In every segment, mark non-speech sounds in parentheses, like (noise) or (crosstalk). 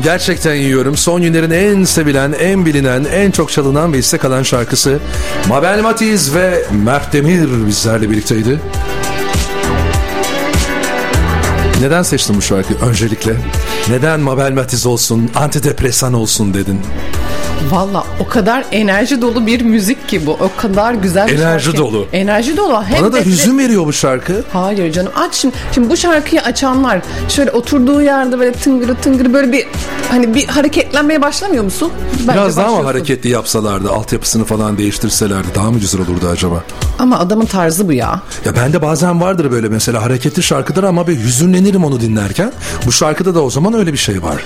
yiyorum, gerçekten yiyorum. Son günlerin en sevilen, en bilinen, en çok çalınan ve istek alan şarkısı Mabel Matiz ve Mert Demir bizlerle birlikteydi. Neden seçtin bu şarkıyı öncelikle? Neden Mabel Matiz olsun, antidepresan olsun dedin? Valla o kadar enerji dolu bir müzik ki bu. O kadar güzel bir Enerji şarkı. dolu. Enerji dolu. Hem Bana da de- hüzün veriyor bu şarkı. Hayır canım aç şimdi. Şimdi bu şarkıyı açanlar şöyle oturduğu yerde böyle tıngırı tıngırı böyle bir hani bir hareketlenmeye başlamıyor musun? Bence Biraz daha mı hareketli yapsalardı, altyapısını falan değiştirselerdi daha mı güzel olurdu acaba? Ama adamın tarzı bu ya. Ya bende bazen vardır böyle mesela hareketli şarkıdır ama bir hüzünlenirim onu dinlerken. Bu şarkıda da o zaman öyle bir şey var.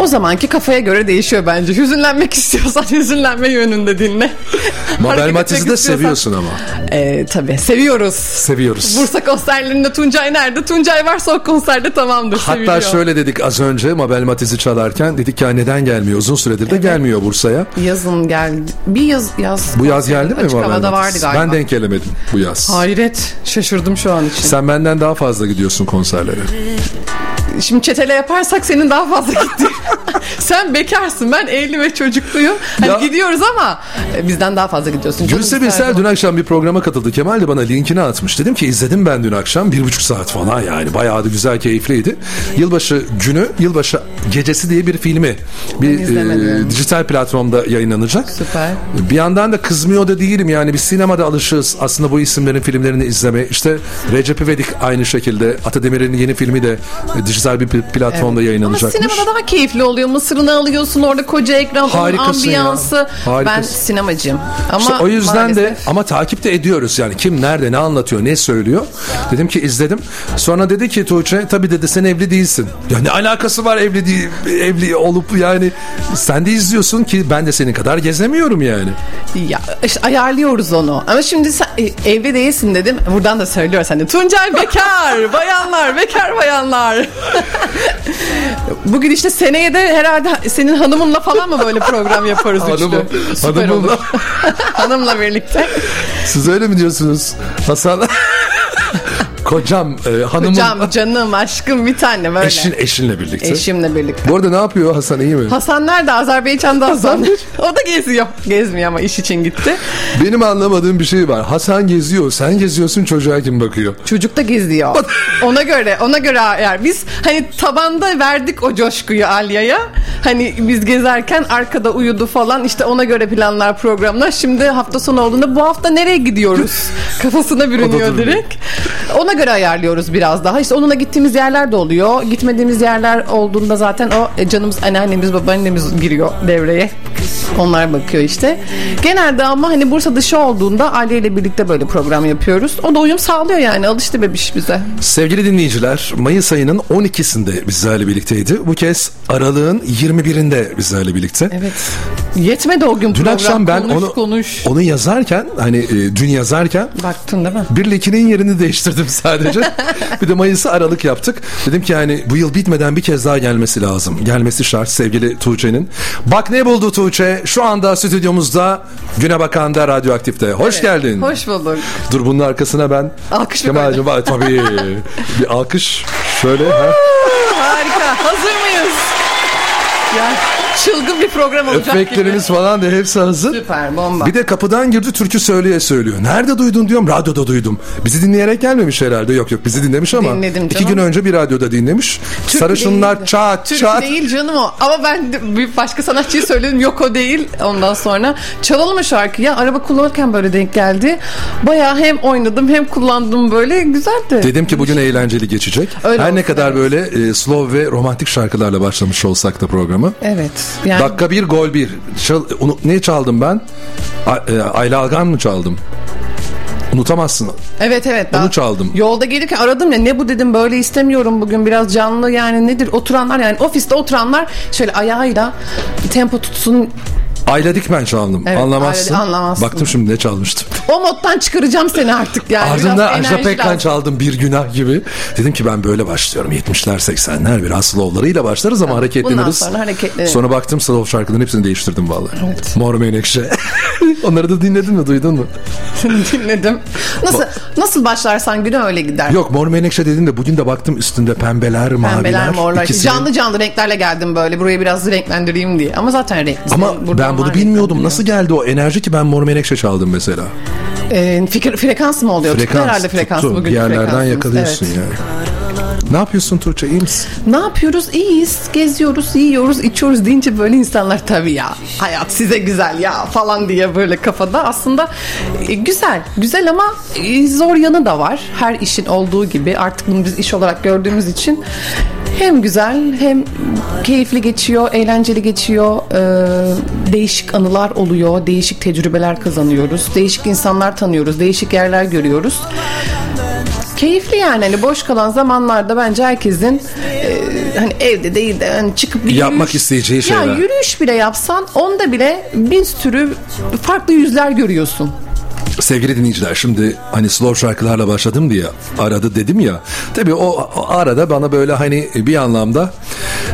O zamanki kafaya göre değişiyor bence. Hüzünlenmek istiyorsan (laughs) hüzünlenme yönünde dinle. (laughs) Mabel Matiz'i de seviyorsun ama. Ee, tabii seviyoruz. Seviyoruz. Bursa konserlerinde Tuncay nerede? Tuncay varsa o konserde tamamdır. Hatta seviliyor. şöyle dedik az önce Mabel Matiz'i çalarken dedik ki "Ya neden gelmiyor? Uzun süredir de gelmiyor Bursa'ya. Yazın geldi. Bir yaz yaz. Bu yaz geldi mi Mabel Matiz? vardı galiba. Ben denk gelemedim bu yaz. Hayret. Şaşırdım şu an için. Sen benden daha fazla gidiyorsun konserlere. Şimdi çetele yaparsak senin daha fazla gitti. (laughs) Sen bekarsın. Ben evli ve çocukluyum. Hani Ya- gidiyoruz ama e, bizden daha fazla gidiyorsun. Gülse Birsel dün akşam bir programa katıldı. Kemal de bana linkini atmış. Dedim ki izledim ben dün akşam. Bir buçuk saat falan yani. Bayağı da güzel, keyifliydi. Yılbaşı günü, yılbaşı gecesi diye bir filmi. Bir e, dijital platformda yayınlanacak. Süper. Bir yandan da kızmıyor da değilim yani biz sinemada alışığız aslında bu isimlerin filmlerini izleme. İşte Recep İvedik aynı şekilde Atademir'in yeni filmi de e, dijital bir pl- platformda Ama yayınlanacakmış. sinemada daha keyifli oluyor. Mısırını alıyorsun orada koca ekran, ya. ambiyansı. Ben sinemacıyım. Ama İşte o yüzden de maalesef- ama takip de ediyoruz yani kim nerede ne anlatıyor ne söylüyor. Dedim ki izledim. Sonra dedi ki Tuğçe tabii dedi sen evli değilsin. Ya ne alakası var evli değil, evli olup yani sen de izliyorsun ki ben de senin kadar gezemiyorum yani. Ya işte ayarlıyoruz onu. Ama şimdi sen e, evli değilsin dedim. Buradan da söylüyoruz hani Tuncay bekar, bayanlar, bekar bayanlar. (laughs) Bugün işte seneye de herhalde senin hanımınla falan mı böyle program yaparız Hanımım, üçlü? Süper hanımımla. olur. (laughs) Hanımla birlikte. Siz öyle mi diyorsunuz? Hasan (laughs) Kocam, e, hanımım. Hocam canım aşkım bir tane böyle. Eşin, eşinle birlikte. Eşimle birlikte. Bu arada ne yapıyor Hasan iyi mi? Hasan nerede? Azerbaycan'da Hasan. (laughs) o da geziyor. Gezmiyor ama iş için gitti. Benim anlamadığım bir şey var. Hasan geziyor, sen geziyorsun çocuğa kim bakıyor? Çocuk da geziyor. ona göre, ona göre yani biz hani tabanda verdik o coşkuyu Alya'ya. Hani biz gezerken arkada uyudu falan işte ona göre planlar programlar. Şimdi hafta sonu olduğunda bu hafta nereye gidiyoruz? (laughs) Kafasına bürünüyor direkt. Ona göre ayarlıyoruz biraz daha. İşte onunla gittiğimiz yerler de oluyor. Gitmediğimiz yerler olduğunda zaten o e, canımız anneannemiz babaannemiz giriyor devreye. Onlar bakıyor işte. Genelde ama hani Bursa dışı olduğunda Aliye ile birlikte böyle program yapıyoruz. O da uyum sağlıyor yani alıştı bebiş bize. Sevgili dinleyiciler, Mayıs ayının 12'sinde bizlerle birlikteydi. Bu kez aralığın 21'inde bizlerle birlikte. Evet. Yetmedi o gün Dün program. akşam ben konuş, onu konuş. onu yazarken hani e, dün yazarken Baktın değil mi? bir lekinin yerini değiştirdim sadece. (laughs) bir de Mayıs'ı Aralık yaptık. Dedim ki yani bu yıl bitmeden bir kez daha gelmesi lazım. Gelmesi şart sevgili Tuğçe'nin. Bak ne buldu Tuğçe? Şu anda stüdyomuzda Güne Bakan'da Radyoaktif'te. Hoş Evet. geldin. Hoş bulduk. Dur bunun arkasına ben Alkış mı Kemal'cim var tabii. (laughs) bir alkış şöyle. Ha. Harika. Hazır mıyız? Ya çılgın bir program olacak Efektlerimiz falan da hepsi hazır. Süper bomba. Bir de kapıdan girdi türkü söyleye söylüyor. Nerede duydun diyorum radyoda duydum. Bizi dinleyerek gelmemiş herhalde. Yok yok bizi dinlemiş ama Dinledim iki canım. gün önce bir radyoda dinlemiş. Türkü Sarışınlar değildi. çat Türkü çat. değil canım o. Ama ben bir başka sanatçıyı söyledim. Yok o değil. Ondan sonra çalalım mı şarkıyı? Ya araba kullanırken böyle denk geldi. Bayağı hem oynadım hem kullandım böyle. Güzeldi. Dedim ki bugün eğlenceli geçecek. Öyle Her ne kadar evet. böyle e, slow ve romantik şarkılarla başlamış olsak da programı. Evet. Yani Dakika bir gol bir. Çal, ne çaldım ben? E, Ayla Algan mı çaldım? Unutamazsın. Evet evet. Onu çaldım. Yolda gelirken aradım ya ne bu dedim böyle istemiyorum bugün biraz canlı yani nedir oturanlar yani ofiste oturanlar şöyle ayağıyla tempo tutsun Ayla Dikmen çaldım. Evet, Anlamazsın. Ayla- anlamazsın. Baktım şimdi ne çalmıştım. o moddan çıkaracağım seni artık yani. (laughs) Ardından Ajda Pekkan çaldım bir günah gibi. Dedim ki ben böyle başlıyorum. 70'ler 80'ler biraz slowlarıyla başlarız ama hareketleniriz. bundan sonra hareketleniriz. Sonra baktım slow şarkıların hepsini değiştirdim vallahi. Evet. Mor Menekşe. (laughs) Onları da dinledin mi duydun mu? Dinledim. Nasıl nasıl başlarsan güne öyle gider. Yok Mor Menekşe dedin de bugün de baktım üstünde pembeler, maviler. Pembeler, morlar. ikisinin- Canlı canlı renklerle geldim böyle. Burayı biraz renklendireyim diye. Ama zaten renkli. Ama ben bunu bilmiyordum. Nasıl geldi o enerji ki ben Mor Menekşe çaldım mesela? Ee, fikir, frekans mı oluyor? Tuttu Frekans herhalde frekans tuttu. bugün Bir yerlerden frekansımız. yakalıyorsun Evet. yani. Ne yapıyorsun Tuğçe iyi misin? Ne yapıyoruz? İyiyiz. Geziyoruz, yiyoruz, içiyoruz deyince böyle insanlar tabii ya hayat size güzel ya falan diye böyle kafada. Aslında e, güzel. Güzel ama e, zor yanı da var. Her işin olduğu gibi artık bunu biz iş olarak gördüğümüz için hem güzel hem keyifli geçiyor, eğlenceli geçiyor. Ee, değişik anılar oluyor, değişik tecrübeler kazanıyoruz. Değişik insanlar tanıyoruz, değişik yerler görüyoruz. Keyifli yani hani boş kalan zamanlarda bence herkesin e, hani evde değil de hani çıkıp bir Yapmak isteyeceği şeyler. Ya yürüyüş bile yapsan onda bile bir sürü farklı yüzler görüyorsun. Sevgili dinleyiciler şimdi hani slow şarkılarla başladım diye aradı dedim ya. Tabii o, o arada bana böyle hani bir anlamda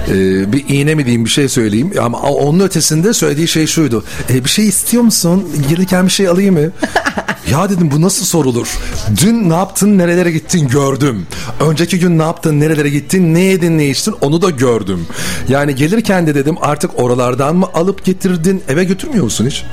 e, bir iğne mi diyeyim bir şey söyleyeyim. Ama onun ötesinde söylediği şey şuydu. E, bir şey istiyor musun? Gelirken bir şey alayım mı? (laughs) ya dedim bu nasıl sorulur? Dün ne yaptın nerelere gittin gördüm. Önceki gün ne yaptın nerelere gittin ne yedin ne içtin onu da gördüm. Yani gelirken de dedim artık oralardan mı alıp getirdin eve götürmüyor musun hiç?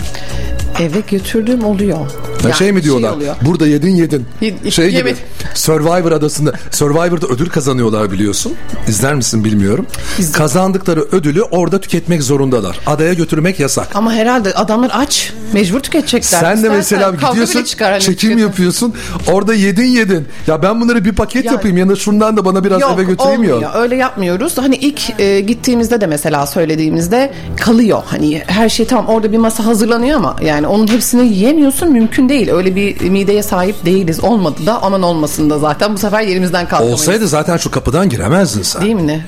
Eve götürdüğüm oluyor. Ya Yani şey mi diyorlar? oluyor. burada yedin yedin. Yed- şey gibi. yemedim. Survivor adasında. Survivor'da ödül kazanıyorlar biliyorsun. İzler misin bilmiyorum. Kazandıkları ödülü orada tüketmek zorundalar. Adaya götürmek yasak. Ama herhalde adamlar aç. Mecbur tüketecekler. Sen de mesela gidiyorsun çıkar hani çekim tüketin. yapıyorsun. Orada yedin yedin. Ya ben bunları bir paket Ya- yapayım ya da şundan da bana biraz Yok eve götüreyim olmuyor. ya. Öyle yapmıyoruz. Hani ilk e, gittiğimizde de mesela söylediğimizde kalıyor. Hani her şey tamam orada bir masa hazırlanıyor ama yani onun hepsini yiyemiyorsun mümkün değil. Öyle bir mideye sahip değiliz. Olmadı da aman olmasın da zaten bu sefer yerimizden kalkamayız. Olsaydı zaten şu kapıdan giremezdin sen. Değil mi ne?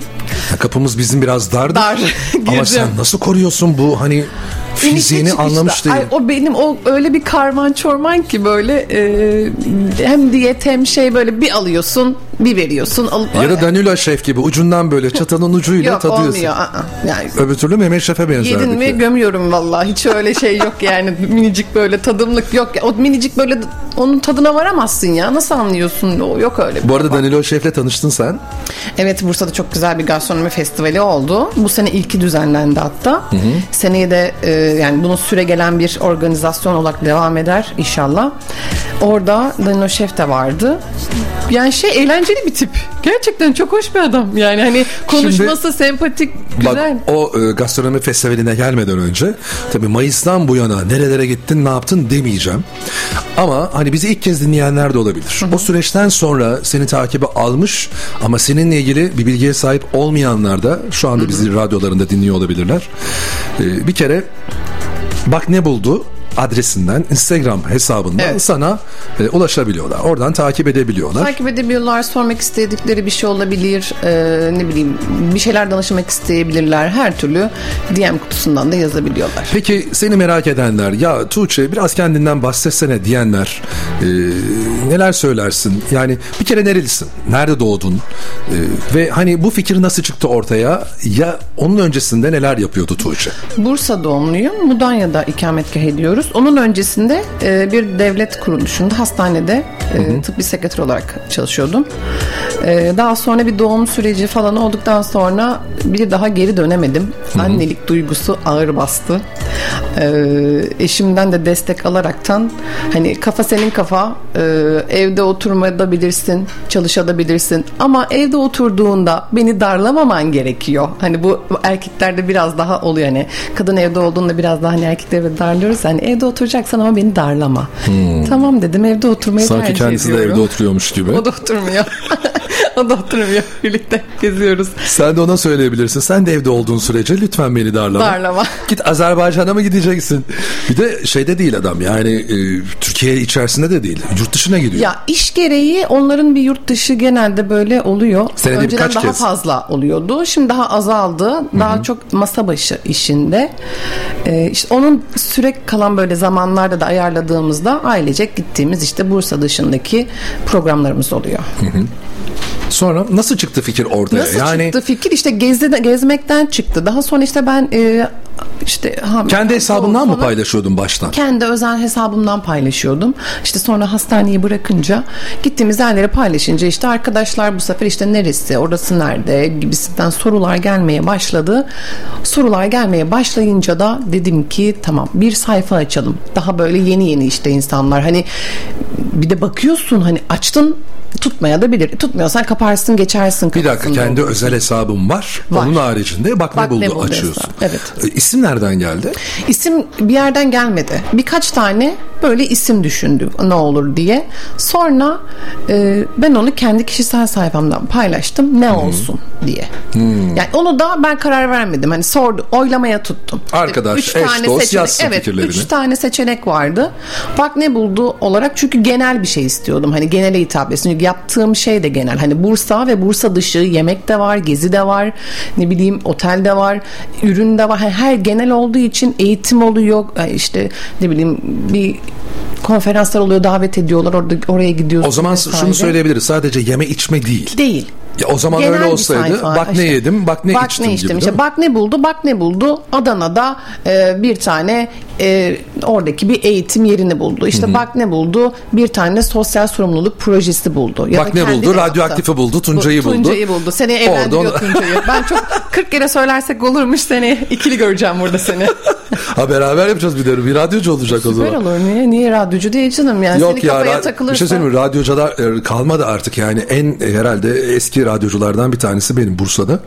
Ya kapımız bizim biraz dardı. Dar. Ama (laughs) sen nasıl koruyorsun bu hani fiziğini anlamış değil. Ay, o benim o öyle bir karman çorman ki böyle e, hem diyet hem şey böyle bir alıyorsun Bir veriyorsun alıp Ya da Danilo Şef gibi ucundan böyle çatalın ucuyla Yok tadıyorsun. olmuyor. aa. Yani Öbür türlü Mehmet Şef'e benzer. Yedin mi gömüyorum vallahi. Hiç öyle şey yok yani. minicik böyle tadımlık yok. O minicik böyle onun tadına varamazsın ya. Nasıl anlıyorsun? O yok öyle. bir Bu arada tabak. Danilo Şef'le tanıştın sen. Evet Bursa'da çok güzel bir gastronomi festivali oldu. Bu sene ilki düzenlendi hatta. Seneye de e, yani bunun süre gelen bir organizasyon olarak devam eder inşallah. Orada Danilo Şef de vardı. Yani şey eğlenceli bir tip. Gerçekten çok hoş bir adam. Yani hani konuşması sempatik, güzel. Bak o e, gastronomi festivaline gelmeden önce tabii Mayıs'tan bu yana nerelere gittin ne yaptın demeyeceğim. Ama hani bizi ilk kez dinleyenler de olabilir. O süreçten sonra seni takibe almış ama seninle ilgili bir bilgiye sahip olmayanlar da şu anda bizi radyolarında dinliyor olabilirler. E, bir kere bak ne buldu adresinden Instagram hesabından Evet. sana e, ulaşabiliyorlar. Oradan takip edebiliyorlar. Takip edebiliyorlar, sormak istedikleri bir şey olabilir, Ee, ne bileyim bir şeyler danışmak isteyebilirler. Her türlü DM kutusundan da yazabiliyorlar. Peki seni merak edenler ya Tuğçe biraz kendinden bahsetsene diyenler e, neler söylersin? Yani bir kere nerelisin? Nerede doğdun? E, ve hani bu fikir nasıl çıktı ortaya? Ya onun öncesinde neler yapıyordu Tuğçe? Bursa doğumluyum. Mudanya'da ikametgah ediyoruz. Onun öncesinde e, bir devlet kuruluşunda hastanede e, tıbbi sekreter olarak çalışıyordum. E, daha sonra bir doğum süreci falan olduktan sonra bir daha geri dönemedim. Annelik duygusu ağır bastı. E, eşimden de destek alaraktan hani kafa senin kafa e, evde oturmayabilirsin çalışabilirsin ama evde oturduğunda beni darlamaman gerekiyor. Hani bu erkeklerde biraz daha oluyor hani kadın evde olduğunda biraz daha hani erkekleri darlıyoruz hani evde oturacaksan ama beni darlama. Tamam dedim evde oturmayı Sanki tercih kendisi de ediyorum. evde oturuyormuş gibi. O da oturmuyor. (laughs) (laughs) oturmuyor. Birlikte geziyoruz. Sen de ona söyleyebilirsin. Sen de evde olduğun sürece lütfen beni darlama. Darlama. Git Azerbaycan'a mı gideceksin? Bir de şeyde değil adam yani e, Türkiye içerisinde de değil. Yurt dışına gidiyor. Ya iş gereği onların bir yurt dışı genelde böyle oluyor. Senede Önceden daha kez. fazla oluyordu. Şimdi daha azaldı. Daha çok masa başı işinde. Ee, işte onun süre kalan böyle zamanlarda da ayarladığımızda ailecek gittiğimiz işte Bursa dışındaki programlarımız oluyor. Sonra nasıl çıktı fikir ortaya? Nasıl yani çıktı fikir? İşte gezdi, gezmekten çıktı. Daha sonra işte ben e, işte hamile kendi hesabından mı paylaşıyordun baştan? kendi özel hesabımdan paylaşıyordum. İşte sonra hastaneyi bırakınca gittiğimiz yerleri paylaşınca işte arkadaşlar bu sefer işte neresi, orası nerede gibisinden sorular gelmeye başladı. Sorular gelmeye başlayınca da dedim ki tamam bir sayfa açalım. Daha böyle yeni yeni işte insanlar hani bir de bakıyorsun hani açtın tutmaya da bilir. Tutmuyorsan kaparsın geçersin. Bir dakika kendi için. özel hesabım var. Var. Onun haricinde bak, Bak ne buldu buldu açıyorsun. hesabı, evet. E, İsim nereden geldi? İsim bir yerden gelmedi. Birkaç tane böyle isim düşündüm ne olur diye. Sonra e, ben onu kendi kişisel sayfamdan paylaştım ne olsun diye. Yani onu da ben karar vermedim. Hani sordu, oylamaya tuttum. Arkadaş, Üç eş, tane dost seçenek, yazsın evet, fikirlerini. Üç tane seçenek vardı. Bak ne buldu olarak çünkü genel bir şey istiyordum. Hani genele hitap etsin. Yaptığım şey de genel. Hani Bursa ve Bursa dışı yemek de var, gezi de var, ne bileyim otel de var, ürün de var. Hani her genel olduğu için eğitim oluyor. e, işte ne bileyim bir konferanslar oluyor, davet ediyorlar. Orada oraya gidiyorsun. O zaman vesaire. şunu söyleyebiliriz. Sadece yeme içme değil. Değil. Ya o zaman Genel öyle olsaydı sayfa. bak ne İşte, yedim, bak ne bak içtim ne gibi. içtim. değil İşte bak ne buldu, bak ne buldu. Adana'da e, bir tane e, oradaki bir eğitim yerini buldu. İşte bak ne buldu, bir tane sosyal sorumluluk projesi buldu. Ya Bak ne buldu, radyoaktifi buldu, Tuncay'ı Bu- buldu. Tuncay'ı buldu. Seni evlendiriyor Oradan- Tuncay'ı. (laughs) Ben çok 40 kere söylersek olurmuş seni. ikili göreceğim burada seni. (laughs) Ha beraber yapacağız bir de. Bir radyocu olacak o Süper zaman. olur. Niye, niye radyocu değil canım? Yani Yok seni ya kafaya ra- takılırsa. bir şey söyleyeyim mi? Radyocular e, kalmadı artık yani en e, herhalde eski radyoculardan bir tanesi benim Bursa'da.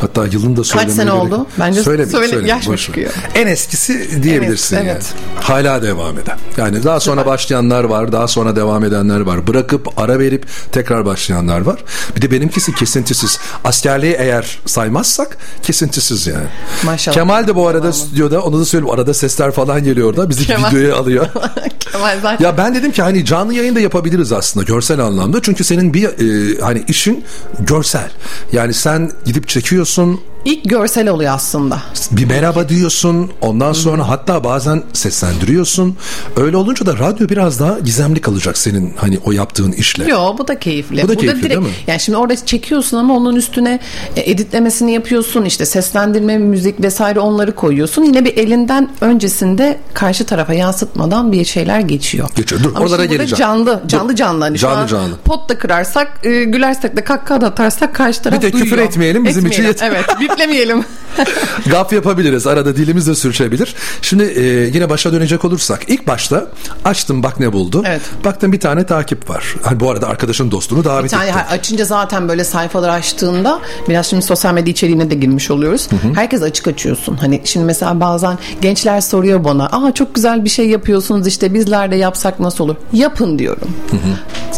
Hatta yılını da söylemeye sene gerek oldu? Bence Söylemeyeyim, söyle, söylemeyeyim, yaş mı çıkıyor? En eskisi diyebilirsin Evet, yani. evet. Hala devam eden. Yani daha sonra başlayanlar var, daha sonra devam edenler var. Bırakıp ara verip tekrar başlayanlar var. Bir de benimkisi kesintisiz. Askerliği eğer saymazsak kesintisiz yani. Maşallah. Kemal de bu arada stüdyoda onu da söyleyeyim arada sesler falan geliyor orada. Bizi Kemal. videoya alıyor. (laughs) Kemal zaten. Ya ben dedim ki hani canlı yayın da yapabiliriz aslında görsel anlamda. Çünkü senin bir e, hani işin görsel. Yani sen gidip çekiyorsun, İlk görsel oluyor aslında. bir merhaba diyorsun. Ondan sonra hatta bazen seslendiriyorsun. Öyle olunca da radyo biraz daha gizemli kalacak senin hani o yaptığın işle. Yo bu da keyifli. Bu da keyifli, değil mi? Yani şimdi orada çekiyorsun ama onun üstüne e, editlemesini yapıyorsun. işte seslendirme, müzik vesaire onları koyuyorsun. Yine bir elinden öncesinde karşı tarafa yansıtmadan bir şeyler geçiyor. Geçiyor. Dur, Ama oralara geleceğim. Canlı, canlı canlı. Hani Canlı an canlı. pot da kırarsak, e, gülersek de kahkaha da atarsak karşı taraf Bir de küfür duyuyor. etmeyelim, bizim için Etmeyelim, yeter. Evet, biplemeyelim. (laughs) Gaf yapabiliriz. Arada dilimiz de sürçebilir. Şimdi e, yine başa dönecek olursak ilk başta açtım bak ne buldu. Evet. Baktım bir tane takip var. Hani bu arada arkadaşın dostunu davet Bir tane ettim. açınca zaten böyle sayfalar açtığında biraz şimdi sosyal medya içeriğine de girmiş oluyoruz. Herkes açık açıyorsun. Hani şimdi mesela bazen gençler soruyor bana. Aa çok güzel bir şey yapıyorsunuz işte bizler de yapsak nasıl olur? Yapın diyorum.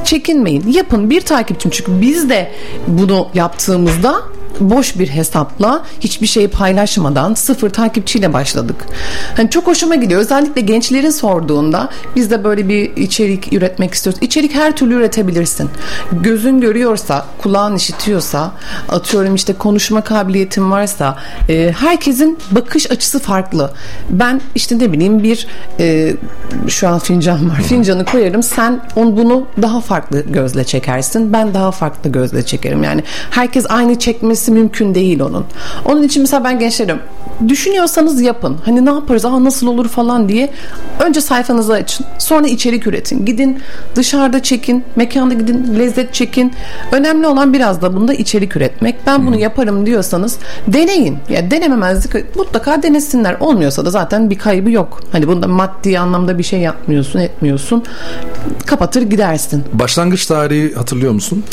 Çekinmeyin. Yapın bir takipçim çünkü biz de bunu yaptığımızda boş bir hesapla hiçbir şeyi paylaşmadan sıfır takipçiyle başladık. Hani çok hoşuma gidiyor. Özellikle gençlerin sorduğunda biz de böyle bir içerik üretmek istiyoruz. İçerik her türlü üretebilirsin. Gözün görüyorsa, kulağın işitiyorsa, atıyorum işte konuşma kabiliyetin varsa e, herkesin bakış açısı farklı. Ben işte ne bileyim bir e, şu an fincan var. Fincanı koyarım. Sen on bunu daha farklı gözle çekersin. Ben daha farklı gözle çekerim. Yani herkes aynı çekmesi mümkün değil onun. Onun için mesela ben gençlerim düşünüyorsanız yapın. Hani ne yaparız? Aa nasıl olur falan diye. Önce sayfanızı açın. Sonra içerik üretin. Gidin dışarıda çekin. Mekanda gidin lezzet çekin. Önemli olan biraz da bunda içerik üretmek. Ben bunu yaparım diyorsanız deneyin. Ya denememezlik mutlaka denesinler. Olmuyorsa da zaten bir kaybı yok. Hani bunda maddi anlamda bir şey yapmıyorsun, etmiyorsun. Kapatır gidersin. Başlangıç tarihi hatırlıyor musun?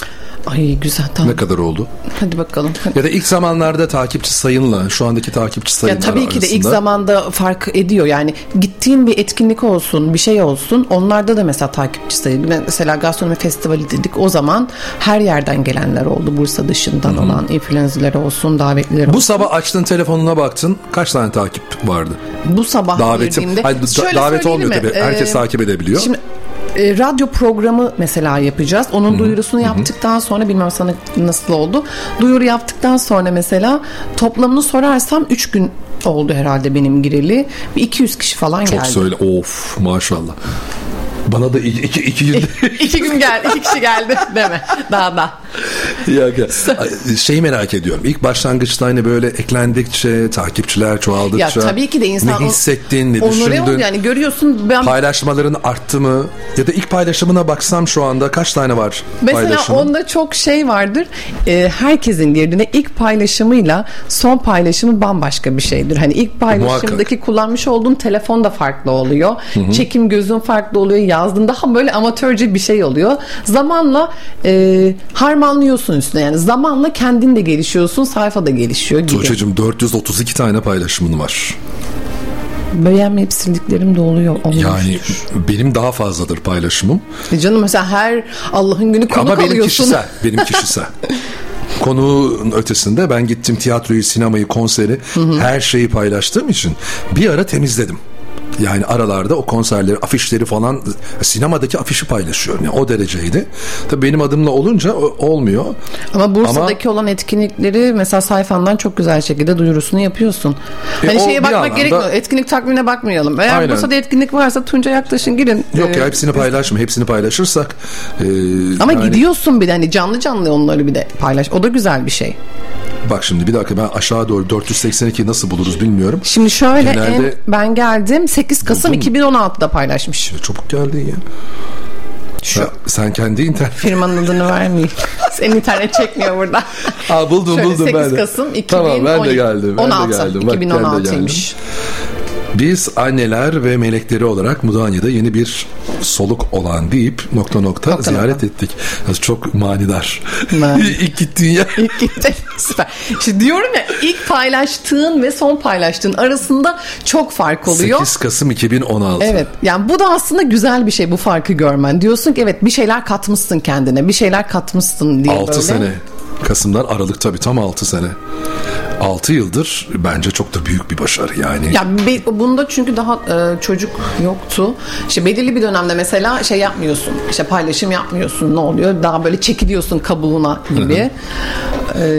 Ay güzel tamam. Ne kadar oldu? Hadi bakalım. Ya da ilk zamanlarda takipçi sayınla şu andaki takipçi sayınlar Ya tabii ki de ilk zamanda fark ediyor. Yani gittiğim bir etkinlik olsun, bir şey olsun. Onlarda da mesela takipçi sayı. Mesela gastronomi festivali dedik. O zaman her yerden gelenler oldu. Bursa dışından olan influencerler olsun, davetliler Bu olsun. sabah açtın telefonuna baktın kaç tane takip vardı? Bu sabah Daveti, girdiğimde. Hayır, da- Şöyle davet olmuyor tabii. Herkes Ee, takip edebiliyor. Şimdi e, radyo programı mesela yapacağız. Onun duyurusunu yaptıktan sonra bilmem sana nasıl oldu. Duyuru yaptıktan sonra mesela toplamını sorarsam 3 gün oldu herhalde benim gireli. Bir 200 kişi falan Çok geldi. söyle. Of maşallah. Bana da iki, iki, iki günde iki gün geldi, iki kişi geldi deme. Daha da. Ya, ya. Şeyi merak ediyorum. İlk başlangıçta hani böyle eklendikçe, takipçiler çoğaldıkça. Ya tabii ki de insan Ne hissettin, ne onları düşündün? yani görüyorsun ben Paylaşmaların arttı mı? Ya da ilk paylaşımına baksam şu anda kaç tane var Mesela paylaşımın? onda çok şey vardır. Ee, herkesin girdiğine ilk paylaşımıyla son paylaşımı bambaşka bir şeydir. Hani ilk paylaşımdaki kullanmış olduğun telefon da farklı oluyor. Çekim gözün farklı oluyor. Yazdığın daha böyle amatörce bir şey oluyor. Zamanla e, harmanlıyorsun üstüne. Yani zamanla kendin de gelişiyorsun. Sayfa da gelişiyor gibi. Tuğçe'cim 432 tane paylaşımın var. Beğenmeyip sildiklerim de oluyor. olmuş. Yani benim daha fazladır paylaşımım. E Canım mesela her Allah'ın günü konuk Ama benim alıyorsun. kişisel. Benim kişisel. (laughs) Konunun ötesinde ben gittim tiyatroyu, sinemayı, konseri her şeyi paylaştığım için bir ara temizledim. Yani aralarda o konserleri, afişleri falan sinemadaki afişi paylaşıyorum. Yani o dereceydi. Tabii benim adımla olunca olmuyor. Ama Bursa'daki olan etkinlikleri mesela sayfandan çok güzel şekilde duyurusunu yapıyorsun. E, hani şeye bakmak gerekmiyor. Etkinlik takvimine bakmayalım. Eğer Aynen. Bursa'da etkinlik varsa Tunca yaklaşın girin. Yok Ee, ya hepsini paylaşma. Hepsini paylaşırsak. e, Ama yani- gidiyorsun bir de hani canlı canlı onları bir de paylaş. O da güzel bir şey. Bak şimdi bir dakika ben aşağı doğru 482 nasıl buluruz bilmiyorum. Şimdi şöyle Genelde- en, ben geldim 8 Kasım Buldun mu? 2016'da paylaşmış. Çabuk geldin ya. Şu Sen, sen kendi internet. firmanın adını vermeyeyim. Senin internet çekmiyor burada. Aa buldum Şöyle buldum 8 ben de. Kasım 2012. Tamam ben de geldim. Ben 16, de geldim. Bak, ben de 2016'ymış. Biz anneler ve melekleri olarak Mudanya'da yeni bir soluk olan deyip nokta nokta, Nokta ziyaret nokta. ettik. Yalnız Çok manidar. Manidar. (laughs) İlk gittiğin yer. İlk gitti. Süper. Şimdi diyorum ya ilk paylaştığın ve son paylaştığın arasında çok fark oluyor. 8 Kasım 2016. Evet. Yani bu da aslında güzel bir şey bu farkı görmen. Diyorsun ki evet bir şeyler katmışsın kendine. Bir şeyler katmışsın diye 6 böyle. sene. Kasım'dan Aralık tabii tam 6 sene. 6 yıldır bence çok da büyük bir başarı yani. Ya be- bunda çünkü daha e, çocuk yoktu. İşte belirli bir dönemde mesela şey yapmıyorsun. İşte paylaşım yapmıyorsun. Ne oluyor? Daha böyle çekiliyorsun kabuğuna gibi.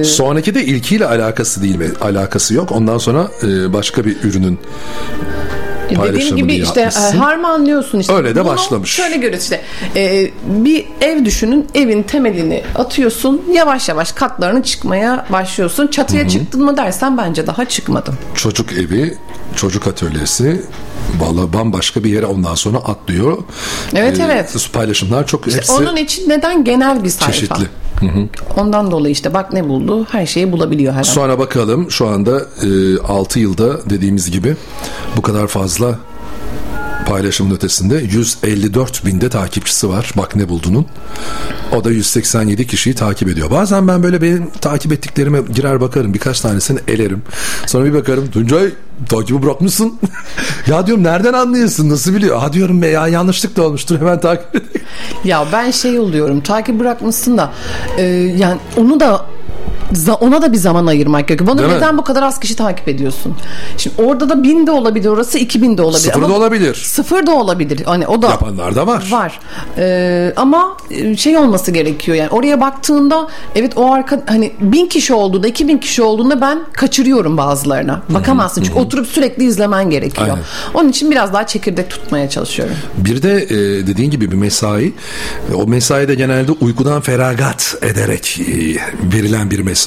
Sonraki de ilkiyle alakası değil mi? Alakası yok. Ondan sonra e, başka bir ürünün Dediğim gibi işte e, yapmışsın. harmanlıyorsun işte. Öyle de Bunu başlamış. Şöyle görüyoruz işte. e, bir ev düşünün. Evin temelini atıyorsun. Yavaş yavaş katlarını çıkmaya başlıyorsun. Çatıya çıktın mı dersen bence daha çıkmadım. çocuk evi, çocuk atölyesi Valla bambaşka bir yere ondan sonra atlıyor. Evet, evet. Paylaşımlar çok hepsi Onun için neden genel bir sayfa? çeşitli. Ondan dolayı işte bak ne buldu. Her şeyi bulabiliyor her an. Sonra bakalım şu anda e, 6 yılda dediğimiz gibi bu kadar fazla paylaşımın ötesinde 154 binde takipçisi var. Bak ne buldunun. O da 187 kişiyi takip ediyor. Bazen ben böyle benim takip ettiklerime girer bakarım. Birkaç tanesini elerim. Sonra bir bakarım. Tuncay takibi bırakmışsın. (laughs) ya diyorum nereden anlıyorsun? Nasıl biliyor? Ha diyorum ya yanlışlık da olmuştur. Hemen takip edeyim. Ya ben şey oluyorum takip bırakmışsın da e, yani onu da ona da bir zaman ayırmak gerekiyor. Bana Değil mi? neden bu kadar az kişi takip ediyorsun? Şimdi orada da bin de olabilir orası iki bin de olabilir. Sıfır Ama da olabilir. Sıfır da olabilir. Hani o da Yapanlar da var. Var. Ee, ama e, şey olması gerekiyor yani oraya baktığında evet o arka hani bin kişi olduğunda iki bin kişi olduğunda ben kaçırıyorum bazılarına. Bakamazsın çünkü oturup sürekli izlemen gerekiyor. Aynen. Onun için biraz daha çekirdek tutmaya çalışıyorum. Bir de e, dediğin gibi bir mesai. O mesai de genelde uykudan feragat ederek e, verilen bir mesai.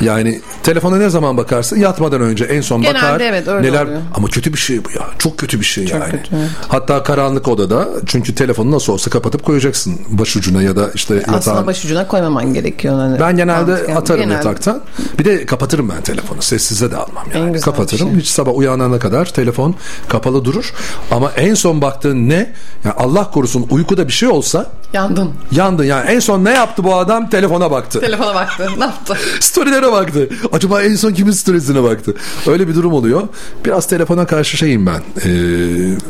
Yani telefona ne zaman bakarsın? Yatmadan önce en son Genelde bakar. evet, öyle neler oluyor. ama kötü bir şey bu ya. Çok kötü bir şey yani. kötü, evet. Hatta karanlık odada çünkü telefonu nasıl olsa kapatıp koyacaksın başucuna ya da işte Aslında yatağın. başucuna koymaman gerekiyor. Hani Ben genelde mantıken. atarım Genelde. yataktan. Bir de kapatırım ben telefonu. Sessize de almam yani. En güzel Kapatırım. şey. Hiç sabah uyanana kadar telefon kapalı durur. Ama en son baktığın ne? Yani Allah korusun uykuda bir şey olsa Yandın. yandın. Yani en son ne yaptı bu adam? Telefona baktı. Telefona baktı. (laughs) ne yaptı? (laughs) Storylere baktı. Acaba en son kimin storiesine baktı? Öyle bir durum oluyor. Biraz telefona karşı şeyim ben. Ee,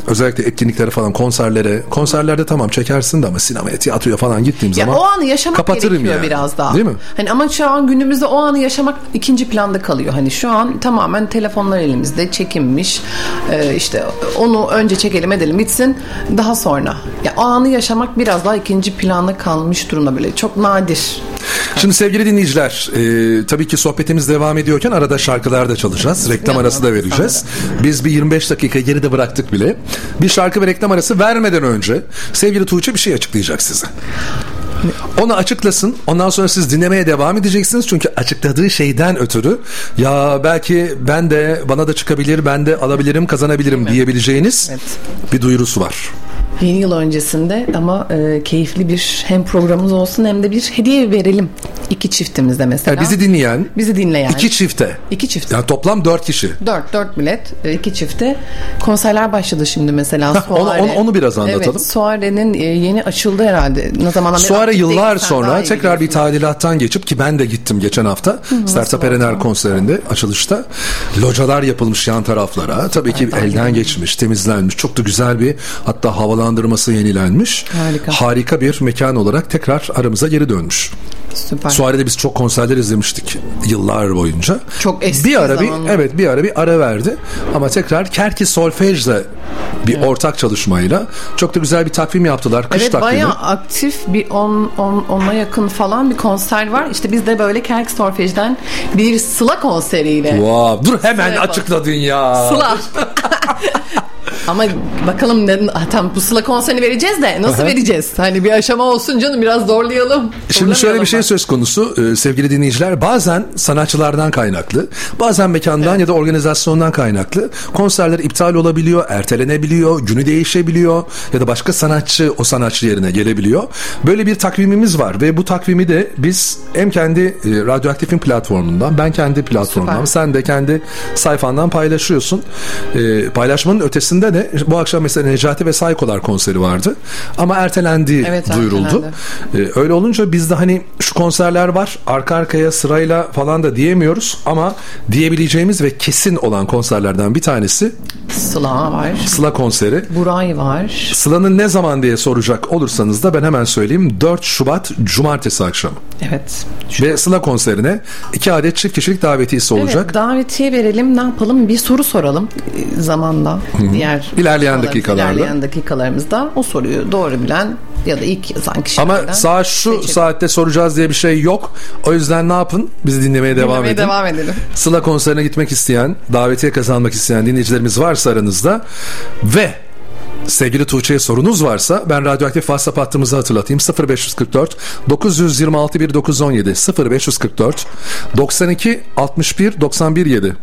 özellikle etkinliklere falan konserlere. Konserlerde tamam çekersin de ama sinemaya tiyatroya falan gittiğim Ya zaman o anı yaşamak kapatırım gerekiyor yani. biraz daha. Değil mi? Hani ama şu an günümüzde o anı yaşamak ikinci planda kalıyor. Hani şu an tamamen telefonlar elimizde çekinmiş. Ee, işte onu önce çekelim edelim bitsin. Daha sonra. Ya o anı yaşamak biraz daha ikinci planda kalmış durumda böyle. Çok nadir. Şimdi sevgili dinleyiciler, e, tabii ki sohbetimiz devam ediyorken arada şarkılar da çalacağız. Reklam arası da vereceğiz. Biz bir 25 dakika geride bıraktık bile. Bir şarkı ve reklam arası vermeden önce sevgili Tuğçe bir şey açıklayacak size. Onu açıklasın. Ondan sonra siz dinlemeye devam edeceksiniz. Çünkü açıkladığı şeyden ötürü ya belki ben de bana da çıkabilir, ben de alabilirim, kazanabilirim diyebileceğiniz Evet. bir duyurusu var. Yeni yıl öncesinde ama e, keyifli bir hem programımız olsun hem de bir hediye verelim. İki çiftimizde mesela. Yani bizi dinleyen Bizi dinleyen. iki çifte. İki çift. Yani toplam dört kişi. Dört, dört bilet, e, iki çifte. Konserler başladı şimdi mesela. Hah, onu- onu- onu biraz anlatalım. Evet, Soare'nin e, yeni açıldı herhalde. Ne zamandan aktif yıllar sonra tekrar bir tadilattan geçip ki ben de gittim geçen hafta. Sertab Erener konserinde açılışta localar yapılmış yan taraflara. Tabii ki elden geçmiş, temizlenmiş. Çok da güzel bir hatta havalandırması yenilenmiş. Harika. Harika bir mekan olarak tekrar aramıza geri dönmüş. Süper. Suare'de biz çok konserler izlemiştik yıllar boyunca. Çok eski bir ara bir evet bir ara bir ara verdi ama tekrar Kerki Solfej'le bir ortak çalışmayla çok da güzel bir takvim yaptılar. Kış Evet takvimi. bayağı aktif bir 10 on, ona yakın falan bir konser var. İşte biz de böyle Kerk Storfej'den bir Sıla konseriyle. Wow, dur hemen yapalım. açıkladın ya. Sıla. (laughs) Ama bakalım ne, tam bu Sıla konserini vereceğiz de nasıl Aha. vereceğiz? Hani bir aşama olsun canım biraz zorlayalım. Şimdi şöyle bir şey söz konusu e, sevgili dinleyiciler bazen sanatçılardan kaynaklı bazen mekandan ya da organizasyondan kaynaklı konserler iptal olabiliyor ertelenebiliyor günü değişebiliyor ya da başka sanatçı o sanatçı yerine gelebiliyor böyle bir takvimimiz var ve bu takvimi de biz hem kendi e, radyoaktifin platformundan ben kendi platformumdan Süper. sen de kendi sayfandan paylaşıyorsun E, paylaşmanın ötesinde de sene bu akşam mesela Necati ve Saykolar konseri vardı. Ama ertelendiği Evet, duyuruldu. ertelendi. Ee, öyle olunca bizde hani şu konserler var arka arkaya sırayla falan da diyemiyoruz ama diyebileceğimiz ve kesin olan konserlerden bir tanesi Sıla var. Sıla konseri. Buray var. Sıla'nın ne zaman diye soracak olursanız da ben hemen söyleyeyim 4 Şubat Cumartesi akşamı. Evet. Ve Sıla konserine iki adet çift kişilik davetiyesi olacak. Evet, davetiye verelim ne yapalım bir soru soralım e, zamanda diğer İlerleyen sorularımız- dakikalarda. ilerleyen dakikalarımızda o soruyu doğru bilen ya da ilk yazan kişilerden Ama saat şu seçelim. saatte soracağız diye bir şey yok. O yüzden ne yapın? Bizi dinlemeye devam Dinlemeye edin. devam edelim. Sıla konserine gitmek isteyen, davetiye kazanmak isteyen dinleyicilerimiz varsa aranızda ve Sevgili Tuğçe'ye sorunuz varsa ben radyoaktif WhatsApp hattımızı hatırlatayım 0544 926 1917 0544 92 61 91 7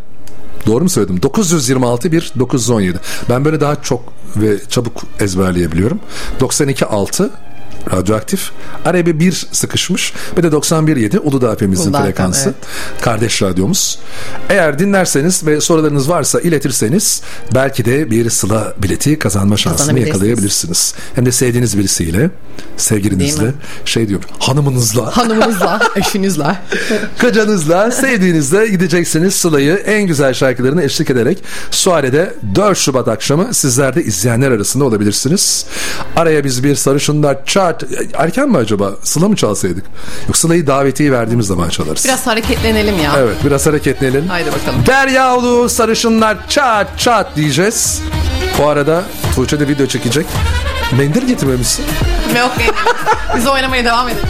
Doğru mu söyledim? 926 1 917. Ben böyle daha çok ve çabuk ezberleyebiliyorum. 92 6 radyoaktif. Bir 1 sıkışmış. Bir de 91.7 Uludağ FM'imizin frekansı. evet. Kardeş radyomuz. Eğer dinlerseniz ve sorularınız varsa iletirseniz belki de bir sıla bileti kazanma şansını yakalayabilirsiniz. Hem de sevdiğiniz birisiyle, sevgilinizle, şey diyorum, hanımınızla, Hanımınızla, (laughs) eşinizle. kocanızla, sevdiğinizle gideceksiniz Sıla'yı en güzel şarkılarını eşlik ederek Suare'de 4 Şubat akşamı sizler de izleyenler arasında olabilirsiniz. Araya biz bir sarışınlar çat erken mi acaba Sıla mı çalsaydık? Yok Sıla'yı davetiyi verdiğimiz zaman çalarız. Biraz hareketlenelim ya. Evet biraz hareketlenelim. Haydi bakalım. Derya ulu sarışınlar çat çat diyeceğiz. Bu arada Tuğçe de video çekecek. Mendil getirmemişsin. Yok. Biz oynamaya devam edelim.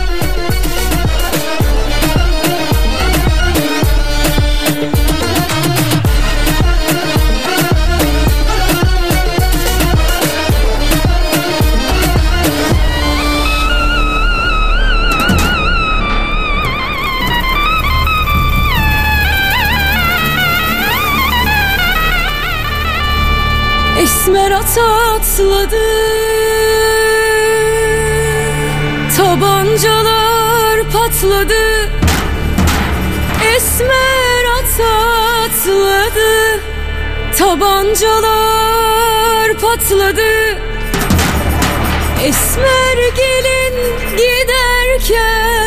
Esmer ata atladı Tabancalar patladı. Esmer ata atladı Tabancalar patladı. Esmer gelin giderken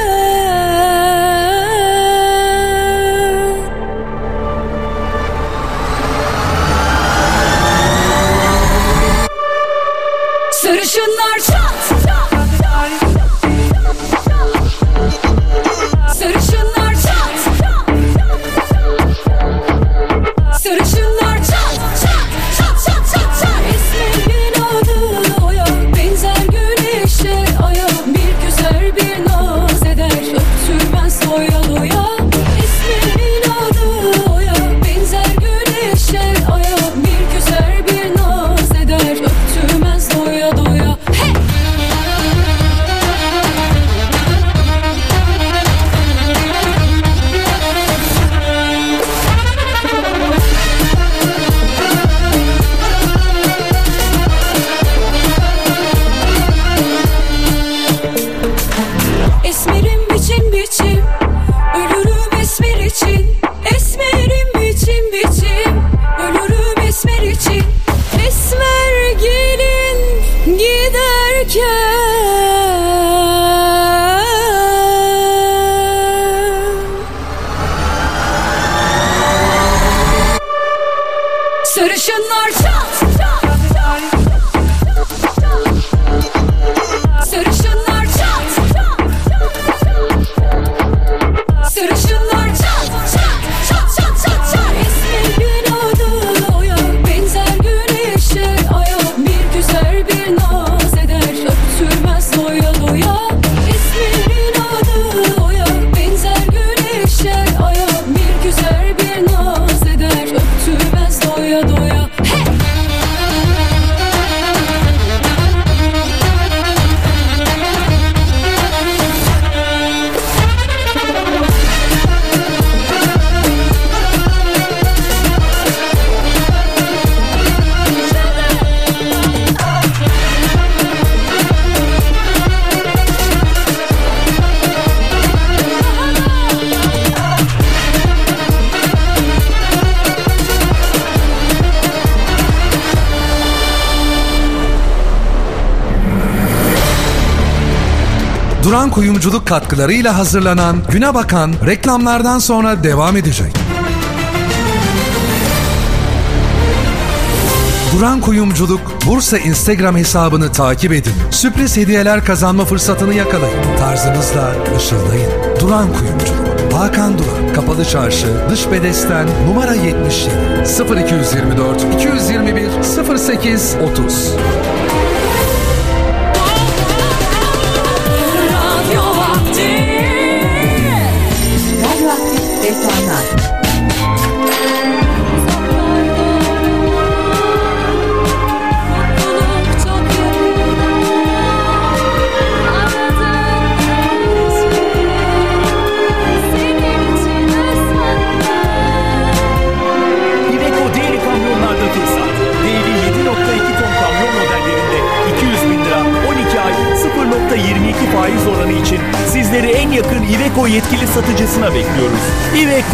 Kuyumculuk katkılarıyla hazırlanan Güne Bakan reklamlardan sonra devam edecek. Duran Kuyumculuk Bursa Instagram hesabını takip edin. Sürpriz hediyeler kazanma fırsatını yakalayın. Tarzınızla ışıldayın. Duran Kuyumculuk. Hakan Duran, Kapalı Çarşı, Dış Bedesten, numara 77, 0224 221 08 30.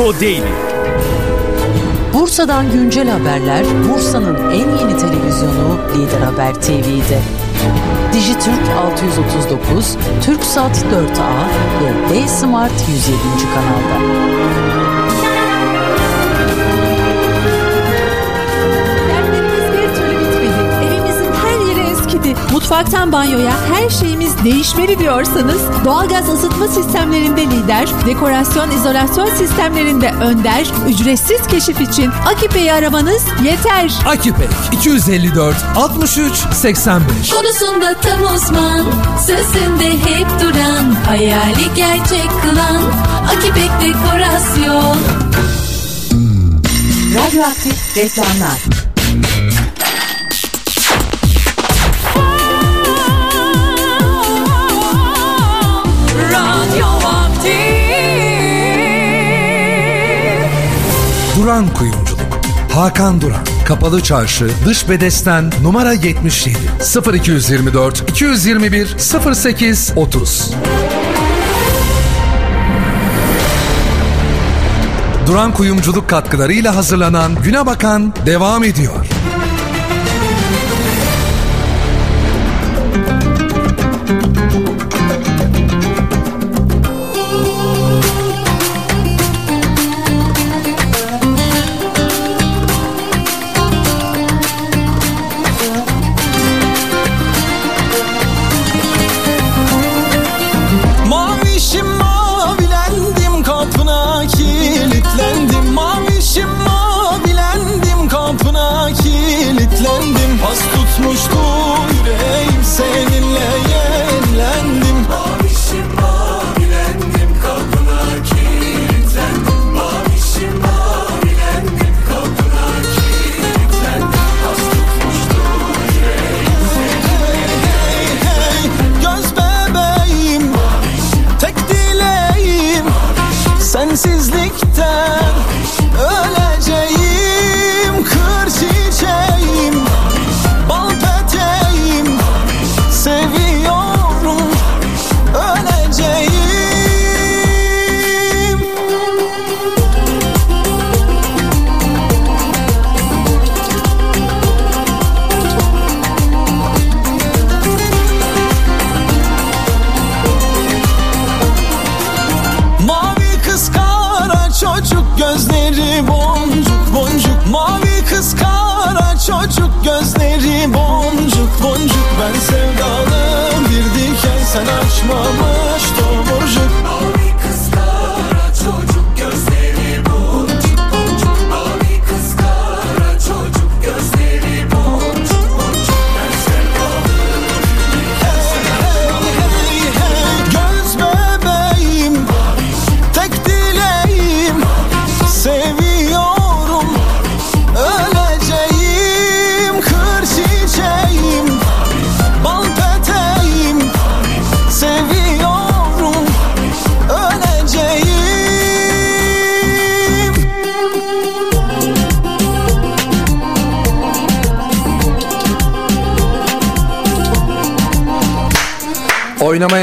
Iveco Daily. Bursa'dan güncel haberler Bursa'nın en yeni televizyonu Lider Haber TV'de. Dijitürk 639, Türksat 4A ve D-Smart 107. kanalda. Mutfaktan banyoya her şeyimiz değişmeli diyorsanız doğalgaz ısıtma sistemlerinde lider, dekorasyon izolasyon sistemlerinde önder, ücretsiz keşif için Akipe'yi aramanız yeter. Akipek 254 63 85. Konusunda tam uzman Sözünde hep duran Hayali gerçek kılan Akipek Dekorasyon Radyoaktif reklamlar. Duran Kuyumculuk. Hakan Duran. Kapalı Çarşı, Dış Bedesten, numara 77, 0224 221 08 30. Duran Kuyumculuk katkılarıyla hazırlanan Güne Bakan devam ediyor.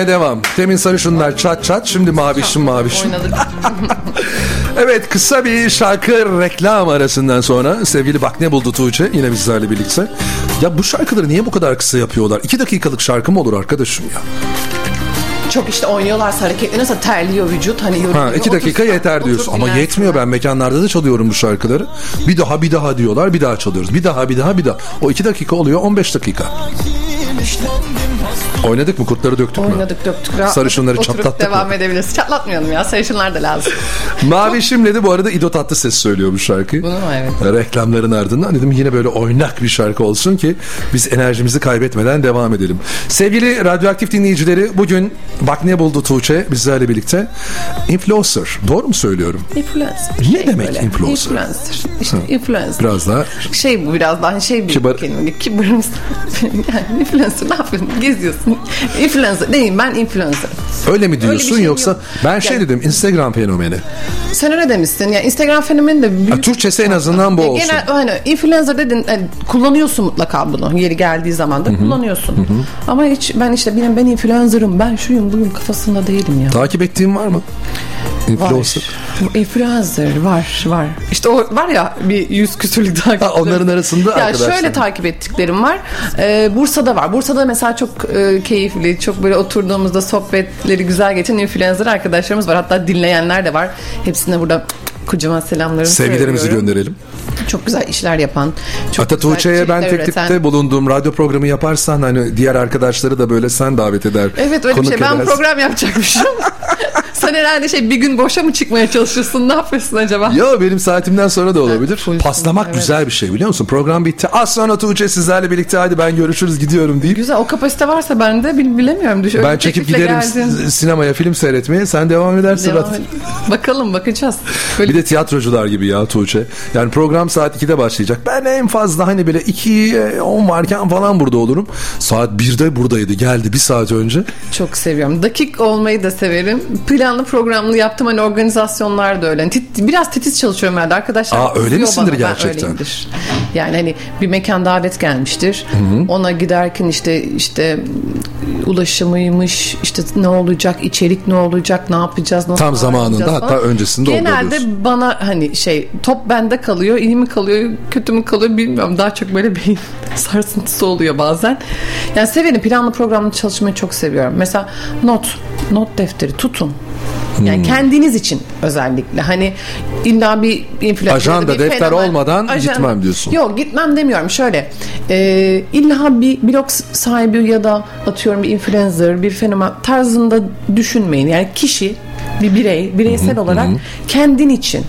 Devam. Demin sarışınlar çat çat şimdi mavişim mavişim. (laughs) Evet kısa bir şarkı reklam arasından sonra sevgili Bak Ne Buldu Tuğçe yine bizlerle birlikte. Ya bu şarkıları niye bu kadar kısa yapıyorlar? İki dakikalık şarkı mı olur arkadaşım ya? Çok işte oynuyorlarsa hareketli nasıl terliyor vücut hani yoruluyor. Ha, iki dakika Otursun, yeter diyorsun. Ama dinlensin. yetmiyor ben mekanlarda da çalıyorum bu şarkıları. Bir daha bir daha diyorlar bir daha çalıyoruz. Bir daha bir daha bir daha. O iki dakika oluyor 15 dakika. Oynadık mı kurtları döktük mü? Oynadık döktük. Sarışınları oturup çatlattık devam mı? edebiliriz. Çatlatmayalım ya sarışınlar da lazım. (laughs) Mavi Şimle bu arada İdo Tatlıses söylüyor bu şarkıyı. Bunu mu? Evet. Reklamların ardından dedim yine böyle oynak bir şarkı olsun ki biz enerjimizi kaybetmeden devam edelim. Sevgili radyoaktif dinleyicileri bugün bak ne buldu Tuğçe bizlerle birlikte. Influencer. Doğru mu söylüyorum? Influencer. Ne demek influencer? Influencer. İşte influencer. Biraz daha Şey bu biraz daha şey bir Kibar- kelime. Kibar mısın? (laughs) yani influencer ne yapıyorsun? Geziyorsun. (laughs) Influencer. Neyim ben influencer. öyle mi diyorsun bir şey yoksa yok. ben şey Yani- dedim Instagram fenomeni. Sen öyle demişsin. Yani Instagram fenomeni de büyük. Ha, Türkçesi en azından bu Ya olsun. Genel hani influencer dedin yani kullanıyorsun mutlaka bunu yeri geldiği zaman da kullanıyorsun. Ama hiç ben işte benim ben influencer'ım ben şuyum buyum kafasında değilim ya. Takip ettiğin var mı? Influencer. Var. Influencer var var. İşte o var ya bir yüz küsürlük. Ha, onların arasında ya arkadaşlar. şöyle takip ettiklerim var. Ee, Bursa'da var. Bursa'da mesela çok e, keyifli, çok böyle oturduğumuzda sohbetleri güzel geçen influencer arkadaşlarımız var. Hatta dinleyenler de var. Hepsine burada kocaman selamlarımı Sevgilerimizi söylüyorum. gönderelim. Çok güzel işler yapan. Çok güzel Tuğçe'ye ben teklifte üreten. bulunduğum radyo programı yaparsan hani diğer arkadaşları da böyle sen davet eder. Evet öyle bir şey. Ben edersin. program yapacakmışım. (laughs) Sen herhalde şey bir gün boşa mı çıkmaya çalışıyorsun? Ne yapıyorsun acaba? Ya benim saatimden sonra da olabilir. full- Paslamak evet. güzel bir şey biliyor musun? Program bitti. Az sonra Tuğçe sizlerle birlikte hadi ben görüşürüz gidiyorum deyip Güzel o kapasite varsa bende bil, bilemiyorum. Düş, ben çekip giderim geldin. sinemaya film seyretmeye sen devam edersin. Devam et. Bakalım bakacağız. Böyle Bir de tiyatrocular gibi ya Tuğçe. Yani program saat 2'de başlayacak. Ben en fazla hani böyle 2'ye 10 varken falan burada olurum. Saat 1'de buradaydı. Geldi bir saat önce. çok seviyorum. Dakik olmayı da severim. Planlı programlı yaptım hani organizasyonlar da öyle. Hani tit- biraz titiz çalışıyorum herhalde arkadaşlar. Aa, öyle misindir bana. Ben gerçekten? öyleyimdir. Yani hani bir mekan davet gelmiştir. Ona giderken işte işte ulaşımıymış işte ne olacak içerik ne olacak ne yapacağız nasıl Tam zamanında, hatta falan. öncesinde Genelde oluyorsun. bana hani şey top bende kalıyor iyi mi kalıyor kötü mü kalıyor bilmiyorum daha çok böyle beyin (laughs) sarsıntısı oluyor bazen yani severim planlı programlı çalışmayı çok seviyorum mesela not not defteri tutun Hmm. yani kendiniz için özellikle. Hani illa bir influencer Ajanda, bir defter olmadan gitmem diyorsun. Yok gitmem demiyorum. Şöyle e, illa bir blog sahibi ya da atıyorum bir influencer bir fenomen tarzında düşünmeyin. Yani kişi bir birey bireysel olarak kendin için.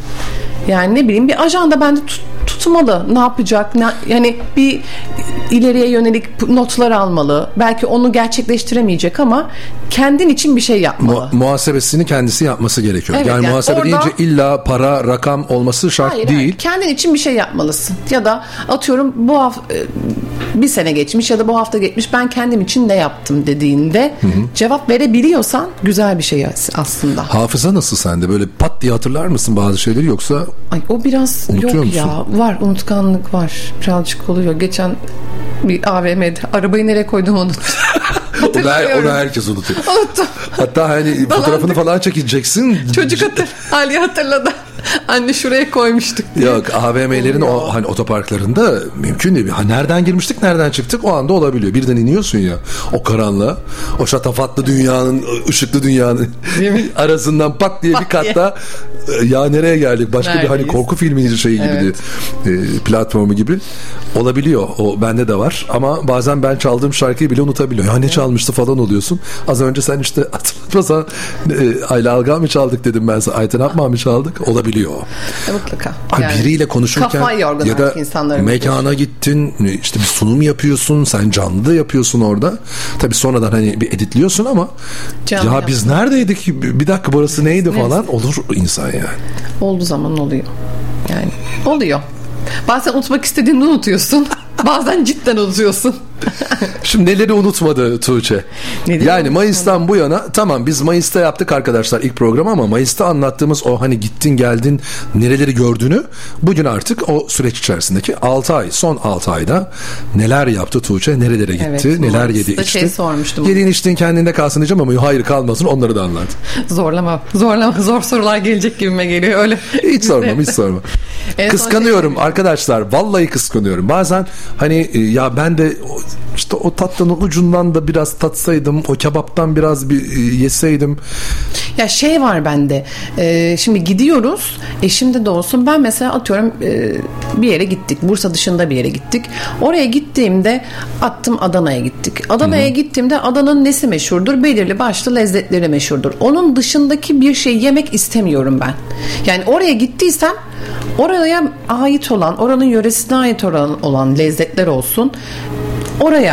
Yani ne bileyim bir ajanda bende tut- tutmalı ne yapacak ne, yani bir ileriye yönelik notlar almalı belki onu gerçekleştiremeyecek ama kendin için bir şey yapmalı. Mu- muhasebesini kendisi yapması gerekiyor. Evet, yani, yani muhasebe orada- deyince illa para, rakam olması şart Hayır, değil. hayır. Kendin için bir şey yapmalısın. Ya da atıyorum bu hafta bir sene geçmiş ya da bu hafta geçmiş ben kendim için ne yaptım dediğinde cevap verebiliyorsan güzel bir şey aslında. Hafıza nasıl sende? Böyle pat diye hatırlar mısın bazı şeyleri yoksa Ay o biraz yok musun? ya. Var unutkanlık var. Birazcık oluyor. Geçen bir AVM'de arabayı nereye koydum unuttum. (laughs) onu, her, onu herkes unutuyor. Unuttum. Hatta hani fotoğrafını falan çekeceksin. Çocuk hatır. Ali hatırladı. (laughs) Anne şuraya koymuştuk. Yok AVM'lerin o hani otoparklarında mümkün değil. Ha, nereden girmiştik nereden çıktık o anda olabiliyor. Birden iniyorsun ya o karanlığa o şatafatlı dünyanın ışıklı dünyanın (laughs) arasından pat diye bir diye. katta e, ya nereye geldik başka bir hani Neredeyiz? korku filmi şeyi gibi Evet. e, platformu gibi olabiliyor. O bende de var ama bazen ben çaldığım şarkıyı bile unutabiliyorum. Ya ne çalmıştı falan oluyorsun. Az önce sen işte (laughs) hatırlatmasan e, Ayla Algan mı çaldık dedim ben sana. Ayten Apma mı çaldık? Olabiliyor. E, mutlaka. Abi Yani biriyle konuşurken ya da mekana gittin işte bir sunum yapıyorsun sen canlı yapıyorsun orada tabi sonradan hani bir editliyorsun ama Canlı ya biz neredeydik bir dakika burası neydi falan olur insan yani. Olduğu zaman oluyor. Yani oluyor. Bazen unutmak istediğini unutuyorsun. (laughs) (laughs) Bazen cidden unutuyorsun. (laughs) Şimdi neleri unutmadı Tuğçe? Neleri yani unutmadı? Mayıs'tan bu yana tamam biz Mayıs'ta yaptık arkadaşlar ilk program ama Mayıs'ta anlattığımız o hani gittin geldin nereleri gördüğünü bugün artık o süreç içerisindeki 6 ay son 6 ayda neler yaptı Tuğçe nerelere gitti Evet, neler yedi şey içti. sormuştum. Yediğin içtiğin kendinde kalsın diyeceğim ama hayır kalmasın onları da anlat. Zorlama. Zorlama. Zor sorular gelecek gibime geliyor. Öyle. Hiç sormam hiç (laughs) son kıskanıyorum şey- arkadaşlar vallahi kıskanıyorum. Bazen hani e, ya ben de işte o tatlının ucundan da biraz tatsaydım o kebaptan biraz bir e, yeseydim Ya şey var bende. e, şimdi gidiyoruz. Eşimde de olsun. Ben mesela atıyorum e, bir yere gittik. Bursa dışında bir yere gittik. Oraya gittiğimde attım Adana'ya gittik. Adana'ya gittiğimde Adana'nın nesi meşhurdur? Belirli başlı lezzetleri meşhurdur. Onun dışındaki bir şey yemek istemiyorum ben. Yani oraya gittiysem oraya ait olan, oranın yöresine ait olan, olan lezzetler olsun. Oraya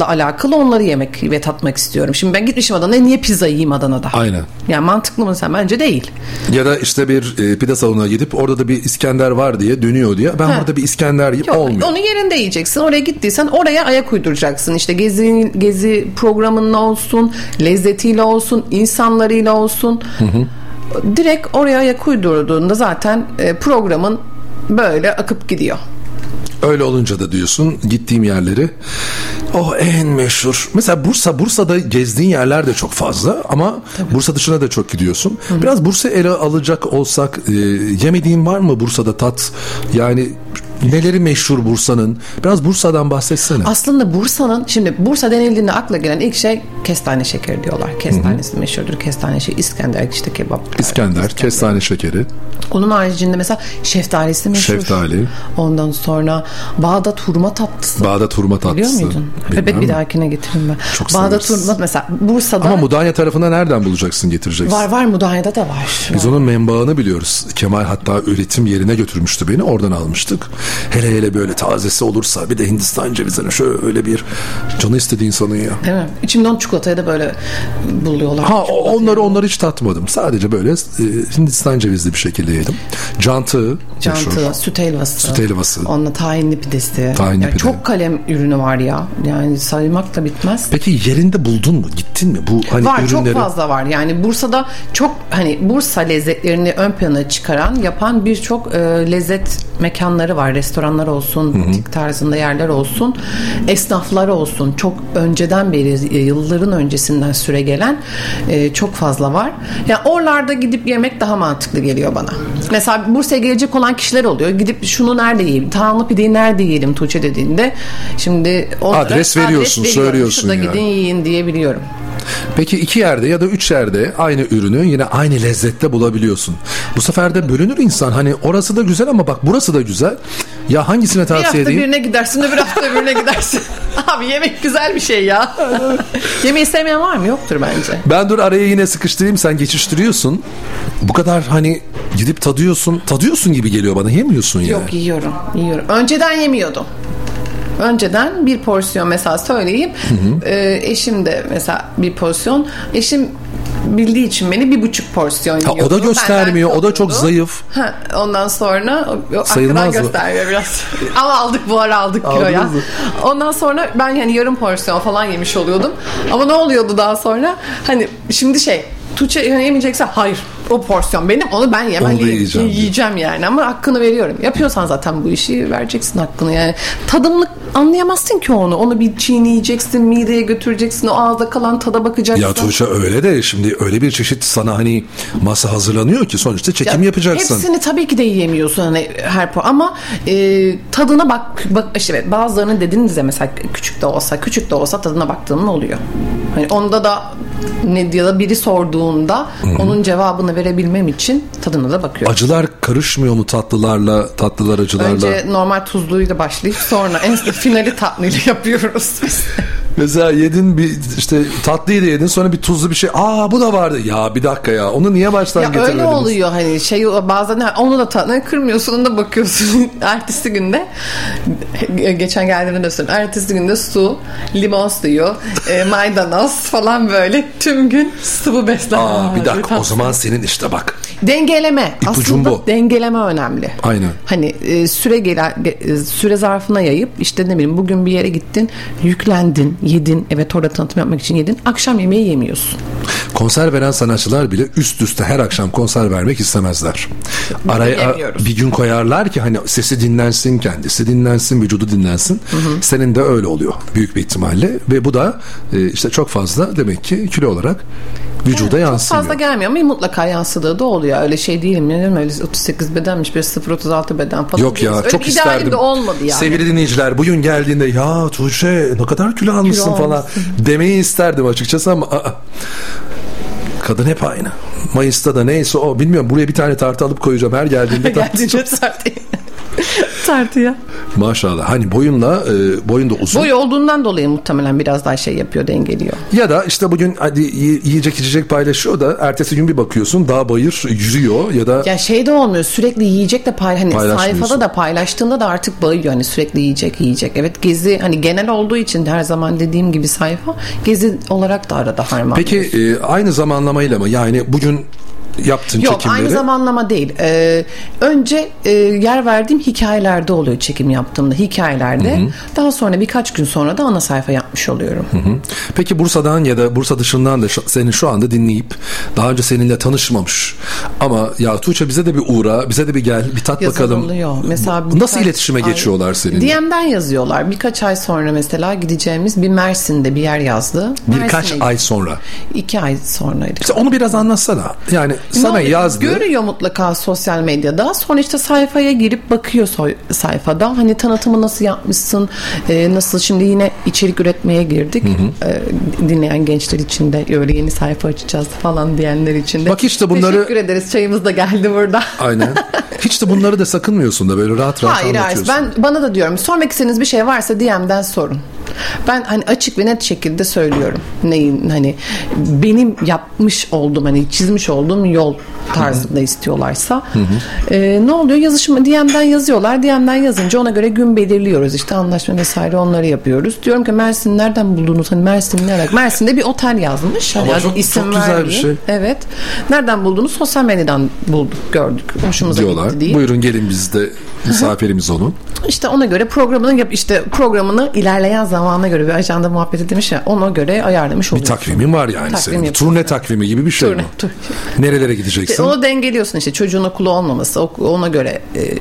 alakalı onları yemek ve tatmak istiyorum. Şimdi ben gitmişim Adana'ya niye pizza yiyeyim Adana'da? Aynen. Yani mantıklı mı sen? Bence değil. ya da işte bir e, pide salonuna gidip orada da bir İskender var diye dönüyor diye ben Ha. burada bir İskender yiyip Yok, olmuyor. onu yerinde yiyeceksin. Oraya gittiysen oraya ayak uyduracaksın. İşte gezi gezi programınla olsun, lezzetiyle olsun, insanlarıyla olsun. Direkt oraya ayak uydurduğunda zaten e, programın böyle akıp gidiyor. Öyle olunca da diyorsun gittiğim yerleri o en meşhur. Mesela Bursa Bursa'da gezdiğin yerler de çok fazla ama Bursa dışına da çok gidiyorsun. Biraz Bursa ele alacak olsak e, yemediğin var mı Bursa'da tat? Yani neleri meşhur Bursa'nın? Biraz Bursa'dan bahsetsene. Aslında Bursa'nın şimdi Bursa denildiğinde akla gelen ilk şey kestane şekeri diyorlar. Kestanesi meşhurdur. Kestane şey İskender işte kebap. İskender, kestane şekeri, Onun haricinde mesela şeftalisi meşhur. şeftali, Ondan sonra Bağdat hurma tatlısı. Bağdat hurma tatlısı. Biliyor muydun? Bilmem bir dahakine getiririm ben. Çok Bağdat severiz. hurma mesela Bursa'da Ama Mudanya tarafına nereden bulacaksın getireceksin? var var Mudanya'da da var. Biz onun menbaını biliyoruz. Kemal hatta üretim yerine götürmüştü beni. Oradan almıştık. Hele hele böyle tazesi olursa bir de Hindistan cevizine şöyle bir canı istediği insanın ya. Değil mi? İçimde onu çikolataya da böyle buluyorlar. Ha onları onları hiç tatmadım. Sadece böyle e, Hindistan cevizli bir şekilde yedim. Cantı, Cantı, meşhur. süt helvası. Süt helvası. Onunla tahinli pidesi. Tahinli Yani pide. Çok kalem ürünü var ya. Yani saymak da bitmez. Peki yerinde buldun mu? Gittin mi? Bu hani var ürünleri. çok fazla var. Yani Bursa'da çok hani Bursa lezzetlerini ön plana çıkaran, yapan birçok e, lezzet mekanları var. Restoranlar olsun, butik tarzında yerler olsun, esnaflar olsun. Çok önceden beri, e, yılların öncesinden süre gelen e, çok fazla var. Yani oralarda gidip yemek daha mantıklı geliyor bana. Mesela Bursa'ya gelecek olan kişiler oluyor. Gidip şunu nerede yiyeyim? Tahanlı pideyi nerede yiyelim Tuğçe dediğinde. Şimdi onlara Adres veriyorsun, veriyorum. söylüyorsun Şurada yani. gidin yiyin diyebiliyorum. Peki iki yerde ya da üç yerde aynı ürünü yine aynı lezzette bulabiliyorsun. Bu sefer de bölünür insan. Hani orası da güzel ama bak burası da güzel. Ya hangisine Bir hafta tavsiye edeyim? birine gidersin öbür hafta öbürüne gidersin. (laughs) Abi yemek güzel bir şey ya. (laughs) Yemeği sevmeyen var mı? Yoktur bence. Ben dur araya yine sıkıştırayım sen geçiştiriyorsun. Bu kadar hani gidip tadıyorsun. Tadıyorsun gibi geliyor bana yemiyorsun ya. Yok yiyorum. Yiyorum. Önceden yemiyordum. Önceden bir porsiyon mesela söyleyeyim. e, eşim de mesela bir porsiyon. Eşim bildiği için beni bir buçuk porsiyon Ha, o yiyordu. da göstermiyor. O da çok zayıf. Ha, ondan sonra Sayılmaz mı? göstermiyor biraz. (laughs) Ama aldık bu ara aldık kiloya. Aldınız mı? Ondan sonra ben yani yarım porsiyon falan yemiş oluyordum. Ama ne oluyordu daha sonra? Hani şimdi şey Tuğçe yani yemeyecekse hayır o porsiyon benim onu ben yemem Onu yiyeceğim yiyeceğim yani ama hakkını veriyorum. Yapıyorsan zaten bu işi vereceksin hakkını yani. Tadımlık anlayamazsın ki onu. Onu bir çiğneyeceksin, mideye götüreceksin, o ağızda kalan tada bakacaksın. Ya Tuğçe öyle de şimdi öyle bir çeşit sana hani masa hazırlanıyor ki sonuçta çekim Ya yapacaksın. Hepsini tabii ki de yiyemiyorsun hani her po ama e, tadına bak bak işte evet, bazılarını dediniz ya mesela küçük de olsa küçük de olsa tadına baktığın oluyor. Hani onda da ne ya da biri sorduğunda onun cevabını verebilmem için tadına da bakıyorum. Acılar karışmıyor mu tatlılarla, tatlılar acılarla? Önce normal tuzluyla başlayıp sonra en (laughs) finali tatlıyla yapıyoruz biz. Mesela yedin bir işte tatlıyı da yedin sonra bir tuzlu bir şey. Aa bu da vardı. Ya bir dakika ya onu niye baştan Ya öyle getirmediniz? oluyor hani şey bazen onu da tadına kırmıyorsun onu da bakıyorsun (laughs) ertesi günde geçen geldiğimde de söyleyeyim ertesi günde su limon suyu e, maydanoz falan böyle tüm gün sıvı beslenme Aa bir dakika o Tatlı. zaman senin işte bak. dengeleme İpucun aslında bu. dengeleme önemli Aynen. hani e, süre gelen ge- e, süre zarfına yayıp işte ne bileyim bugün bir yere gittin yüklendin yedin evet orada tanıtım yapmak için yedin akşam yemeği yemiyorsun Konser veren sanatçılar bile üst üste her akşam konser vermek istemezler. Araya bir gün koyarlar ki hani sesi dinlensin, kendisi dinlensin, vücudu dinlensin. Senin de öyle oluyor büyük bir ihtimalle ve bu da e, işte çok fazla demek ki kilo olarak Vücuda yansımıyor. Fazla gelmiyor ama mutlaka yansıdığı da oluyor. Öyle şey değilim. Ne öyle 38 bedenmiş, bir 0.36 beden falan. Yok ya. Öyle çok isterdim. de olmadı yani. Sevgili dinleyiciler bugün geldiğinde ya Tuğçe ne kadar kilo almışsın Kilo falan almışsın. demeyi isterdim açıkçası ama aa, kadın hep aynı. Mayıs'ta da neyse o bilmiyorum buraya bir tane tartı alıp koyacağım her (laughs) geldiğinde tartı. (laughs) Tartıya. Maşallah hani boyunla e, boyun da uzun. Boy olduğundan dolayı muhtemelen biraz daha şey yapıyor, dengeliyor. Ya da işte bugün hadi yi- yiyecek içecek paylaşıyor da ertesi gün bir bakıyorsun dağ bayır yürüyor ya da Ya şey de olmuyor sürekli yiyecek de pay hani sayfada da paylaştığında da artık bayıyor hani sürekli yiyecek yiyecek. Evet gezi hani genel olduğu için her zaman dediğim gibi sayfa gezi olarak da arada harman. peki e, aynı zamanlamayla mı yani bugün yaptın Yok çekimleri. aynı zamanlama değil. Ee, önce e, yer verdiğim hikayelerde oluyor çekim yaptığımda hikayelerde. Daha sonra birkaç gün sonra da ana sayfa yapmış oluyorum. Peki Bursa'dan ya da Bursa dışından da seni şu anda dinleyip daha önce seninle tanışmamış ama ya Tuğçe bize de bir uğra, bize de bir gel, bir tat bakalım. oluyor. Mesela Nasıl birkaç iletişime ay- geçiyorlar seninle? DM'den yazıyorlar. Birkaç ay sonra mesela gideceğimiz bir Mersin'de bir yer yazdı. Birkaç Mersin'e ay sonra. İki ay sonraydı. İşte onu biraz anlatsana. Yani sana Ne yazdı. Görüyor mutlaka sosyal medyada. Sonra işte sayfaya girip bakıyor sayfada. Hani tanıtımı nasıl yapmışsın? e, nasıl şimdi yine içerik üretmeye girdik. E, dinleyen gençler için de öyle yeni sayfa açacağız falan diyenler için de. Bak işte bunları- Teşekkür ederiz. Çayımız da geldi burada. Aynen. Hiç de bunları da sakınmıyorsun da böyle rahat rahat Hayır hayır anlatıyorsun. ben bana da diyorum sormak istediğiniz bir şey varsa DM'den sorun. Ben hani açık ve net şekilde söylüyorum. Neyin hani benim yapmış olduğum hani çizmiş olduğum yol tarzında istiyorlarsa. Ee, ne oluyor? Yazışma DM'den yazıyorlar. DM'den yazınca ona göre gün belirliyoruz. İşte anlaşma vesaire onları yapıyoruz. Diyorum ki Mersin nereden buldunuz? Hani Mersin ne alaka? Mersin'de bir otel yazmış. Ama çok- isim çok güzel bir vermeyeyim. şey. Evet. Nereden buldunuz? Sosyal medyadan bulduk, gördük. Hoşumuza diyorlar. gitti diye. Buyurun gelin biz de misafirimiz olun. (laughs) İşte ona göre programını yap işte programını ilerleyen zamana göre bir ajanda muhabbeti demiş ya ona göre ayarlamış Bir oluyorsun. takvimin var yani Takvim senin. Turne takvimi gibi bir şey Turne, mi? tur- Nerelere gideceksin? Onu dengeliyorsun işte çocuğun okulu olmaması ona göre e,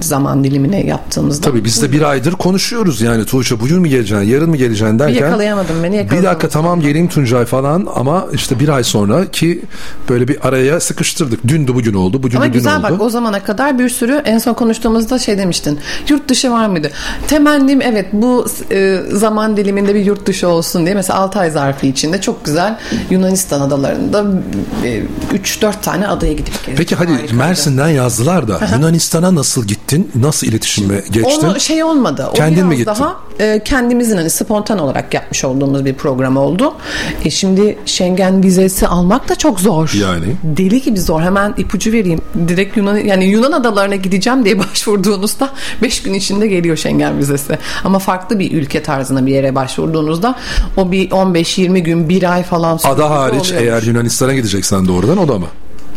zaman dilimine yaptığımızda. Tabii biz de bir aydır konuşuyoruz yani Tuğçe bugün mü geleceksin yarın mı geleceksin derken. Bir yakalayamadım beni Bir yakaladım. dakika tamam geleyim Tuncay falan ama işte bir ay sonra ki böyle bir araya sıkıştırdık. Dün de bugün oldu. Bugün Ama de dün güzel oldu. bak o zamana kadar bir sürü en son konuştuğumuzda şey demiştin. Yurt dışı var mıydı? Temennim evet bu e, zaman diliminde bir yurt dışı olsun diye. Mesela 6 ay zarfı içinde çok güzel Yunanistan adalarında e, 3-4 tane adaya gidip gezdim. Peki hadi Harikaydı. Mersin'den yazdılar da Yunanistan'a nasıl gittin? Nasıl iletişime geçtin? Onu şey olmadı. O Kendin mi gittin? Daha e, kendimizin hani spontan olarak yapmış olduğumuz bir program oldu. E, şimdi Schengen vizesi almak da çok zor. Yani? Deli gibi zor. Hemen ipucu vereyim. Direkt Yunan yani Yunan adalarına gideceğim diye (laughs) başvurduğunuzda 5 gün içinde geliyor Schengen vizesi. Ama farklı bir ülke tarzına bir yere başvurduğunuzda o bir 15-20 gün, bir ay falan sürüyor. Ada hariç eğer Yunanistan'a gideceksen doğrudan o da mı?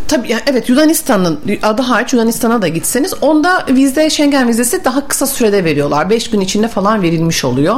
Tabii yani evet Yunanistan'ın adı hariç Yunanistan'a da gitseniz onda vize Schengen vizesi daha kısa sürede veriyorlar. 5 gün içinde falan verilmiş oluyor.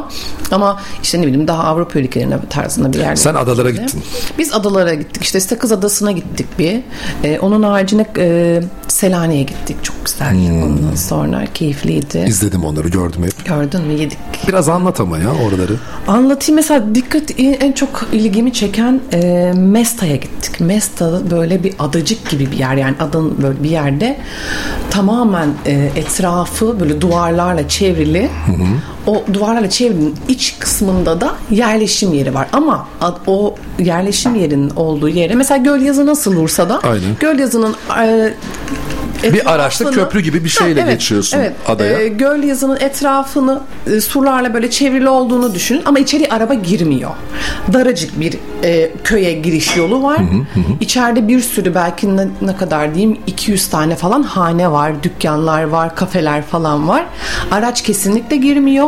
Ama işte ne bileyim daha Avrupa ülkelerine tarzında bir yer. Sen adalara gittin. Biz adalara gittik. İşte Sakız Adası'na gittik bir. Ee, onun haricinde e, Selanik'e gittik. Çok güzel. Hmm. Ondan sonra keyifliydi. İzledim onları gördüm hep. Gördün mü yedik. Biraz anlat ama ya oraları. Anlatayım mesela dikkat en çok ilgimi çeken e, Mesta'ya gittik. Mesta böyle bir adacık gibi bir yer yani adanın böyle bir yerde tamamen e, etrafı böyle duvarlarla çevrili. O duvarlarla çevrinin iç kısmında da yerleşim yeri var ama o yerleşim yerinin olduğu yere mesela Gölyazı nasıl Bursa'da Aynen. Gölyazı'nın e, Bir etrafını- köprü gibi bir şeyle evet, geçiyorsun evet. adaya. Ee, göl yazının etrafını e, surlarla böyle çevrili olduğunu düşünün ama içeri araba girmiyor. Daracık bir e, köye giriş yolu var. İçeride bir sürü belki ne, ne kadar diyeyim 200 tane falan hane var, dükkanlar var, kafeler falan var. Araç kesinlikle girmiyor.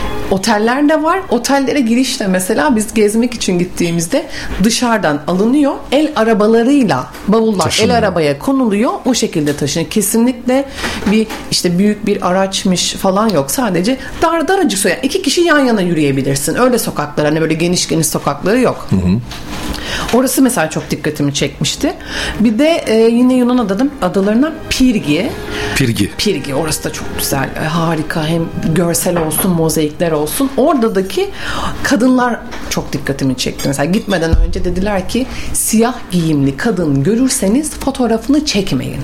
Oteller de var. Otellere girişte mesela biz gezmek için gittiğimizde dışarıdan alınıyor. El arabalarıyla bavullar Taşınıyor. el arabaya konuluyor. O şekilde taşınıyor. Kesinlikle bir işte büyük bir araçmış falan yok. Sadece dar daracık soyan. iki kişi yan yana yürüyebilirsin. Öyle sokaklar hani böyle geniş geniş sokakları yok. Orası mesela çok dikkatimi çekmişti. Bir de e, yine Yunan adadım, adalarından Pirgi. Pirgi. Pirgi orası da çok güzel. E, harika. Hem görsel olsun, mozaikler olsun. Oradaki kadınlar çok dikkatimi çekti. Mesela gitmeden önce dediler ki siyah giyimli kadın görürseniz fotoğrafını çekmeyin.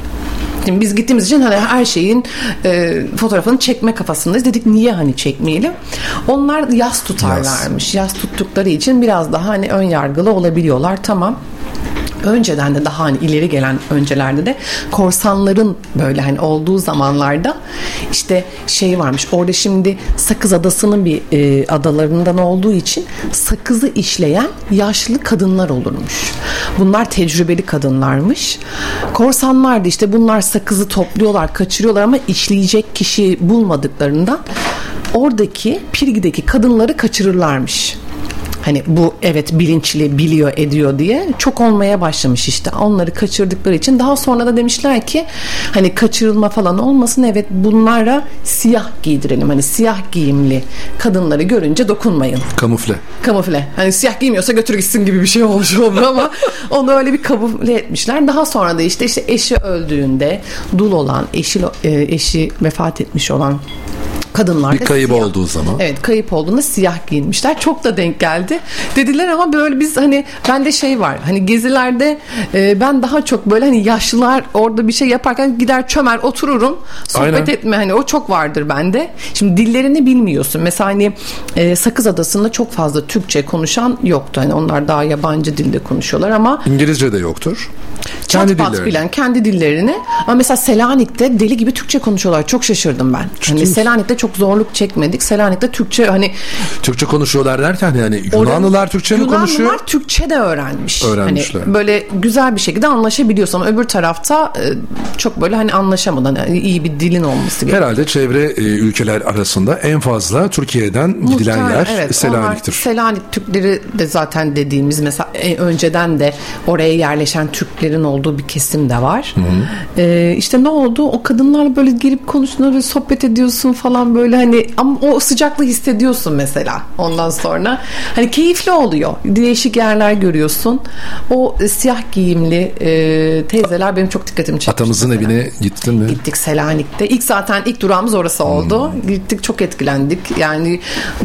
Şimdi biz gittiğimiz için hani her şeyin e, fotoğrafını çekme kafasındayız. Dedik niye hani çekmeyelim? Onlar yas tutarlarmış. Yas tuttukları için biraz daha hani ön yargılı olabiliyorlar. Tamam önceden de daha hani ileri gelen öncelerde de korsanların böyle hani olduğu zamanlarda işte şey varmış orada şimdi Sakız Adası'nın bir e, adalarından olduğu için sakızı işleyen yaşlı kadınlar olurmuş. Bunlar tecrübeli kadınlarmış. Korsanlar da işte bunlar sakızı topluyorlar, kaçırıyorlar ama işleyecek kişi bulmadıklarından oradaki Pirgi'deki kadınları kaçırırlarmış hani bu evet bilinçli biliyor ediyor diye çok olmaya başlamış işte onları kaçırdıkları için daha sonra da demişler ki hani kaçırılma falan olmasın evet bunlara siyah giydirelim hani siyah giyimli kadınları görünce dokunmayın Kamufle. kamufle. Hani siyah giymiyorsa götür gitsin gibi bir şey olmuş oldu ama (laughs) onu öyle bir kamufle etmişler. Daha sonra da işte işte eşi öldüğünde dul olan, eşi e, eşi vefat etmiş olan kadınlar Bir kayıp siyah. olduğu zaman. Evet kayıp olduğunda siyah giyinmişler. Çok da denk geldi. Dediler ama böyle biz hani bende şey var. Hani gezilerde e, ben daha çok böyle hani yaşlılar orada bir şey yaparken gider çömer otururum. Sohbet Aynen. etme hani o çok vardır bende. Şimdi dillerini bilmiyorsun. Mesela hani e, Sakız Adası'nda çok fazla Türkçe konuşan yoktu. Hani onlar daha yabancı dilde konuşuyorlar ama İngilizce de yoktur. Çat Kendi pat dillerini. bilen kendi dillerini. Ama mesela Selanik'te deli gibi Türkçe konuşuyorlar. Çok şaşırdım ben. Hani? Selanik'te çok zorluk çekmedik. Selanik'te Türkçe hani Türkçe konuşuyorlar derken yani Yunanlılar Türkçe mi Yunanlılar konuşuyor? Türkçe de öğrenmiş. Öğrenmişler. Hani böyle güzel bir şekilde anlaşabiliyorsun öbür tarafta e, çok böyle hani anlaşamadan yani iyi bir dilin olması gerekiyor. Herhalde çevre e, ülkeler arasında en fazla Türkiye'den gidilen Muhtemelen, yer evet, Selanik'tir. Selanik Türkleri de zaten dediğimiz mesela e, önceden de oraya yerleşen Türklerin olduğu bir kesim de var. E, işte ne oldu? O kadınlarla böyle gelip konuşuyorlar, sohbet ediyorsun falan böyle hani ama o sıcaklığı hissediyorsun mesela ondan sonra. Hani keyifli oluyor. Değişik yerler görüyorsun. O e, siyah giyimli e, teyzeler benim çok dikkatimi çekti. Atamızın evine gittin mi? Gittik Selanik'te. İlk zaten ilk durağımız orası oldu. Gittik çok etkilendik. Yani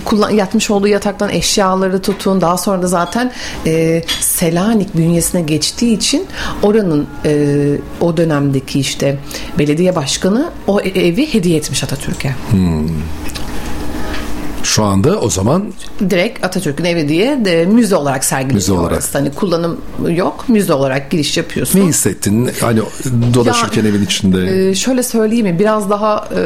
kullan, yatmış olduğu yataktan eşyaları tutun. Daha sonra da zaten e, Selanik bünyesine geçtiği için oranın e, o dönemdeki işte belediye başkanı o e- evi hediye etmiş Atatürk'e. Şu anda o zaman Direkt Atatürk'ün evi diye de müze olarak sergileniyor Müze olarak. orası. Hani kullanım yok. Müze olarak giriş yapıyorsun. ne hissettin? Hani dolaşırken Ya, evin içinde. Ee, şöyle söyleyeyim mi biraz daha e,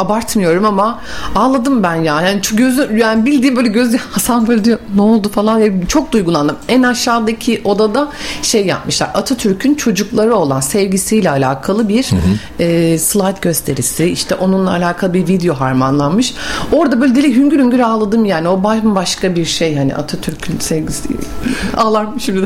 abartmıyorum ama ağladım ben ya. Yani şu gözü yani bildiğim böyle gözü (laughs) Hasan böyle diyor ne oldu falan Ya çok duygulandım. En aşağıdaki odada şey yapmışlar. Atatürk'ün çocukları olan sevgisiyle alakalı bir e, slide gösterisi. İşte onunla alakalı bir video harmanlanmış. Orada böyle deli hüngür hüngür ağladım yani. O başka bir şey hani Atatürk'ün sevgisi. Ağlarım şimdi de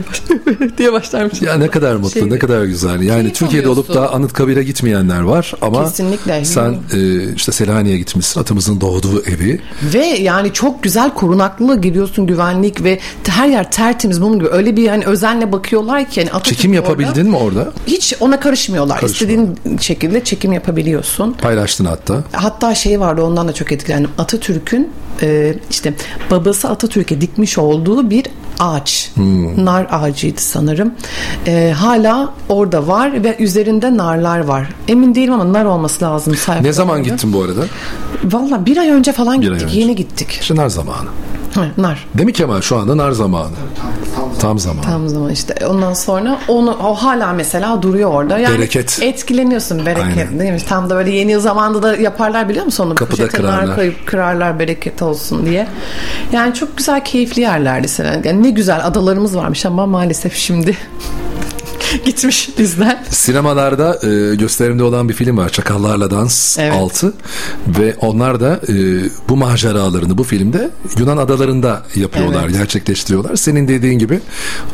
(laughs) diye başlarmış. Ya ne kadar mutlu, Şey- ne kadar güzel. Yani Keyif Türkiye'de olup da Anıtkabir'e gitmeyenler var ama Kesinlikle. sen e, işte Selanik'e gitmişsin. Atamızın doğduğu evi. Ve yani çok güzel korunaklı giriyorsun güvenlik ve her yer tertemiz bunun gibi öyle bir hani özenle bakıyorlar ki hani Atatürk Çekim orada- yapabildin mi orada? Hiç ona karışmıyorlar. Karışmıyor. İstediğin şekilde çekim yapabiliyorsun. Paylaştın hatta. Hatta şey vardı ondan da çok etkilendim. Atatürk'ün e, işte babası Atatürk'e dikmiş olduğu bir ağaç. Hmm. Nar ağacıydı sanırım. E, hala orada var ve üzerinde narlar var. Emin değilim ama nar olması lazım. Ne zaman gittin bu arada? Valla bir ay önce falan Bir gittik. önce. Yeni gittik. İşte nar zamanı. Ha, nar. Değil mi Kemal? Şu anda nar zamanı. Tam zamanı. Tam zaman işte ondan sonra onu o hala mesela duruyor orada. Yani Bereket. Etkileniyorsun bereket Aynen. değil mi? Tam da böyle yeni yıl zamanında da yaparlar biliyor musun onu? Kapıda Poşete nar kırarlar. koyup kırarlar bereket olsun diye. Yani çok güzel keyifli yerlerdi. Yani ne güzel adalarımız varmış ama maalesef şimdi (laughs) gitmiş bizden. Sinemalarda e, gösterimde olan bir film var. Çakallarla Dans Evet. 6 ve onlar da e, bu maceralarını bu filmde Yunan adalarında yapıyorlar, Evet. gerçekleştiriyorlar. Senin dediğin gibi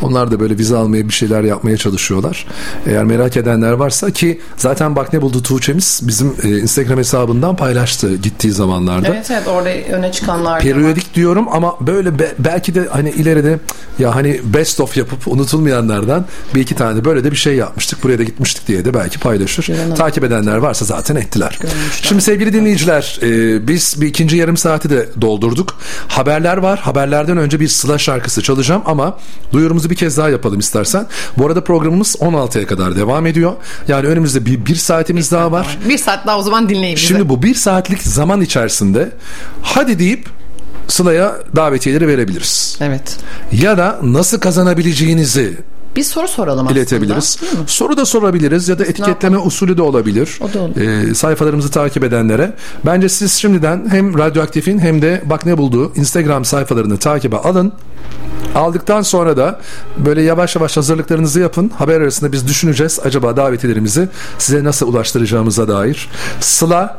onlar da böyle vize almaya bir şeyler yapmaya çalışıyorlar. Eğer merak edenler varsa ki zaten bak ne buldu Tuğçe'miz bizim e, Instagram hesabından paylaştı gittiği zamanlarda. Evet evet orada öne çıkanlar. Periyodik diyorum ama böyle be- belki de hani ileride ya hani best of yapıp unutulmayanlardan bir iki tane böyle de bir şey yapmıştık. Buraya da gitmiştik diye de belki paylaşır. Takip edenler varsa zaten ettiler. Şimdi sevgili dinleyiciler e, biz bir ikinci yarım saati de doldurduk. Haberler var. Haberlerden önce bir Sıla şarkısı çalacağım ama duyurumuzu bir kez daha yapalım istersen. Bu arada programımız 16'ya kadar devam ediyor. Yani önümüzde bir, bir saatimiz daha var. Bir saat daha o zaman dinleyin bizi. Şimdi bu bir saatlik zaman içerisinde hadi deyip Sıla'ya davetiyeleri verebiliriz. Evet. Ya da nasıl kazanabileceğinizi Bir soru soralım aslında. iletebiliriz. Soru da sorabiliriz ya da etiketleme usulü de olabilir. O da olur. Ee, sayfalarımızı takip edenlere. Bence siz şimdiden hem Radyoaktif'in hem de Bak Ne Buldu Instagram sayfalarını takibe alın. Aldıktan sonra da böyle yavaş yavaş hazırlıklarınızı yapın. Haber arasında biz düşüneceğiz acaba davetilerimizi size nasıl ulaştıracağımıza dair. Sıla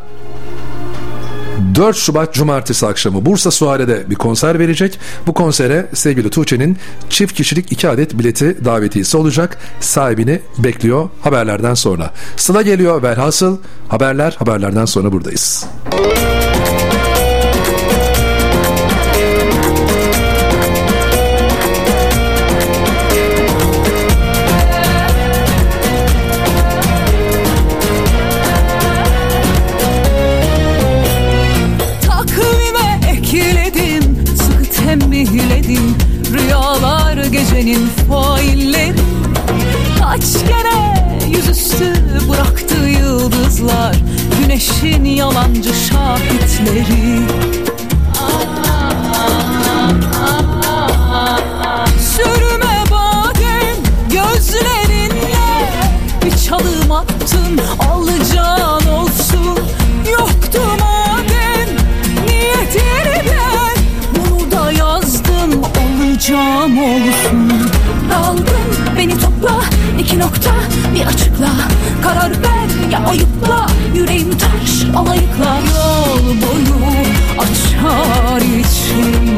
4 Şubat Cumartesi akşamı Bursa Suare'de bir konser verecek. Bu konsere sevgili Tuğçe'nin çift kişilik 2 adet bileti davetiyesi olacak. Sahibini bekliyor haberlerden sonra. Sıla geliyor velhasıl haberler haberlerden sonra buradayız. Takvime gecenin failleri Kaç kere yüzüstü bıraktı yıldızlar Güneşin yalancı şahitleri. Sürme badem gözlerinle Bir çalım attın iki nokta bir açıkla. Karar ver ya ayıpla. Yüreğim taş alayıkla. Yol boyu açar içim.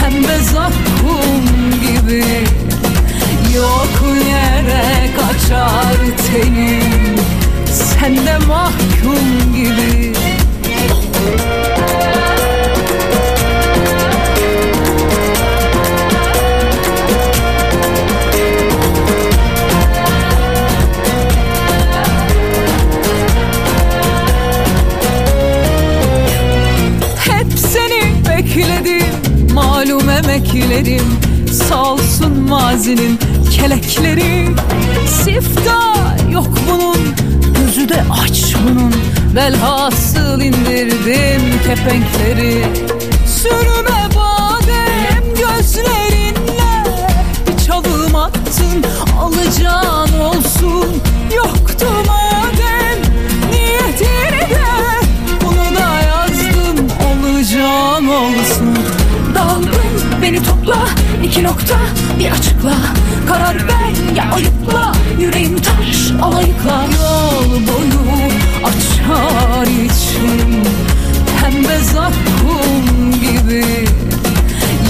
Pembe zakkum gibi. Yok yere kaçar tenim. Sen de mahkum gibi emeklerim Salsın mazinin kelekleri. Siftah yok bunun Gözü de aç bunun. Velhasıl indirdim kepenkleri. Sürme badem gözlerinle. Bir çalım attın alacağın olsun. Yoktu topla iki nokta bir açıkla. Karar ver ya ayıpla. Yüreğim taş alayıkla. Yol boyu açar içim Pembe zakkum gibi.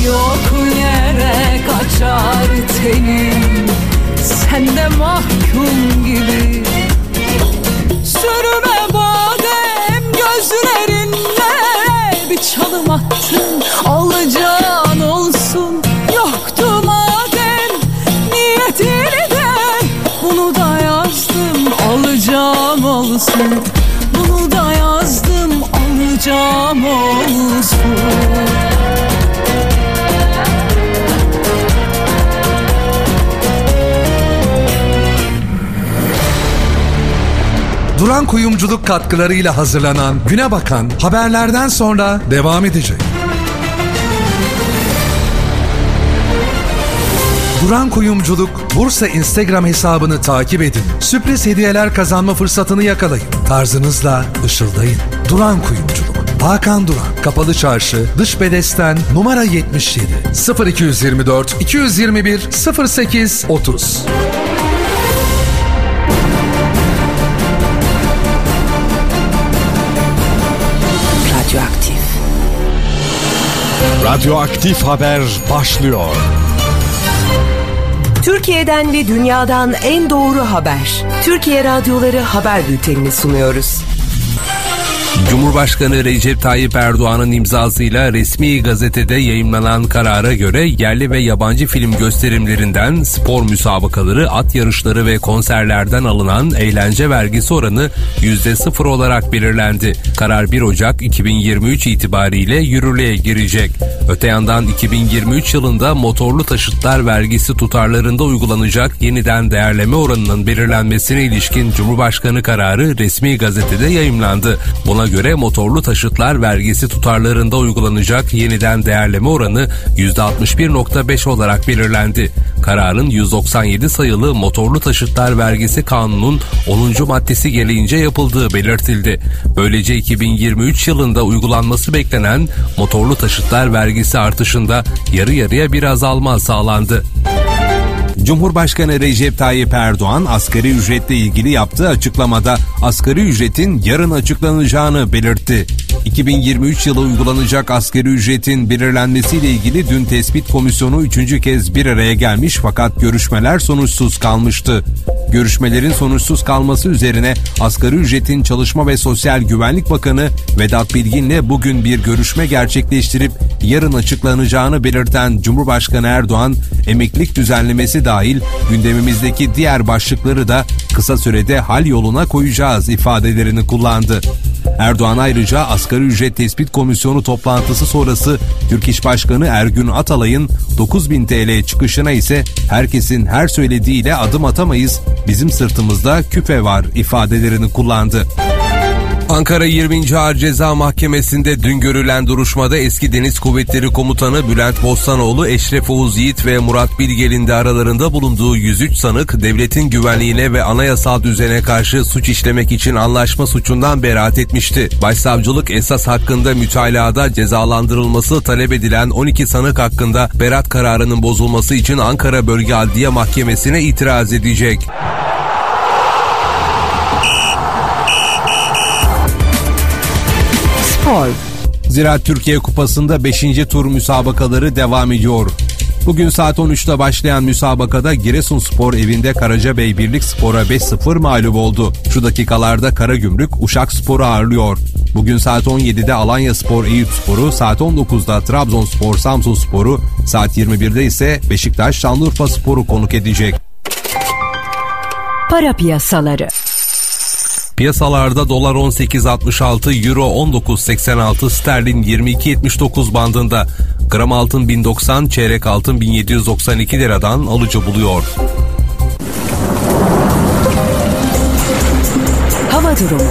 Yok yere kaçar tenim. Sen de mahkum gibi. Sürme badem gözlerinle. Bir çalım attın alacağın Bunu da yazdım alacağım olsun Duran Kuyumculuk katkılarıyla hazırlanan Güne Bakan haberlerden sonra devam edecek. Duran Kuyumculuk Bursa Instagram hesabını takip edin. Sürpriz hediyeler kazanma fırsatını yakalayın. Tarzınızla ışıldayın. Duran Kuyumculuk. Hakan Duran. Kapalı Çarşı, Dış Bedesten, numara 77. 0224 221 08 30. Radyoaktif. Radyoaktif haber başlıyor. Türkiye'den ve dünyadan en doğru haber. Türkiye Radyoları Haber Bülteni'ni sunuyoruz. Cumhurbaşkanı Recep Tayyip Erdoğan'ın imzasıyla resmi gazetede yayımlanan karara göre yerli ve yabancı film gösterimlerinden spor müsabakaları, at yarışları ve konserlerden alınan eğlence vergisi oranı %0 olarak belirlendi. Karar 1 Ocak 2023 itibariyle yürürlüğe girecek. Öte yandan 2023 yılında motorlu taşıtlar vergisi tutarlarında uygulanacak yeniden değerleme oranının belirlenmesine ilişkin Cumhurbaşkanı kararı resmi gazetede yayımlandı. Buna motorlu taşıtlar vergisi tutarlarında uygulanacak yeniden değerleme oranı %61.5 olarak belirlendi. Kararın 197 sayılı motorlu taşıtlar vergisi kanunun 10. maddesi gereğince yapıldığı belirtildi. Böylece 2023 yılında uygulanması beklenen motorlu taşıtlar vergisi artışında yarı yarıya bir azalma sağlandı. Cumhurbaşkanı Recep Tayyip Erdoğan asgari ücretle ilgili yaptığı açıklamada asgari ücretin yarın açıklanacağını belirtti. 2023 yılı uygulanacak asgari ücretin belirlenmesiyle ilgili dün tespit komisyonu üçüncü kez bir araya gelmiş fakat görüşmeler sonuçsuz kalmıştı. Görüşmelerin sonuçsuz kalması üzerine asgari ücretin Çalışma ve Sosyal Güvenlik Bakanı Vedat Bilgin'le bugün bir görüşme gerçekleştirip yarın açıklanacağını belirten Cumhurbaşkanı Erdoğan, emeklilik düzenlemesi dahil gündemimizdeki diğer başlıkları da kısa sürede hal yoluna koyacağız ifadelerini kullandı. Erdoğan ayrıca asgari ücret tespit komisyonu toplantısı sonrası Türk İş Başkanı Ergün Atalay'ın 9000 TL çıkışına ise herkesin her söylediğiyle adım atamayız, bizim sırtımızda küpe var ifadelerini kullandı. Ankara 20. Ağır Ceza Mahkemesi'nde dün görülen duruşmada eski Deniz Kuvvetleri Komutanı Bülent Bostanoğlu, Eşref Oğuz Yiğit ve Murat Bilgel'in de aralarında bulunduğu 103 sanık devletin güvenliğine ve anayasal düzene karşı suç işlemek için anlaşma suçundan beraat etmişti. Başsavcılık esas hakkında mütalada cezalandırılması talep edilen 12 sanık hakkında beraat kararının bozulması için Ankara Bölge Adliye Mahkemesi'ne itiraz edecek. Ziraat Türkiye Kupası'nda 5. tur müsabakaları devam ediyor. Bugün saat 13'te başlayan müsabakada Giresunspor evinde Karacabey Birlik Spor'a 5-0 mağlup oldu. Şu dakikalarda Karagümrük Uşak Spor'u ağırlıyor. Bugün saat 17'de Alanya Spor Eyüp Spor'u, saat 19'da Trabzonspor Samsun Spor'u, saat 21'de ise Beşiktaş Şanlıurfa Spor'u konuk edecek. Para piyasaları. Piyasalarda dolar 18.66, euro 19.86, sterlin 22.79 bandında. Gram altın 1090, çeyrek altın 1792 liradan alıcı buluyor. Hava durumu.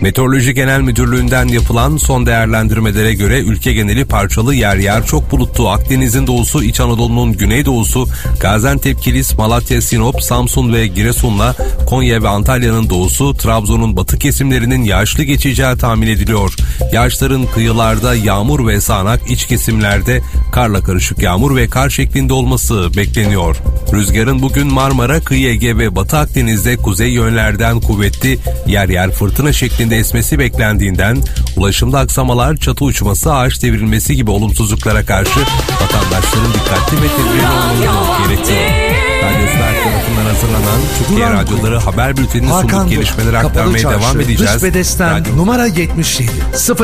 Meteoroloji Genel Müdürlüğü'nden yapılan son değerlendirmelere göre ülke geneli parçalı yer yer çok bulutlu. Akdeniz'in doğusu, İç Anadolu'nun güneydoğusu, Gaziantep, Kilis, Malatya, Sinop, Samsun ve Giresun'la Konya ve Antalya'nın doğusu, Trabzon'un batı kesimlerinin yağışlı geçeceği tahmin ediliyor. Yağışların kıyılarda yağmur ve sağanak, iç kesimlerde karla karışık yağmur ve kar şeklinde olması bekleniyor. Rüzgarın bugün Marmara, Kıyı Ege ve Batı Akdeniz'de kuzey yönlerden kuvvetli, yer yer fırtına şeklinde esmesi beklendiğinden ulaşımda aksamalar, çatı uçması, ağaç devrilmesi gibi olumsuzluklara karşı vatandaşların dikkatli ve tedbirli olmaları gerekiyor. Radyo Süper tarafından hazırlanan Türkiye Duran Radyoları haber bültenini Hakan sunduk gelişmeleri aktarmaya Çarşı, devam edeceğiz. Dış bedesten Radyo- numara 77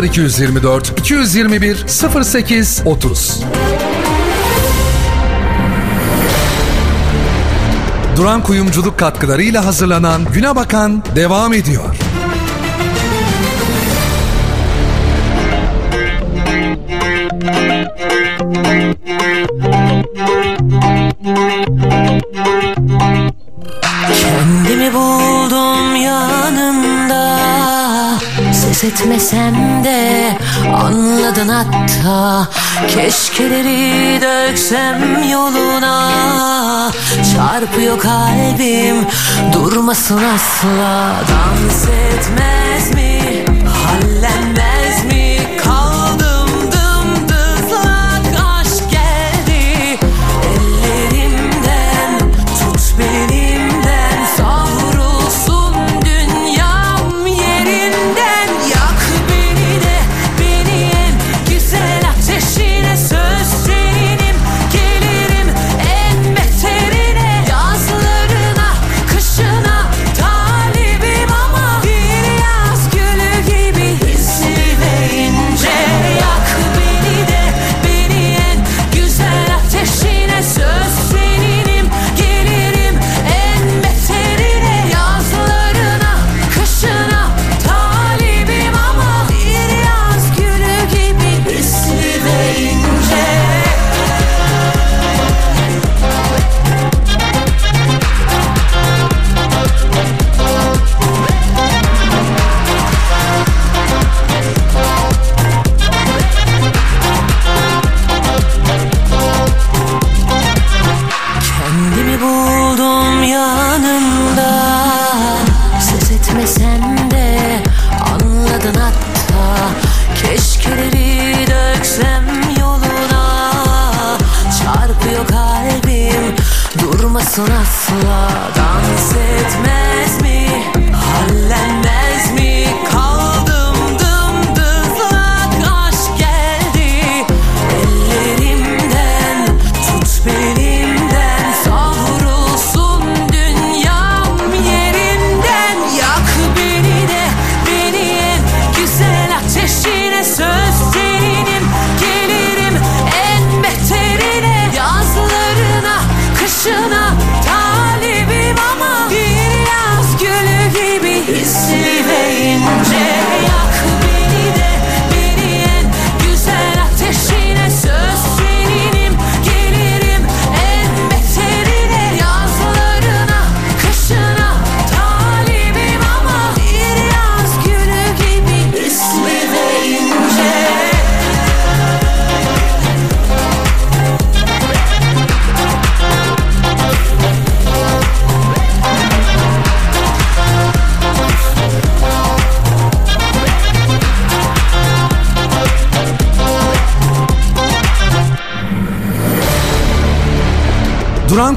0224 221 08 30 Duran Kuyumculuk katkılarıyla hazırlanan Güne Bakan devam ediyor. Kendimi buldum yanında Ses etmesem de anladın hatta. Keşkeleri döksem yoluna. Çarpıyor kalbim durmasın asla. Dans etmez mi? Hallenmez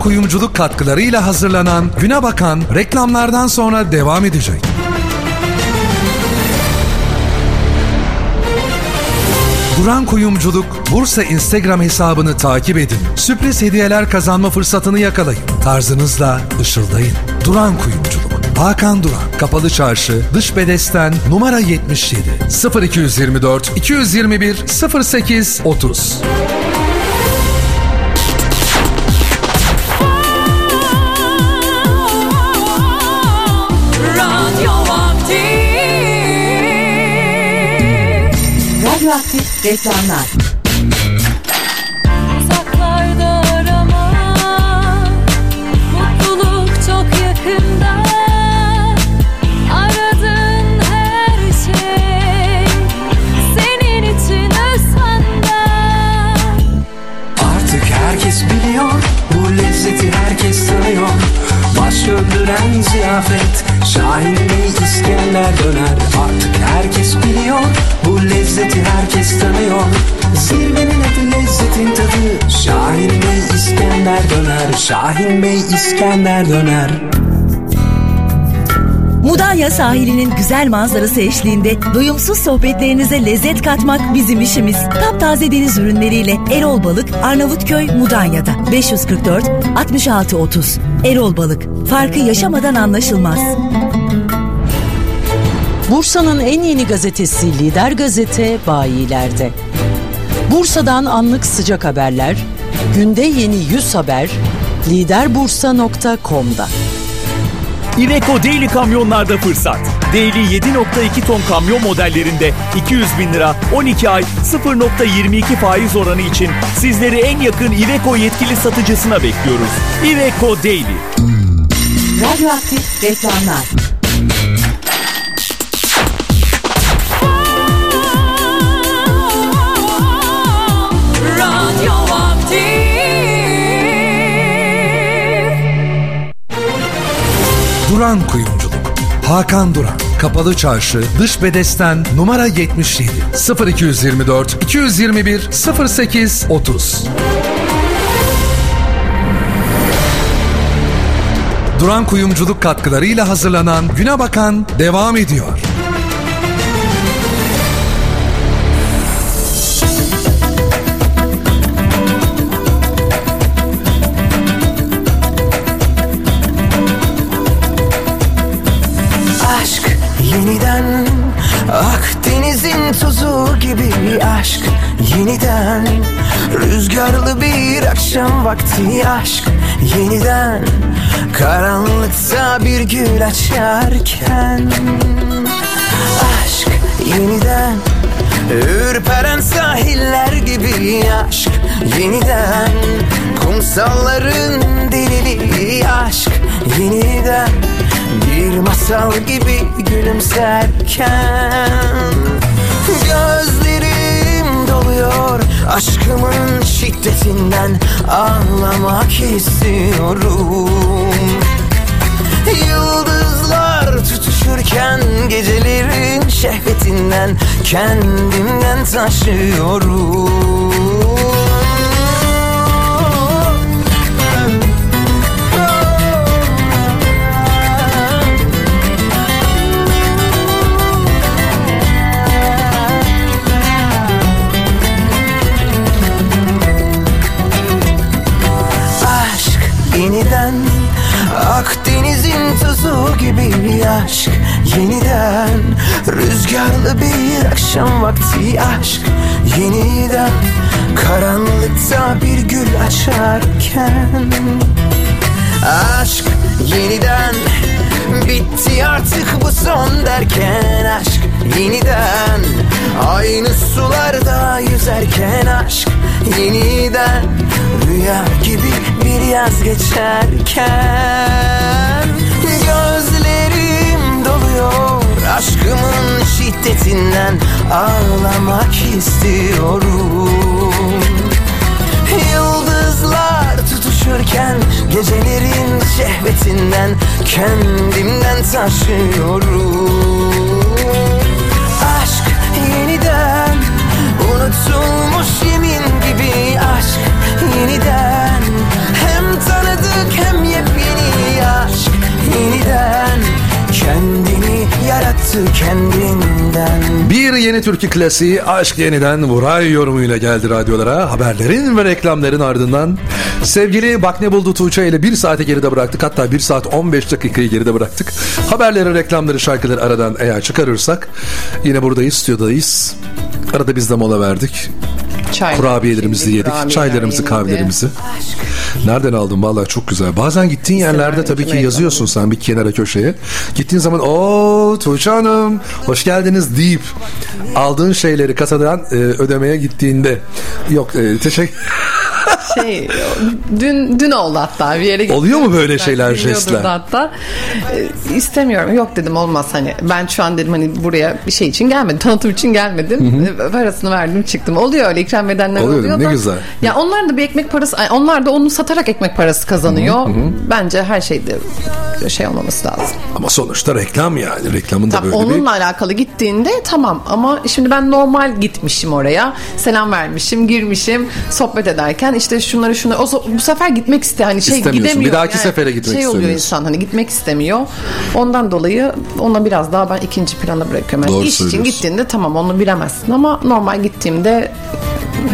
Kuyumculuk katkılarıyla hazırlanan Güne Bakan reklamlardan sonra devam edecek. Duran Kuyumculuk Bursa Instagram hesabını takip edin. Sürpriz hediyeler kazanma fırsatını yakalayın. Tarzınızla ışıldayın. Duran Kuyumculuk. Hakan Duran. Kapalı Çarşı, Dış Bedesten, numara 77. 0224 221 08 30. reklamlar. Uzaklarda arama Mutluluk çok yakında. Aradığın her şey Senin için özsanda Artık herkes biliyor Bu lezzeti herkes tanıyor. Baş döndüren ziyafet Şahin Bey İskender döner Artık herkes biliyor Bu lezzeti herkes tanıyor Zirvenin adı lezzetin tadı Şahin Bey İskender döner Şahin Bey İskender döner Mudanya sahilinin güzel manzarası eşliğinde doyumsuz sohbetlerinize lezzet katmak bizim işimiz. Taptaze deniz ürünleriyle Erol Balık, Arnavutköy, Mudanya'da. 544 66 30. Erol Balık. Farkı yaşamadan anlaşılmaz. Bursa'nın en yeni gazetesi Lider Gazete bayilerde. Bursa'dan anlık sıcak haberler, günde yeni 100 haber, liderbursa.com'da. Iveco Daily kamyonlarda fırsat. Daily 7.2 ton kamyon modellerinde 200 bin lira 12 ay 0.22 faiz oranı için sizleri en yakın Iveco yetkili satıcısına bekliyoruz. Iveco Daily. Radyoaktif reklamlar. Duran Kuyumculuk. Hakan Duran. Kapalı Çarşı, Dış Bedesten, numara 77. 0224 221 08 30. Duran Kuyumculuk katkılarıyla hazırlanan Güne Bakan devam ediyor. Aşk yeniden. Rüzgarlı bir akşam vakti aşk yeniden. Karanlıkta bir gül açarken Aşk yeniden. Ürperen sahiller gibi aşk yeniden. Kumsalların deliliği aşk yeniden. Bir masal gibi gülümserken Gözlerim doluyor aşkımın şiddetinden Ağlamak istiyorum Yıldızlar tutuşurken gecelerin şehvetinden kendimden taşıyorum. Akdeniz'in tuzu gibi aşk yeniden. Rüzgarlı bir akşam vakti aşk yeniden. Karanlıkta bir gül açarken. Aşk yeniden Bitti artık bu son derken. Aşk yeniden Aynı sularda yüzerken. Aşk yeniden Rüya gibi bir yaz geçerken Aşkımın şiddetinden ağlamak istiyorum. Yıldızlar tutuşurken gecelerin şehvetinden kendimden taşıyorum. Aşk yeniden unutulmuş yemin gibi aşk yeniden. Hem tanıdık hem yepyeni aşk yeniden kendini yarattı kendinden Bir yeni türkü klasiği Aşk Yeniden Vuray yorumuyla geldi radyolara. Haberlerin ve reklamların ardından sevgili Bak Ne Buldu Tuğçe ile bir saate geride bıraktık. Hatta bir saat 15 dakikayı geride bıraktık. Haberleri, reklamları, şarkıları aradan eğer çıkarırsak yine buradayız, stüdyodayız. Arada biz de mola verdik. Çay. Kurabiyelerimizi yedik, yenildi. kahvelerimizi. Nereden aldın? Vallahi çok güzel. Bazen gittiğin yerlerde tabii ki yazıyorsun sen bir kenara köşeye. Gittiğin zaman o Tuğçe Hanım hoş geldiniz deyip aldığın şeyleri kasadan e, ödemeye gittiğinde yok e, teşekkür (laughs) Şey dün dün oldu hatta bir yere. Oluyor mu böyle şeyler, jestler? Hatta E, istemiyorum. Yok dedim olmaz hani. Ben şu an dedim hani buraya bir şey için gelmedim. Tanıtım için gelmedim. E, Parasını verdim çıktım. Oluyor öyle ikram edenler Oluyor, oluyor, ne da. güzel. Ya onlar da bir ekmek parası onlar da onu satarak ekmek parası kazanıyor. Bence her şeyde şey olmaması lazım. ama sonuçta reklam yani reklamın da Tam böyle onunla alakalı gittiğinde tamam ama şimdi ben normal gitmişim oraya. Selam vermişim, girmişim, sohbet ederken işte şunları şunları o bu sefer gitmek istiyor hani şey gidemiyor. Bir dahaki sefere gitmek Şey oluyor insan hani gitmek istemiyor. Ondan dolayı ona biraz daha ben ikinci plana bırakıyorum. Yani Doğru iş için gittiğinde tamam onu bilemezsin ama normal gittiğimde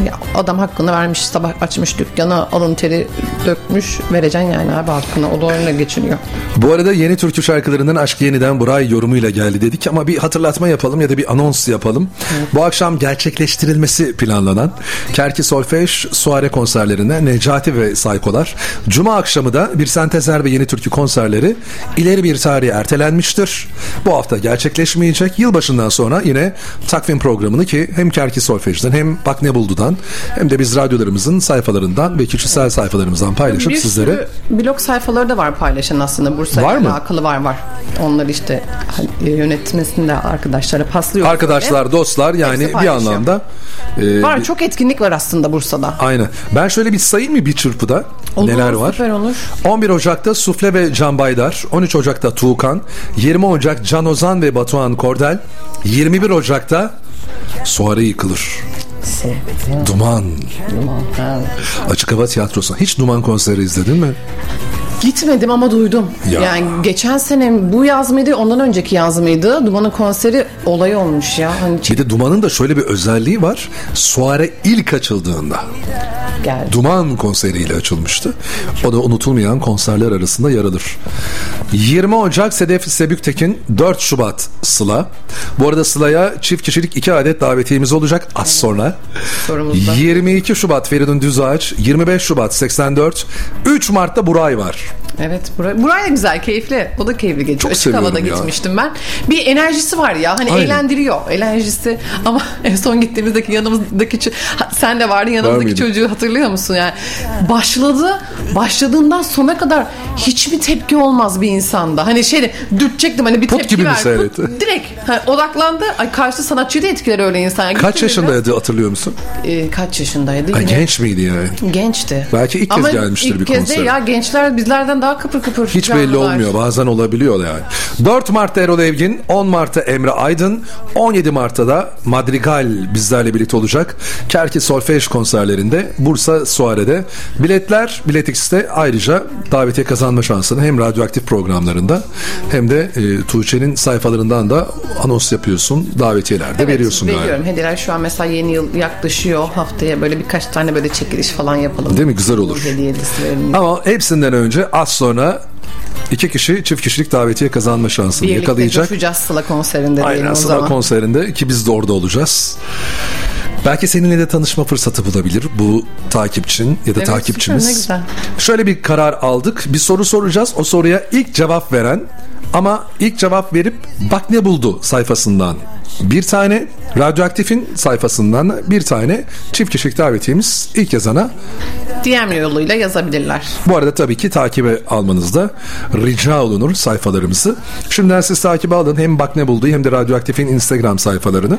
ya adam hakkını vermiş sabah açmış dükkanı alın teri dökmüş vereceksin yani abi hakkını o da öyle geçiniyor. Bu arada yeni türkü şarkılarından Aşk Yeniden Buray yorumuyla geldi dedik ama bir hatırlatma yapalım ya da bir anons yapalım. Bu akşam gerçekleştirilmesi planlanan Kerki Solfej Suare konserlerine Necati ve Saykolar. Cuma akşamı da bir sentezer ve yeni türkü konserleri ileri bir tarihe ertelenmiştir. Bu hafta gerçekleşmeyecek. Yılbaşından sonra yine takvim programını ki hem Kerki Solfej'den hem Bak Ne Buldu'dan hem de biz radyolarımızın sayfalarından ve kişisel sayfalarımızdan paylaşıp Bir sizlere blog sayfaları da var paylaşan aslında Bursa'ya alakalı var var. Onları işte hani, yönetmesini de arkadaşlara paslıyor. Arkadaşlar, dostlar yani bir anlamda e, Var çok etkinlik var aslında Bursa'da. Aynen. Ben şöyle bir sayayım mı bir çırpıda Olur, neler var? süper olur. 11 Ocak'ta Sufle ve Can Baydar, 13 Ocak'ta Tuğkan, 20 Ocak Can Ozan ve Batuhan Kordel, 21 Ocak'ta Suare yıkılır. Duman. Açık hava tiyatrosu. Hiç Duman konseri izledin mi? Gitmedim ama duydum. Ya. Yani geçen sene bu yaz mıydı ondan önceki yaz mıydı? Duman'ın konseri olay olmuş ya. Hani Bir de Duman'ın da şöyle bir özelliği var. Suare ilk açıldığında geldi. Duman konseriyle açılmıştı. O da unutulmayan konserler arasında yer alır. 20 Ocak Sedef Sebüktekin 4 Şubat Sıla. Bu arada Sıla'ya çift kişilik 2 adet davetiyemiz olacak az sonra. (laughs) Sorumuzda. 22 Şubat Feridun Düzağaç, 25 Şubat 84, 3 Mart'ta Buray var. Evet Buray, Buray da güzel keyifli. O da keyifli geçiyor. Çok Açık havada ya. gitmiştim ben. Bir enerjisi var ya hani Aynen. eğlendiriyor. Enerjisi ama (laughs) en son gittiğimizdeki yanımızdaki sen de vardın yanımızdaki mıydım? çocuğu hatırlıyor musun yani? Başladı. Başladığından sona kadar hiçbir tepki olmaz bir insanda. Hani şey dürtecektim hani bir Put tepki gibi mi ver. seyretti? Put- Direkt hani odaklandı. Ay karşı sanatçıyı da etkiler öyle insan. Yani Kaç yaşındaydı hatırlıyor musun? biraz- Ee, kaç yaşındaydı? Ay, Yine genç miydi yani? Gençti. Belki ilk kez Ama gelmiştir ilk bir kez konsere. değil ya gençler bizlerden daha kıpır kıpır. Hiç belli canlılar. olmuyor. Bazen olabiliyor yani. 4 Mart'ta Erol Evgin, 10 Mart'ta Emre Aydın, 17 Mart'ta da Madrigal bizlerle birlikte olacak. Kerki Solfej konserlerinde Bursa Suare'de. Biletler Bilet X'te ayrıca davetiye kazanma şansını hem radyoaktif programlarında hem de e, Tuğçe'nin sayfalarından da anons yapıyorsun. Davetiyeler de Evet, veriyorsun galiba. veriyorum. Hediyeler şu an mesela yeni yıl yaklaşıyor. Haftaya böyle birkaç tane böyle çekiliş falan yapalım. Değil mi? Güzel olur. Hediye listelerini. Ama hepsinden önce az sonra iki kişi çift kişilik davetiye kazanma şansını Birlikte yakalayacak. coşacağız Sıla konserinde Aynen o Sıla zaman. konserinde ki biz de orada olacağız. Belki seninle de tanışma fırsatı bulabilir bu takipçin ya da Evet, takipçimiz. süper, ne güzel. Şöyle bir karar aldık. Bir soru soracağız. O soruya ilk cevap veren ama ilk cevap verip bak ne buldu sayfasından bir tane Radyoaktif'in sayfasından bir tane çift kişilik davetiyemiz ilk yazana DM yoluyla yazabilirler. bu arada tabii ki takibe almanızda rica olunur sayfalarımızı. Şimdiden siz takibe alın. Hem Bak Ne Buldu hem de Radyoaktif'in Instagram sayfalarını.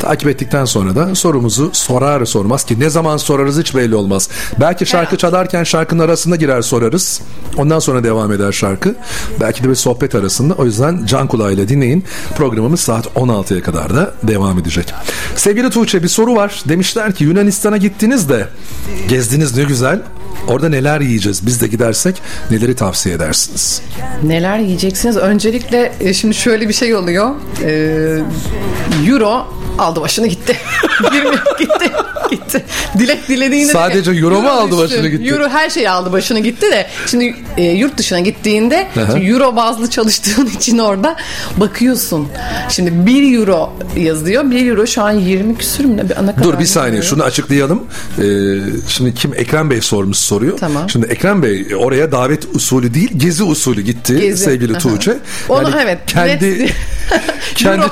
Takip ettikten sonra da sorumuzu sorar sormaz ki ne zaman sorarız hiç belli olmaz. Belki şarkı çalarken şarkının arasında girer sorarız. Ondan sonra devam eder şarkı. Belki de bir sohbet arasında. O yüzden can kulağıyla dinleyin. Programımız saat 16'ya kadar kadar da devam edecek. Sevgili Tuğçe bir soru var. Demişler ki Yunanistan'a gittiniz de gezdiniz ne güzel. Orada neler yiyeceğiz? Biz de gidersek neleri tavsiye edersiniz? Neler yiyeceksiniz? Öncelikle e, şimdi şöyle bir şey oluyor. Ee, Euro aldı başını gitti. (laughs) 20 gitti. Gitti. Dilek dilediğinde Sadece euro mu aldı düştü. başını gitti? Euro her şey aldı başını gitti de şimdi e, yurt dışına gittiğinde şimdi euro bazlı çalıştığın (laughs) için orada bakıyorsun. Şimdi 1 euro yazıyor. 1 euro şu an 20 küsür mü? Ne, ne kadar Dur bir saniye bilmiyorum. şunu açıklayalım. Ee, şimdi kim Ekrem Bey sormuş soruyor. Tamam. Şimdi Ekrem Bey oraya davet usulü değil gezi usulü gitti Gezi. sevgili. Tuğçe. Onu evet, Kendi net- (laughs) kendi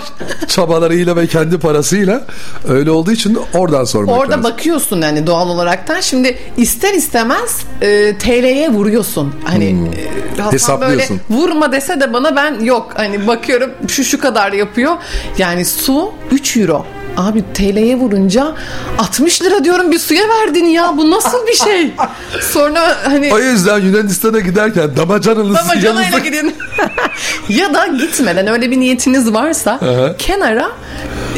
çabalarıyla ve kendi parasıyla öyle olduğu için oradan sormak Orada lazım. bakıyorsun yani doğal olaraktan. Şimdi ister istemez e, TL'ye vuruyorsun. Hani e, Hasan Hmm. Hesaplıyorsun. böyle vurma dese de bana ben yok. Hani bakıyorum şu şu kadar yapıyor. Yani su 3 euro. Abi TL'ye vurunca 60 lira diyorum bir suya verdin ya. Bu nasıl bir şey? (laughs) Sonra hani O yüzden Yunanistan'a giderken damacananızı Damacanayla gidin. (laughs) ya da gitmeden öyle bir niyetiniz varsa Aha. kenara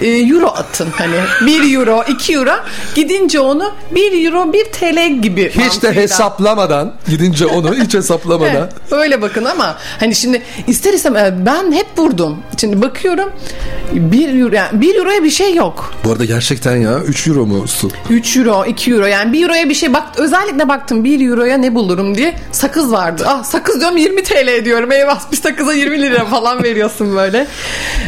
e, euro atın. Hani 1 euro, 2 euro. Gidince onu 1 euro, 1 TL gibi. hiç de mantığıyla. hesaplamadan gidince onu (laughs) hiç hesaplamadan Evet, öyle bakın ama hani şimdi ister istemez ben hep vurdum. Şimdi bakıyorum 1 euro yani 1 euroya bir şey yok. Bu arada gerçekten ya 3 euro mu su? 3 euro, 2 euro yani 1 euroya bir şey bak özellikle baktım 1 euroya ne bulurum diye sakız vardı. Ah sakız diyorum 20 TL diyorum. Eyvah bir sakıza 20 lira falan veriyorsun böyle.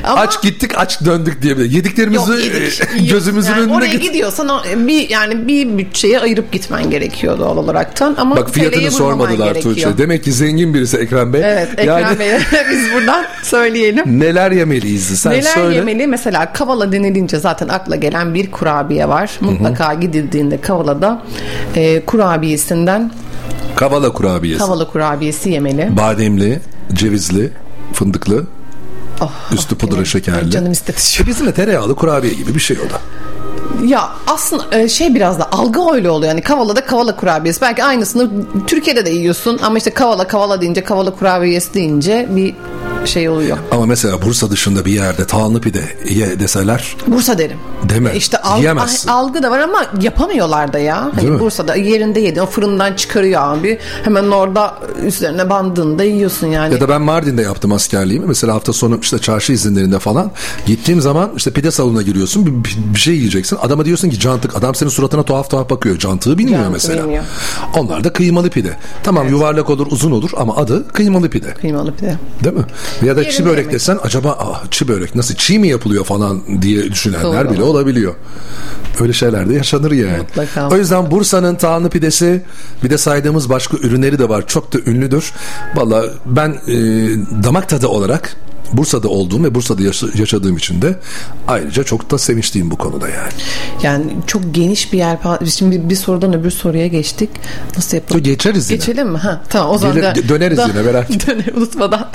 Ama Aç gittik aç döndük diye. Yediklerimizi Yok, yedik. e, (laughs) gözümüzün yani önünde oraya git- gidiyorsan o- bir yani bir bütçeye ayırıp gitmen gerekiyor doğal olaraktan ama Bak fiyatını sormadılar. Tuğçe. Demek ki zengin birisi Ekrem Bey. Evet Ekrem yani Bey'e (laughs) (laughs) biz buradan söyleyelim. neler yemeliyiz sen Neler söyle. yemeli? Mesela Kavala denilince zaten akla gelen bir kurabiye var. Mutlaka gidildiğinde Kavala'da e, kurabiyesinden Kavala kurabiyesi. Kavala kurabiyesi yemeli. Bademli, cevizli, fındıklı, Oh, üstü pudra şekerli. Canım istedi şu. Bizim de tereyağlı kurabiye gibi bir şey o da. Ya aslında e, şey biraz da algı öyle oluyor. Yani Kavala'da Kavala kurabiyesi. Belki aynısını Türkiye'de de yiyorsun ama işte Kavala Kavala deyince Kavala kurabiyesi deyince bir şey oluyor. Ama mesela Bursa dışında bir yerde tağlı pide ye deseler Bursa derim. Deme. İşte algı, Yiyemezsin. algı da var ama yapamıyorlar da ya. Değil Hani mi? Bursa'da yerinde yedin. O fırından çıkarıyor abi. Hemen orada üzerine bandığında yiyorsun yani. Ya da ben Mardin'de yaptım askerliğimi. Mesela hafta sonu işte çarşı izinlerinde falan gittiğim zaman işte pide salonuna giriyorsun bir, bir- şey yiyeceksin. Adama diyorsun ki cantık. Adam senin suratına tuhaf tuhaf bakıyor. Cantığı bilmiyor Cantığı mesela. bilmiyor. Onlar da kıymalı pide. Tamam yuvarlak olur uzun olur ama adı kıymalı pide. Kıymalı pide. Değil mi? Ya da çi börek desen acaba ah, çi börek nasıl çiğ mi yapılıyor falan diye düşünenler Doğru. bile olabiliyor. Öyle şeyler de yaşanır yani. Mutlaka. O yüzden Bursa'nın tağlı pidesi bir de saydığımız başka ürünleri de var. Çok da ünlüdür. Valla ben e, damak tadı olarak Bursa'da olduğum ve Bursa'da yaşa- yaşadığım için de ayrıca çok da sevinçliyim bu konuda yani. Yani çok geniş bir yer. Şimdi bir, sorudan öbür soruya geçtik. Nasıl yapalım? Geçeriz yine. Geçelim mi? Ha, tamam o zaman Gelir- da- döneriz da- yine, merak (laughs) etme. Unutmadan.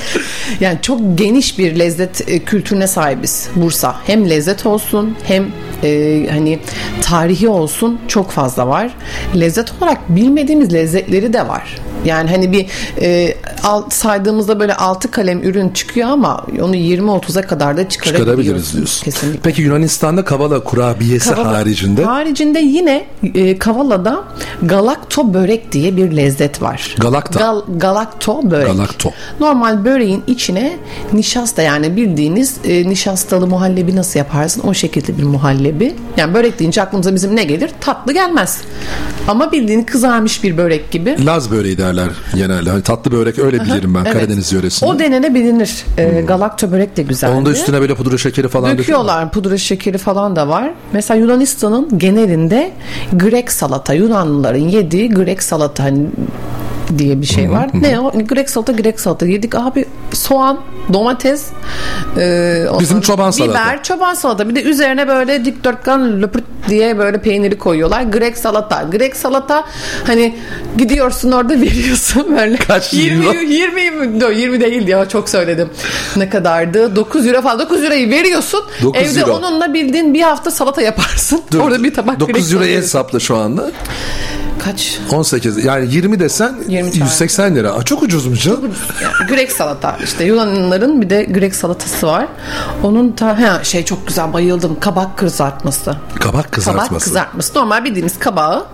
Yani çok geniş bir lezzet e, kültürüne sahibiz Bursa. Hem lezzet olsun hem e, hani tarihi olsun çok fazla var. Lezzet olarak bilmediğimiz lezzetleri de var. Yani hani bir e, alt, saydığımızda böyle altı kalem ürün çıkıyor ama onu 20-30'a kadar da. Çıkarabiliriz diyorsun. Kesinlikle. Peki Yunanistan'da kavala kurabiyesi Kavala- haricinde Haricinde yine e, Kavala'da galakto börek diye bir lezzet var. Galakta. Gal, galakto börek. Galakto. Normal böreğin içine nişasta yani bildiğiniz e, nişastalı muhallebi nasıl yaparsın o şekilde bir muhallebi. Yani börek deyince aklımıza bizim ne gelir? Tatlı gelmez. Ama bildiğin kızarmış bir börek gibi. Laz böreği derler genelde. Hani tatlı börek öyle bilirim ben Evet. Karadeniz yöresinde. O denenebilir. E, galakto börek de güzel. Onun da üstüne böyle pudra şekeri falan döküyorlar. Döküyorlar pudra şekeri falan da var. Mesela Yunanistan'ın genelinde Grek salata Yunanlıların yediği Grek salata hani diye bir şey var. Ne o? Grek salata Grek salata yedik abi soğan, domates, e, Bizim çoban salata. Biber, çoban salata. Bir de üzerine böyle dikdörtgen löpürt diye böyle peyniri koyuyorlar. Grek salata. Grek salata hani gidiyorsun orada (laughs) veriyorsun böyle. Kaç 20 euro? 20 20 20 değil ya çok söyledim. Ne kadardı? 9 euro falan. 9 lirayı veriyorsun. 9 Evde euro. onunla bildiğin bir hafta salata yaparsın. Dur, Orada bir tabak 9 Grek lirayı salata. hesapla şu anda. Kaç? 18 yani 20 desen 20 tane. 180 lira. Aa, çok ucuzmuş canım. Yani Grek salata. İşte Yunanlıların bir de Grek salatası var. Onun ta he, şey çok güzel bayıldım. Kabak kızartması. Kabak kızartması. Kabak kızartması. Normal bildiğimiz kabağı.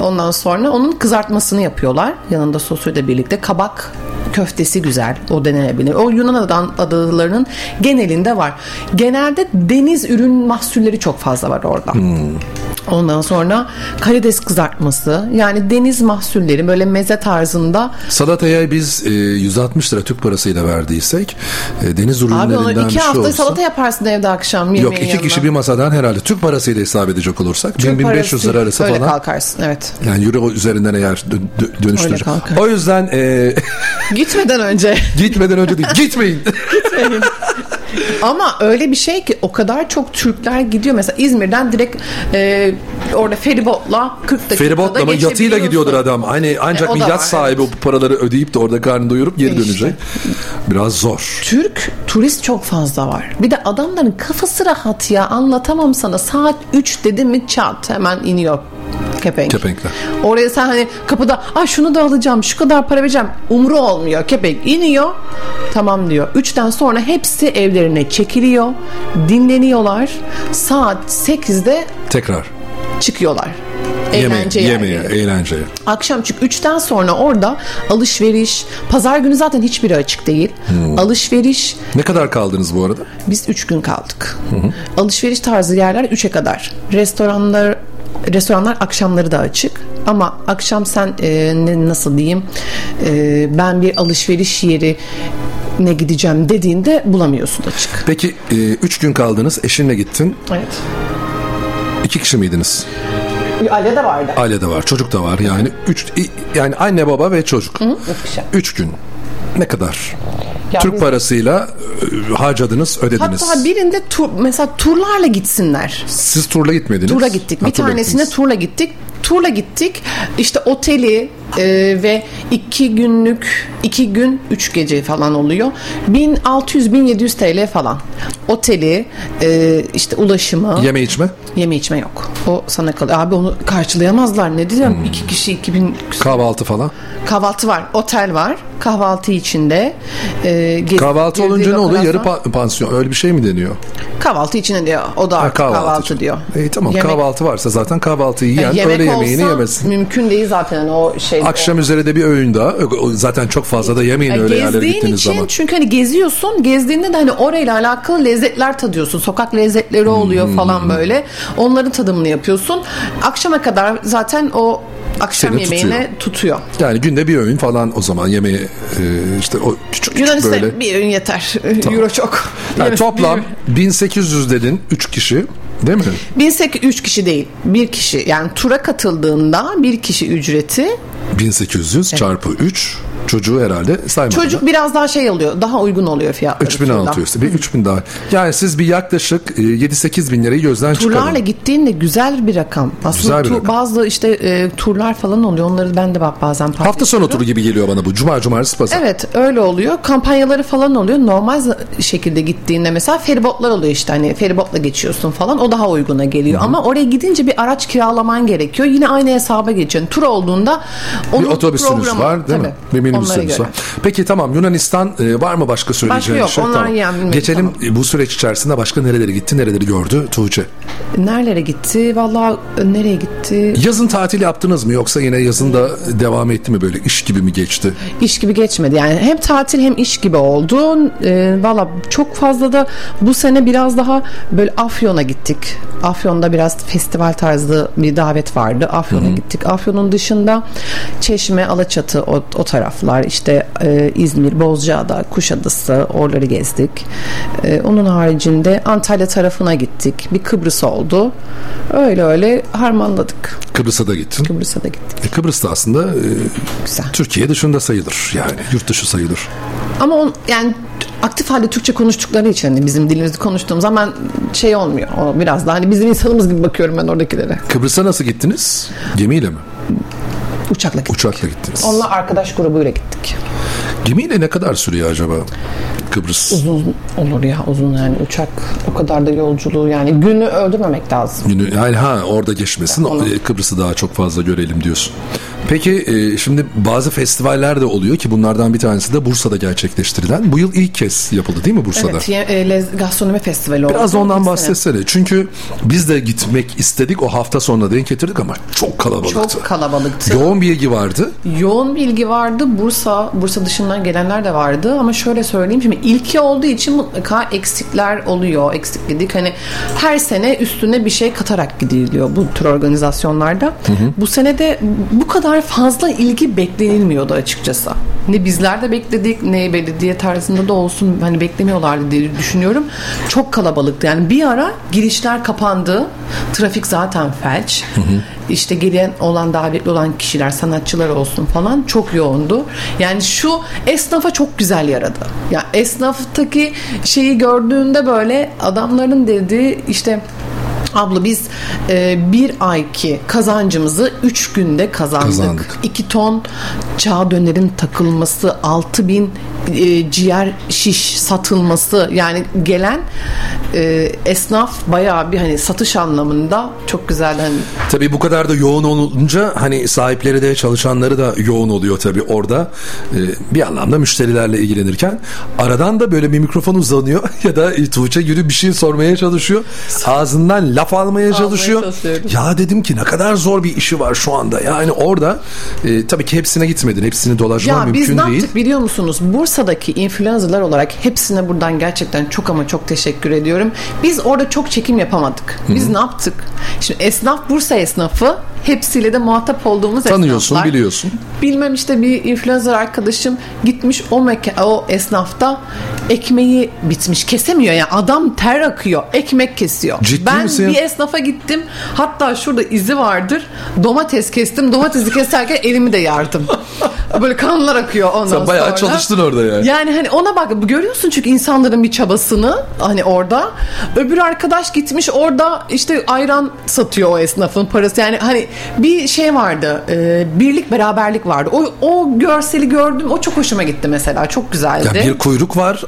Ondan sonra onun kızartmasını yapıyorlar. Yanında sosuyla birlikte. Kabak köftesi güzel. O denenebilir. O Yunan adalarının genelinde var. Genelde deniz ürün mahsulleri çok fazla var orada. Ondan sonra karides kızartması. Yani deniz mahsulleri böyle meze tarzında. Salataya biz e, 160 lira Türk parasıyla verdiysek e, deniz Abi ürünlerinden onu bir iki şey hafta olsa. salata yaparsın evde akşam yemeğin Yok iki yanına. kişi bir masadan herhalde Türk parasıyla hesap edecek olursak Türk 1500 lira arası öyle falan. kalkarsın evet. Yani euro üzerinden eğer dö- dö- dönüştürecek. Öyle. O yüzden e, (laughs) Gitmeden önce. gitmeden önce değil gitmeyin. Ama öyle bir şey ki o kadar çok Türkler gidiyor. Mesela İzmir'den direkt e, orada feribotla 40 dakikada Feribotla mı yatıyla gidiyordur adam. Hani ancak E, o bir yat var, sahibi bu paraları ödeyip de orada karnını doyurup geri İşte. dönecek. Biraz zor. Türk turist çok fazla var. Bir de adamların kafası rahat ya anlatamam sana. Saat 3 dedi mi çat hemen iniyor kepenk. Kepenkler. Oraya sen hani kapıda ah şunu da alacağım şu kadar para vereceğim. Umru olmuyor kepenk iniyor. Tamam diyor. 3'ten sonra hepsi evlerine çekiliyor. Dinleniyorlar. Saat 8'de Tekrar. çıkıyorlar. Yemeğe, Eğlence yemeğe, yerleri. eğlenceye. Akşam çünkü 3'ten sonra orada alışveriş, pazar günü zaten hiçbiri açık değil. Hmm. Alışveriş, Ne kadar kaldınız bu arada? biz 3 gün kaldık. Alışveriş tarzı yerler 3'e kadar. Restoranlar restoranlar akşamları da açık. Ama akşam sen e, ne nasıl diyeyim e, ben bir alışveriş yeri ne gideceğim dediğinde bulamıyorsun açık. Peki 3 gün kaldınız. Eşinle gittin. Evet. İki kişi miydiniz? Aile de vardı. Aile de var, çocuk da var. Yani üç yani anne baba ve çocuk. kişi. Üç gün. Ne kadar? Ya Türk biz- parasıyla e, harcadınız, ödediniz. Hatta birinde tur, mesela turlarla gitsinler. Siz turla gitmediniz. Turla gittik. Bir tanesine turla gittik. Turla gittik. İşte oteli e, ve iki günlük iki gün üç gece falan oluyor. 1600-1700 TL falan. Oteli e, işte ulaşımı. Yeme içme. Yeme içme yok. O sana kalıyor. Abi onu karşılayamazlar. Ne diyeceğim? Hmm. İki kişi 2000 Kahvaltı falan. kahvaltı var. Otel var. Kahvaltı içinde. E, gez- Kahvaltı olunca ne oluyor? Yarı pa- pansiyon öyle bir şey mi deniyor? Kahvaltı içinde diyor. O da Ha, artık kahvaltı, için. diyor. İyi tamam Yemek- kahvaltı varsa zaten kahvaltıyı yiyen Yani yemek öğle yemeğini yemesin. Mümkün değil zaten o şey. Akşam üzeri de bir öğün daha. O- Zaten çok fazla da yemeyin Yani öyle yerlere gezdiğin gittiğiniz için zaman. çünkü hani geziyorsun gezdiğinde de hani orayla alakalı lezzetler tadıyorsun sokak lezzetleri oluyor Hmm. falan böyle onların tadımını yapıyorsun akşama kadar zaten o akşam Seni yemeğine tutuyor. Yani günde bir öğün falan o zaman yemeği e, işte o küçük küçük Yunanistan böyle. bir öğün yeter. (laughs) Euro çok. Yani toplam 1800 dedin 3 kişi değil mi? 1800 3 kişi değil. Bir kişi yani tura katıldığında bir kişi ücreti 1800 çarpı 3 çocuğu herhalde saymadım. çocuk biraz daha şey oluyor. Daha uygun oluyor fiyatları. 3600 bir 3000 daha. Yani siz bir yaklaşık e, 7-8 bin lirayı gözden Turlarla çıkarın. gittiğinde güzel bir rakam. Aslında Güzel bir rakam. bazı işte e, turlar falan oluyor. Onları ben de bak bazen Hafta sonu turu gibi geliyor bana bu. Cuma, cumartesi, pazar. Evet öyle oluyor. Kampanyaları falan oluyor. Normal şekilde gittiğinde mesela feribotlar oluyor işte hani feribotla geçiyorsun falan. O daha uyguna geliyor. Ama oraya gidince bir araç kiralaman gerekiyor. Yine aynı hesaba geçiyorsun. Tur olduğunda onun bir otobüsünüz programı- var değil mi? Tabii, Bir onlara göre. Peki tamam Yunanistan e, var mı başka söyleyeceğin yok, şey? onlar Tamam. yani Geçelim e, bu süreç içerisinde başka nerelere gitti, nereleri gördü Tuğçe? Nerelere gitti? Vallahi e, nereye gitti? Yazın tatil yaptınız mı yoksa yine yazın da devam etti mi böyle iş gibi mi geçti? İş gibi geçmedi. Yani hem tatil hem iş gibi oldu. E, Valla çok fazla da bu sene biraz daha böyle Afyon'a gittik. Afyon'da biraz festival tarzı bir davet vardı. Afyon'a gittik. Afyon'un dışında Çeşme, Alaçatı o, o taraflar işte e, İzmir, Bozcaada, Kuşadası oraları gezdik. E, onun haricinde Antalya tarafına gittik. Bir Kıbrıs oldu. Öyle öyle harmanladık. Kıbrıs'a da gittin. Kıbrıs'a da gittik. E, Kıbrıs da aslında e, Türkiye dışında sayılır yani yurt dışı sayılır. Ama on, yani aktif halde Türkçe konuştukları için hani bizim dilimizi konuştuğum zaman şey olmuyor. O biraz daha hani bizim insanımız gibi bakıyorum ben oradakilere. Kıbrıs'a nasıl gittiniz? Gemiyle mi? Uçakla gittik. Uçakla gittiniz. Onunla arkadaş grubuyla gittik. Gemiyle ne kadar sürüyor acaba? Kıbrıs. Uzun olur ya uzun yani uçak o kadar da yolculuğu yani günü öldürmemek lazım. Günü, yani ha orada geçmesin e, Kıbrıs'ı daha çok fazla görelim diyorsun. Peki e, şimdi bazı festivaller de oluyor ki bunlardan bir tanesi de Bursa'da gerçekleştirilen. Bu yıl ilk kez yapıldı değil mi Bursa'da? Evet e, gastronomi festivali oldu. Biraz ondan bahsetsene. Çünkü biz de gitmek istedik. O hafta sonuna denk getirdik ama çok kalabalıktı. Çok kalabalıktı. Yoğun bir ilgi vardı. Yoğun bilgi vardı. Bursa, Bursa dışından gelenler de vardı ama şöyle söyleyeyim şimdi ilki olduğu için mutlaka eksikler oluyor. Eksiklik hani her sene üstüne bir şey katarak gidiliyor bu tür organizasyonlarda. Bu sene de bu kadar fazla ilgi beklenilmiyordu açıkçası. Ne bizler de bekledik ne belediye tarzında da olsun hani beklemiyorlardı diye düşünüyorum. Çok kalabalıktı. Yani bir ara girişler kapandı. Trafik zaten felç. İşte gelen olan davetli olan kişiler, sanatçılar olsun falan çok yoğundu. Yani şu esnafa çok güzel yaradı. Ya esnaftaki şeyi gördüğünde böyle adamların dediği işte Abla biz e, bir ayki kazancımızı 3 günde kazandık. Kazandık. 2 ton çağ dönerin takılması, 6 bin e, ciğer şiş satılması yani gelen e, esnaf bayağı bir hani satış anlamında çok güzel hani Tabii bu kadar da yoğun olunca hani sahipleri de çalışanları da yoğun oluyor tabii orada. Ee, bir anlamda müşterilerle ilgilenirken aradan da böyle bir mikrofon uzanıyor (laughs) ya da e, Tuğçe yürü bir şey sormaya çalışıyor. Ağzından laf almaya çalışıyor. Ya dedim ki ne kadar zor bir işi var şu anda. Yani orada e, tabii ki hepsine gitmedin. Hepsini dolaşman Ya biz mümkün ne değil. yaptık biliyor musunuz? Bursa'daki influencerlar olarak hepsine buradan gerçekten çok ama çok teşekkür ediyorum. Biz orada çok çekim yapamadık. Biz ne yaptık? Şimdi esnaf Bursa esnafı hepsiyle de muhatap olduğumuz Tanıyorsun, esnaflar. biliyorsun. Bilmem işte bir influencer arkadaşım gitmiş o meka- o esnafta ekmeği bitmiş. Kesemiyor yani adam ter akıyor. Ekmek kesiyor. Ciddi ben misin ya? bir esnafa gittim. Hatta şurada izi vardır. Domates kestim. Domatesi keserken elimi de yardım. (laughs) Böyle kanlar akıyor ondan Sen bayağı sonra. çalıştın orada yani. Yani hani ona bak görüyorsun çünkü insanların bir çabasını hani orada. Öbür arkadaş gitmiş orada işte ayran satıyor o esnafın parası. Yani hani bir şey vardı. e, birlik beraberlik vardı. O, o görseli gördüm. O çok hoşuma gitti mesela. Çok güzeldi. Ya bir kuyruk var.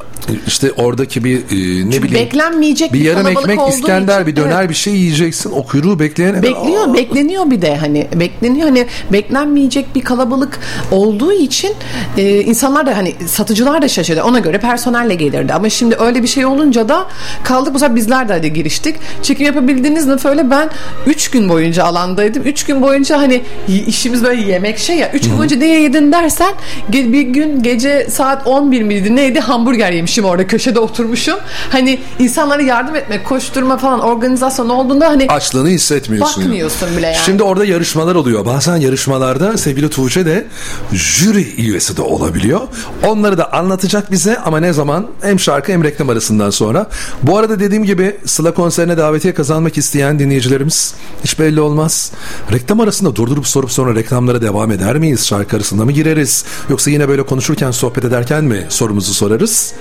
İşte oradaki bir e, ne Çünkü bileyim. beklenmeyecek bir yarım ekmek İskender için, bir döner evet. bir şey yiyeceksin. O kuyruğu bekleyene Bekliyor, bekleniyor bir de hani bekleniyor hani beklenmeyecek bir kalabalık olduğu için e, insanlar da hani satıcılar da şaşırdı. Ona göre personelle gelirdi. Ama şimdi öyle bir şey olunca da kaldık bu sefer bizler de hadi giriştik. Çekim yapabildiniz mi? Böyle ben 3 gün boyunca alandaydım. 3 gün boyunca hani işimiz böyle yemek şey ya. 3 gün boyunca ne yedin dersen bir gün gece saat 11 miydi neydi hamburger yemişim orada köşede oturmuşum. Hani insanlara yardım etmek, koşturma falan organizasyon olduğunda hani Açlığını hissetmiyorsun. yani. Bakmıyorsun bile yani. Şimdi orada yarışmalar oluyor. Bazen yarışmalarda sevgili Tuğçe de jüri üyesi de olabiliyor. Onları da anlatacak bize ama ne zaman? Hem şarkı hem reklam arasından sonra. Bu arada dediğim gibi Sıla konserine davetiye kazanmak isteyen dinleyicilerimiz hiç belli olmaz. Reklam arasında durdurup sorup sonra reklamlara devam eder miyiz? Şarkı arasında mı gireriz? Yoksa yine böyle konuşurken sohbet ederken mi sorumuzu sorarız?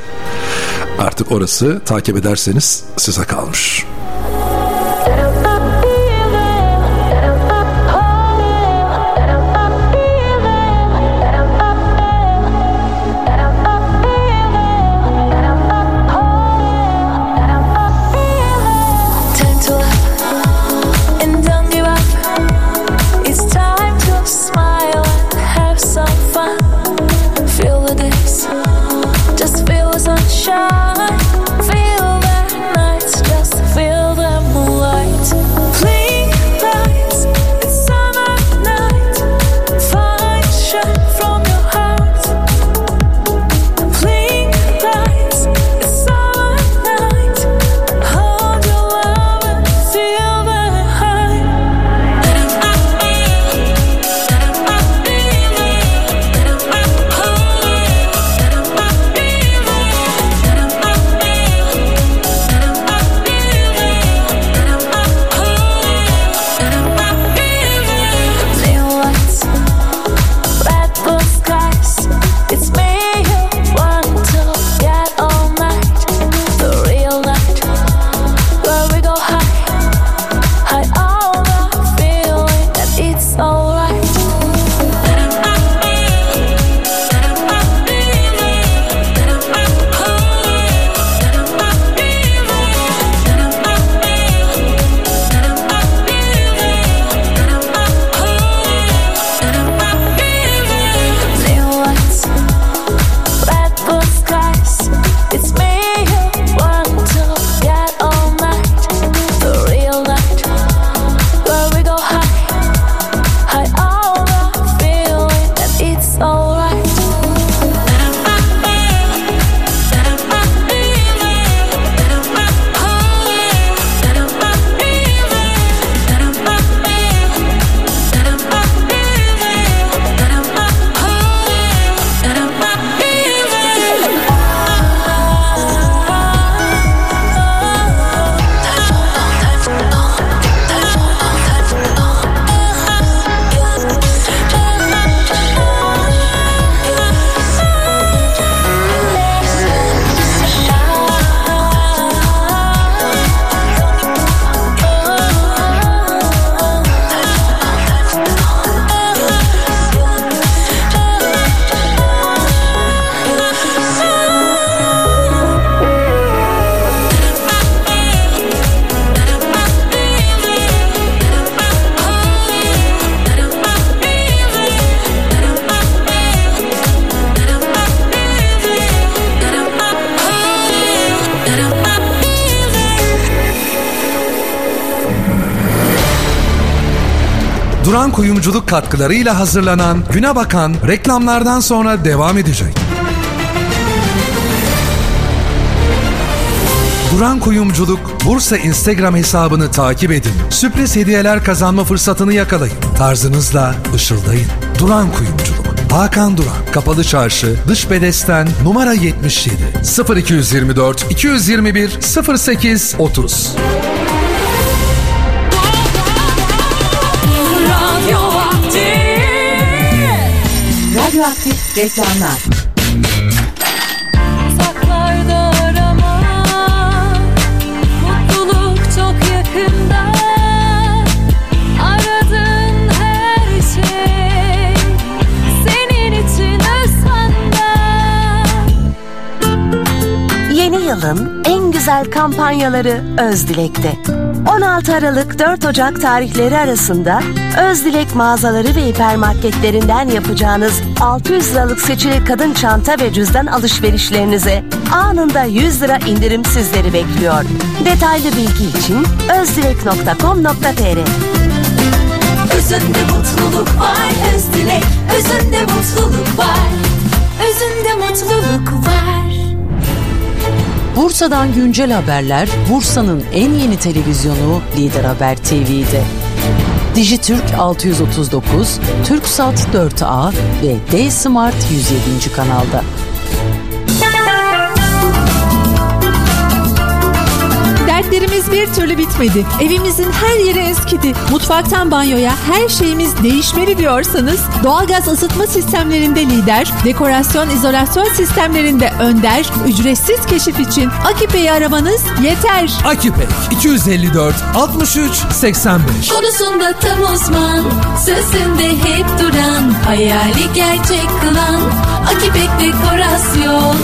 Artık orası takip ederseniz size kalmış. Duran Kuyumculuk katkılarıyla hazırlanan Güne Bakan reklamlardan sonra devam edecek. Duran Kuyumculuk Bursa Instagram hesabını takip edin. Sürpriz hediyeler kazanma fırsatını yakalayın. Tarzınızla ışıldayın. Duran Kuyumculuk. Hakan Duran. Kapalı Çarşı, Dış Bedesten, numara 77. 0224 221 08 30. Radyoaktif reklamlar. Uzaklarda arama Mutluluk çok yakında Aradığın her şey Senin için özsanda Yeni yılın güzel kampanyaları Özdilek'te. 16 Aralık 4 Ocak tarihleri arasında Özdilek mağazaları ve hipermarketlerinden yapacağınız 600 liralık seçili kadın çanta ve cüzdan alışverişlerinize anında 100 lira indirim sizleri bekliyor. Detaylı bilgi için özdilek.com.tr Özünde mutluluk var Özdilek Özünde mutluluk var Özünde mutluluk var Bursa'dan güncel haberler Bursa'nın en yeni televizyonu Lider Haber TV'de. Dijitürk 639, Türksat 4A ve D-Smart 107. kanalda. Dertlerimiz bir türlü bitmedi. Evimizin her yeri eskidi. Mutfaktan banyoya her şeyimiz değişmeli diyorsanız doğalgaz ısıtma sistemlerinde lider, dekorasyon izolasyon sistemlerinde önder, ücretsiz keşif için Akipe'yi aramanız yeter. Akipek 254 63 85. Konusunda tam uzman Sözünde hep duran Hayali gerçek kılan Akipek Dekorasyon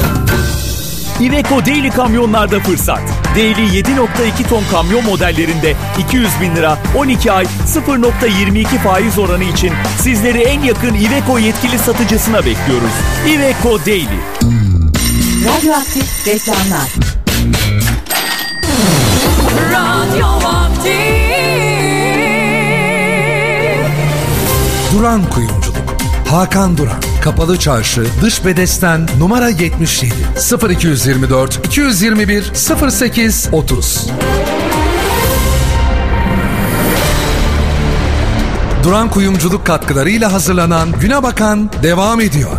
Iveco Daily kamyonlarda fırsat. Daily 7.2 ton kamyon modellerinde 200 bin lira 12 ay 0.22 faiz oranı için sizleri en yakın Iveco yetkili satıcısına bekliyoruz. Iveco Daily. Radyoaktif reklamlar. Radyo vakti Duran Kuyumculuk. Hakan Duran. Kapalı Çarşı, Dış Bedesten, numara 77. 0224 221 08 30. Duran Kuyumculuk katkılarıyla hazırlanan Güne Bakan devam ediyor.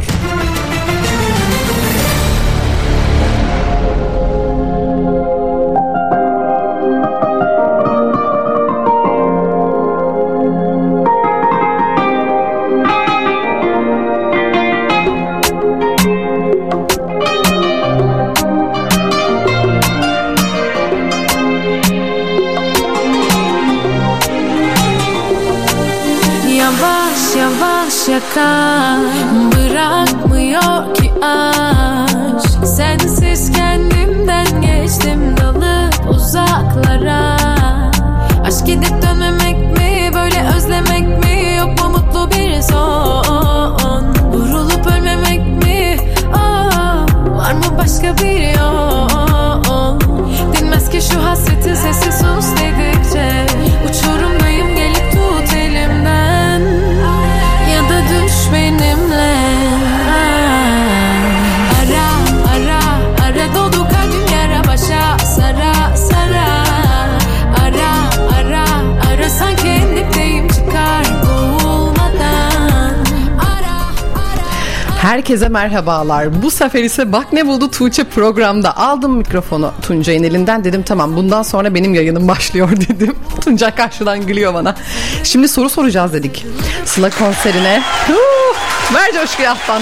Herkese merhabalar. Bu sefer ise Bak Ne Buldu Tuğçe programda aldım mikrofonu Tuncay'ın elinden dedim tamam bundan sonra benim yayınım başlıyor (laughs) dedim. Tuncay karşıdan gülüyor bana. Şimdi soru soracağız dedik. Sıla konserine. Huh, ver coşkuyu alttan.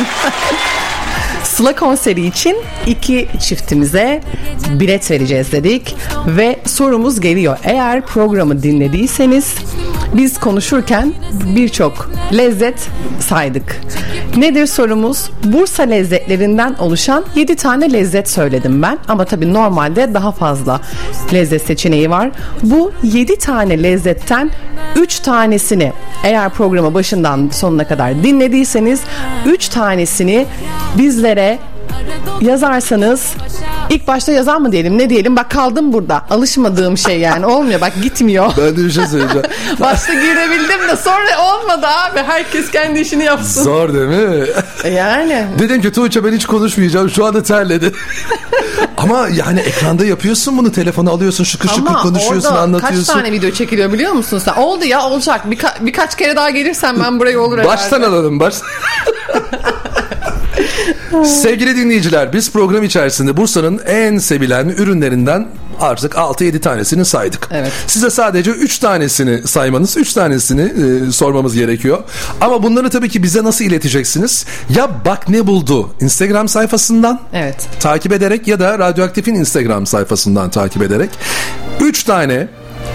(laughs) Sıla konseri için iki çiftimize bilet vereceğiz dedik ve sorumuz geliyor. Eğer programı dinlediyseniz biz konuşurken birçok lezzet saydık. Nedir sorumuz? Bursa lezzetlerinden oluşan 7 tane lezzet söyledim ben ama tabii normalde daha fazla lezzet seçeneği var. Bu 7 tane lezzetten 3 tanesini eğer programı başından sonuna kadar dinlediyseniz 3 tanesini bizlere yazarsanız ilk başta yazar mı diyelim ne diyelim bak kaldım burada alışmadığım şey yani olmuyor bak gitmiyor. Ben de bir şey söyleyeceğim. (laughs) Başta girebildim de sonra olmadı abi herkes kendi işini yapsın. Zor değil mi? Yani. Dedim ki Tuğçe ben hiç konuşmayacağım şu anda terledi. (laughs) Ama yani ekranda yapıyorsun bunu telefonu alıyorsun şıkır şıkır Ama konuşuyorsun orada anlatıyorsun. kaç tane video çekiliyor biliyor musun sen? Oldu ya olacak. Birka- birkaç kere daha gelirsen ben buraya olur herhalde. Baştan alalım baş. (laughs) Sevgili dinleyiciler biz program içerisinde Bursa'nın en sevilen ürünlerinden artık 6-7 tanesini saydık. Evet. Size sadece 3 tanesini saymanız, 3 tanesini e, sormamız gerekiyor. Ama bunları tabii ki bize nasıl ileteceksiniz? Ya bak ne buldu Instagram sayfasından Evet. takip ederek ya da Radyoaktif'in Instagram sayfasından takip ederek 3 tane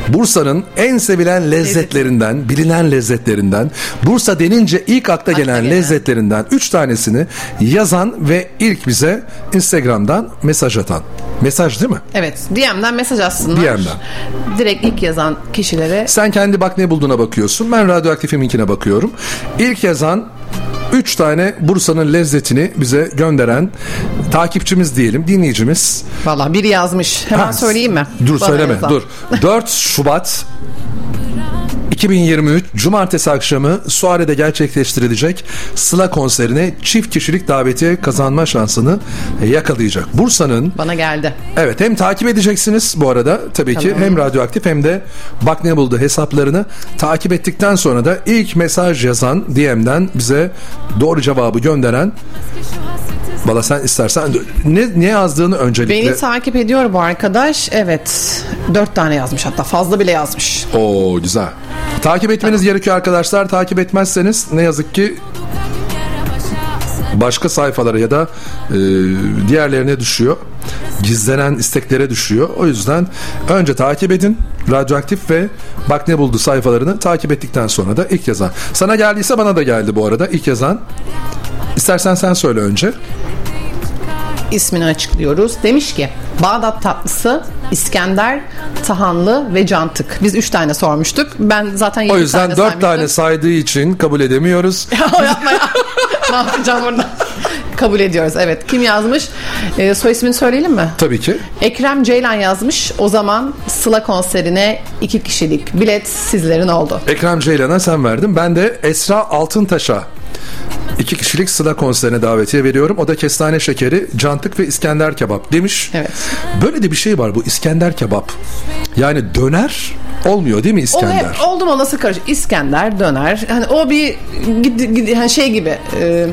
Bursa'nın en sevilen lezzetlerinden, bilinen lezzetlerinden, Bursa denince ilk akla gelen lezzetlerinden 3 tanesini yazan ve ilk bize Instagram'dan mesaj atan. Mesaj değil mi? Evet. DM'den mesaj atsınlar. DM'den. Direkt ilk yazan kişilere Sen kendi bak ne bulduğuna bakıyorsun. Ben radyoaktifiminkine bakıyorum. İlk yazan 3 tane Bursa'nın lezzetini bize gönderen takipçimiz diyelim, dinleyicimiz. Valla biri yazmış. Hemen Ha, söyleyeyim mi? Dur Bana söyleme yazan. dur. 4 Şubat 2023 Cumartesi akşamı Suare'de gerçekleştirilecek Sıla konserine çift kişilik davetiye kazanma şansını yakalayacak. Bursa'nın Bana geldi. Evet hem takip edeceksiniz bu arada tabii ki Tamam. hem radyoaktif hem de bak ne buldu hesaplarını takip ettikten sonra da ilk mesaj yazan DM'den bize doğru cevabı gönderen Valla sen istersen ne, ne yazdığını öncelikle Beni takip ediyor bu arkadaş. Evet. Dört tane yazmış hatta fazla bile yazmış. Oo güzel. Takip etmeniz gerekiyor arkadaşlar. Takip etmezseniz ne yazık ki başka sayfalara ya da e, diğerlerine düşüyor. Gizlenen isteklere düşüyor. O yüzden önce takip edin. Radyoaktif ve Bak Ne Buldu sayfalarını takip ettikten sonra da ilk yazan. Sana geldiyse bana da geldi bu arada ilk yazan. İstersen sen söyle önce. İsmini açıklıyoruz. Demiş ki Bağdat tatlısı, İskender, tahanlı ve cantık. Biz üç tane sormuştuk. Ben zaten yedi O yüzden tane dört saymıştım. tane saydığı için kabul edemiyoruz. Ya (laughs) yapma ya. Ne yapacağım burada? Kabul ediyoruz evet. Kim yazmış? Ee, soy ismini söyleyelim mi? Tabii ki. Ekrem Ceylan yazmış. O zaman Sıla konserine iki kişilik bilet sizlerin oldu. Ekrem Ceylan'a sen verdin. Ben de Esra Altıntaş'a iki kişilik Sıla konserine davetiye veriyorum. O da kestane şekeri, cantık ve İskender kebap demiş. Evet. Böyle de bir şey var bu İskender kebap. Yani döner olmuyor değil mi O İskender? hep oldum olası karışık. İskender, döner. Hani o bir gid, gid, hani şey gibi. E,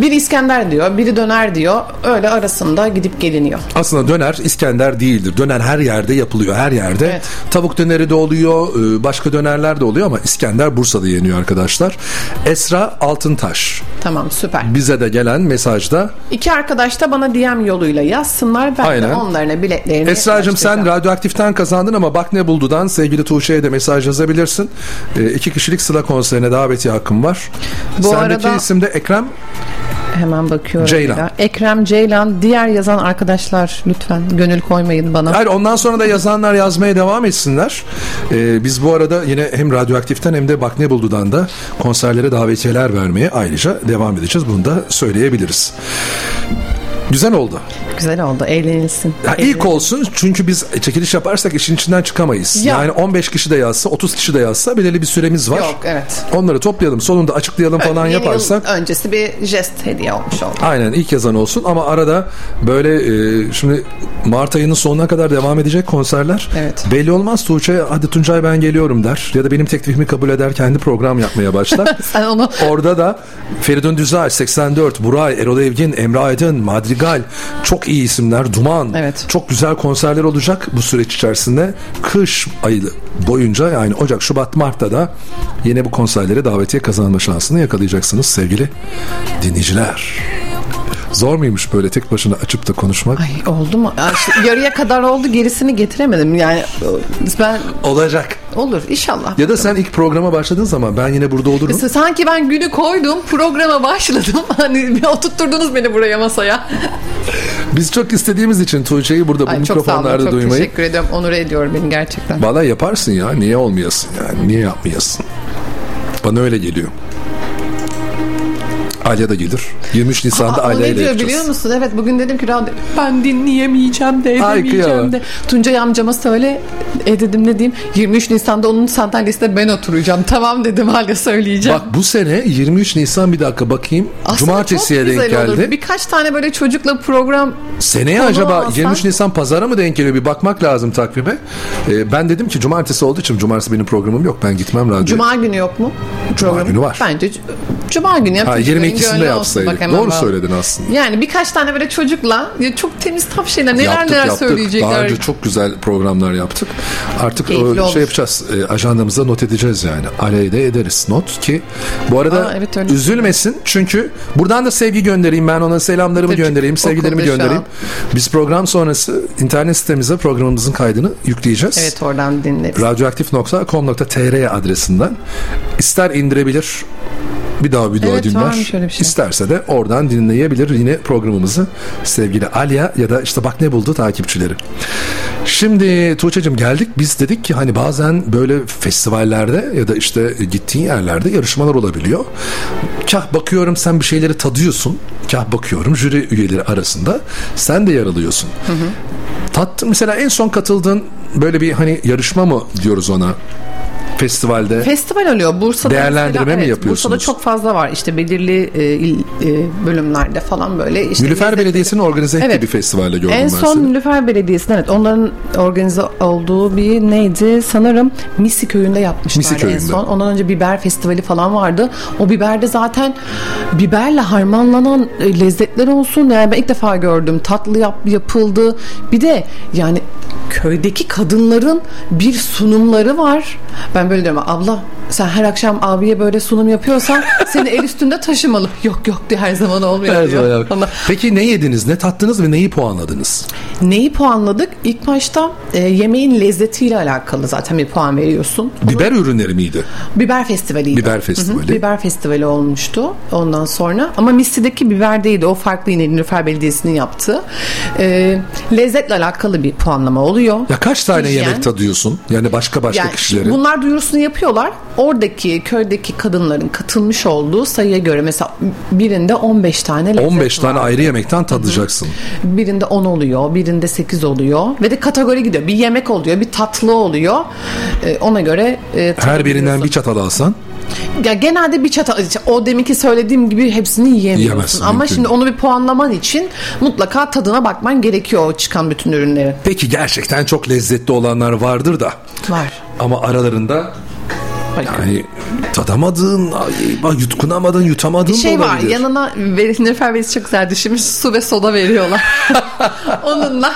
biri İskender diyor, biri döner diyor. Öyle arasında gidip geliniyor. Aslında döner İskender değildir. Döner her yerde yapılıyor, her yerde. Evet. Tavuk döneri de oluyor, e, başka dönerler de oluyor ama İskender Bursa'da yeniyor arkadaşlar. Esra Altıntaş. Tamam süper. Bize de gelen mesajda İki arkadaş da bana DM yoluyla yazsınlar. Ben de Aynen. onlarına biletlerini Esra'cığım sen radyoaktiften kazandın ama bak ne buldudan sevgili Tuğçe'ye de mesaj yazabilirsin. E, iki kişilik Sıla konserine davetiye hakkım var. Bu Sendeki arada- isim de Ekrem Hemen bakıyorum. Ceylan. daha. Ekrem Ceylan. Diğer yazan arkadaşlar lütfen gönül koymayın bana. Hayır ondan sonra da yazanlar yazmaya devam etsinler. Ee, biz bu arada yine hem radyoaktiften hem de Bak Ne Buldu'dan da konserlere davetiyeler vermeye ayrıca devam edeceğiz. Bunu da söyleyebiliriz. Güzel oldu. Güzel oldu. Eğlenilsin. Ya ilk olsun çünkü biz çekiliş yaparsak işin içinden çıkamayız. Ya. Yani 15 kişi de yazsa 30 kişi de yazsa belirli bir süremiz var. Yok evet. Onları toplayalım sonunda açıklayalım falan Yeni yaparsak. öncesi bir jest hediye olmuş oldu. Aynen ilk yazan olsun ama arada böyle e, şimdi Mart ayının sonuna kadar devam edecek konserler. Evet. Belli olmaz Tuğçe hadi Tuncay ben geliyorum der ya da benim teklifimi kabul eder kendi program yapmaya başlar. (laughs) Sen onu Orada da Feridun Düzay, 84, Buray, Erol Evgin, Emre Aydın, Madrigal çok iyi isimler. Duman. Evet. Çok güzel konserler olacak bu süreç içerisinde. Kış ayı boyunca yani Ocak, Şubat, Mart'ta da yine bu konserlere davetiye kazanma şansını yakalayacaksınız sevgili dinleyiciler. Zor muymuş böyle tek başına açıp da konuşmak? Ay oldu mu? Ya işte yarıya kadar oldu gerisini getiremedim. Yani ben Olacak. olur inşallah. Ya da sen ilk programa başladığın zaman ben yine burada olurum. Mesela sanki ben günü koydum programa başladım. (laughs) Hani bir oturtturdunuz beni buraya masaya. Biz çok istediğimiz için Tuğçe'yi burada bu Ay, çok sağ olun. mikrofonlarda Çok duymayı. teşekkür ediyorum. Onur ediyor beni gerçekten. Valla yaparsın ya. Niye olmayasın yani? Niye yapmayasın? Bana öyle geliyor. Alya da gelir. 23 Nisan'da Aa, Alya ile yapacağız. Ne diyor biliyor musun? Evet bugün dedim ki ben dinleyemeyeceğim de edemeyeceğim Ay, de. Tuncay amcama söyle e dedim ne diyeyim 23 Nisan'da onun sandalyesinde ben oturacağım. Tamam dedim Alya söyleyeceğim. Bak bu sene 23 Nisan bir dakika bakayım. Aslında Cumartesiye denk geldi. Birkaç tane böyle çocukla program Seneye acaba alsan... 23 Nisan pazara mı denk geliyor? Bir bakmak lazım takvime. Ee, ben dedim ki cumartesi olduğu için cumartesi benim programım yok. Ben gitmem radyoya. Cuma günü yok mu? Cuma programı? günü var. Bence cuma günü. Ya, ha, 22 İkisini de yapsaydık. Doğru bağlı. söyledin aslında. Yani birkaç tane böyle çocukla çok temiz taf şeyler neler yaptık, neler yaptık. söyleyecekler. Daha önce çok güzel programlar yaptık. Artık o, e, şey olur. yapacağız. E, ajandamıza not edeceğiz yani. Aleyde ederiz not ki bu arada Aa, evet, üzülmesin. Öyle. Çünkü buradan da sevgi göndereyim. Ben ona selamlarımı Tabii, göndereyim. Sevgilerimi göndereyim. Biz program sonrası internet sitemize programımızın kaydını yükleyeceğiz. Evet oradan dinleriz. Radyoaktif.com.tr adresinden ister indirebilir bir daha bir daha Evet, dinler. şey. İsterse de oradan dinleyebilir yine programımızı sevgili Alya ya da işte bak ne buldu takipçileri. Şimdi Tuğçe'cim geldik biz dedik ki hani bazen böyle festivallerde ya da işte gittiğin yerlerde yarışmalar olabiliyor. Kah bakıyorum sen bir şeyleri tadıyorsun. Kah bakıyorum jüri üyeleri arasında sen de yer alıyorsun. Tattın mesela en son katıldığın böyle bir hani yarışma mı diyoruz ona festivalde? Festival oluyor. Bursa'da Değerlendirme mesela, mi evet, yapıyorsunuz? Bursa'da çok fazla var. İşte belirli e, il, e, bölümlerde falan böyle. Işte Nilüfer Belediyesi'nin organize ettiği Evet. bir festivalde gördüm En ben son seni. Nilüfer Belediyesi'nin evet onların organize olduğu bir neydi sanırım Misi Köyü'nde yapmışlardı Misi en Köyü'nde. son. Ondan önce biber festivali falan vardı. O biberde zaten biberle harmanlanan e, lezzetler olsun. Yani ben ilk defa gördüm. Tatlı yap, yapıldı. Bir de yani köydeki kadınların bir sunumları var. Ben böyle diyorum abla sen her akşam abiye böyle sunum yapıyorsan (laughs) seni el üstünde taşımalı. Yok yok diye her zaman olmuyor Her zaman yap- Ama Peki ne yediniz, ne tattınız ve neyi puanladınız? Neyi puanladık? İlk başta e, yemeğin lezzetiyle alakalı zaten bir puan veriyorsun. Biber ürünleri miydi? Biber festivali. Biber festivali. Biber festivali olmuştu ondan sonra. Ama Missi'deki biber değildi. O farklı yine Nilüfer Belediyesi'nin yaptığı. E, lezzetle alakalı bir puanlama oluyor. Ya kaç tane Hijyen. yemek tadıyorsun? Yani başka başka Yani kişilerin. Bunlar duyurusunu yapıyorlar. Oradaki köydeki kadınların katılmış olduğu sayıya göre mesela birinde 15 tane lezzet 15 tane var. ayrı yemekten tadacaksın. Birinde 10 oluyor, birinde 8 oluyor ve de kategori gidiyor. Bir yemek oluyor, bir tatlı oluyor. Ee, ona göre e, Her birinden bir çatal alsan ya genelde bir çatal o deminki söylediğim gibi hepsini yiyemiyorsun. Yiyemezsin, Ama mümkün şimdi onu bir puanlaman için mutlaka tadına bakman gerekiyor o çıkan bütün ürünlerin. Peki gerçekten çok lezzetli olanlar vardır da Var. ama aralarında yani bak yutkunamadığın, yutamadığın Bir şey var olabilir. yanına Nilüfer Bey'si çok güzel düşünmüş su ve soda veriyorlar. (laughs) (laughs) Onunla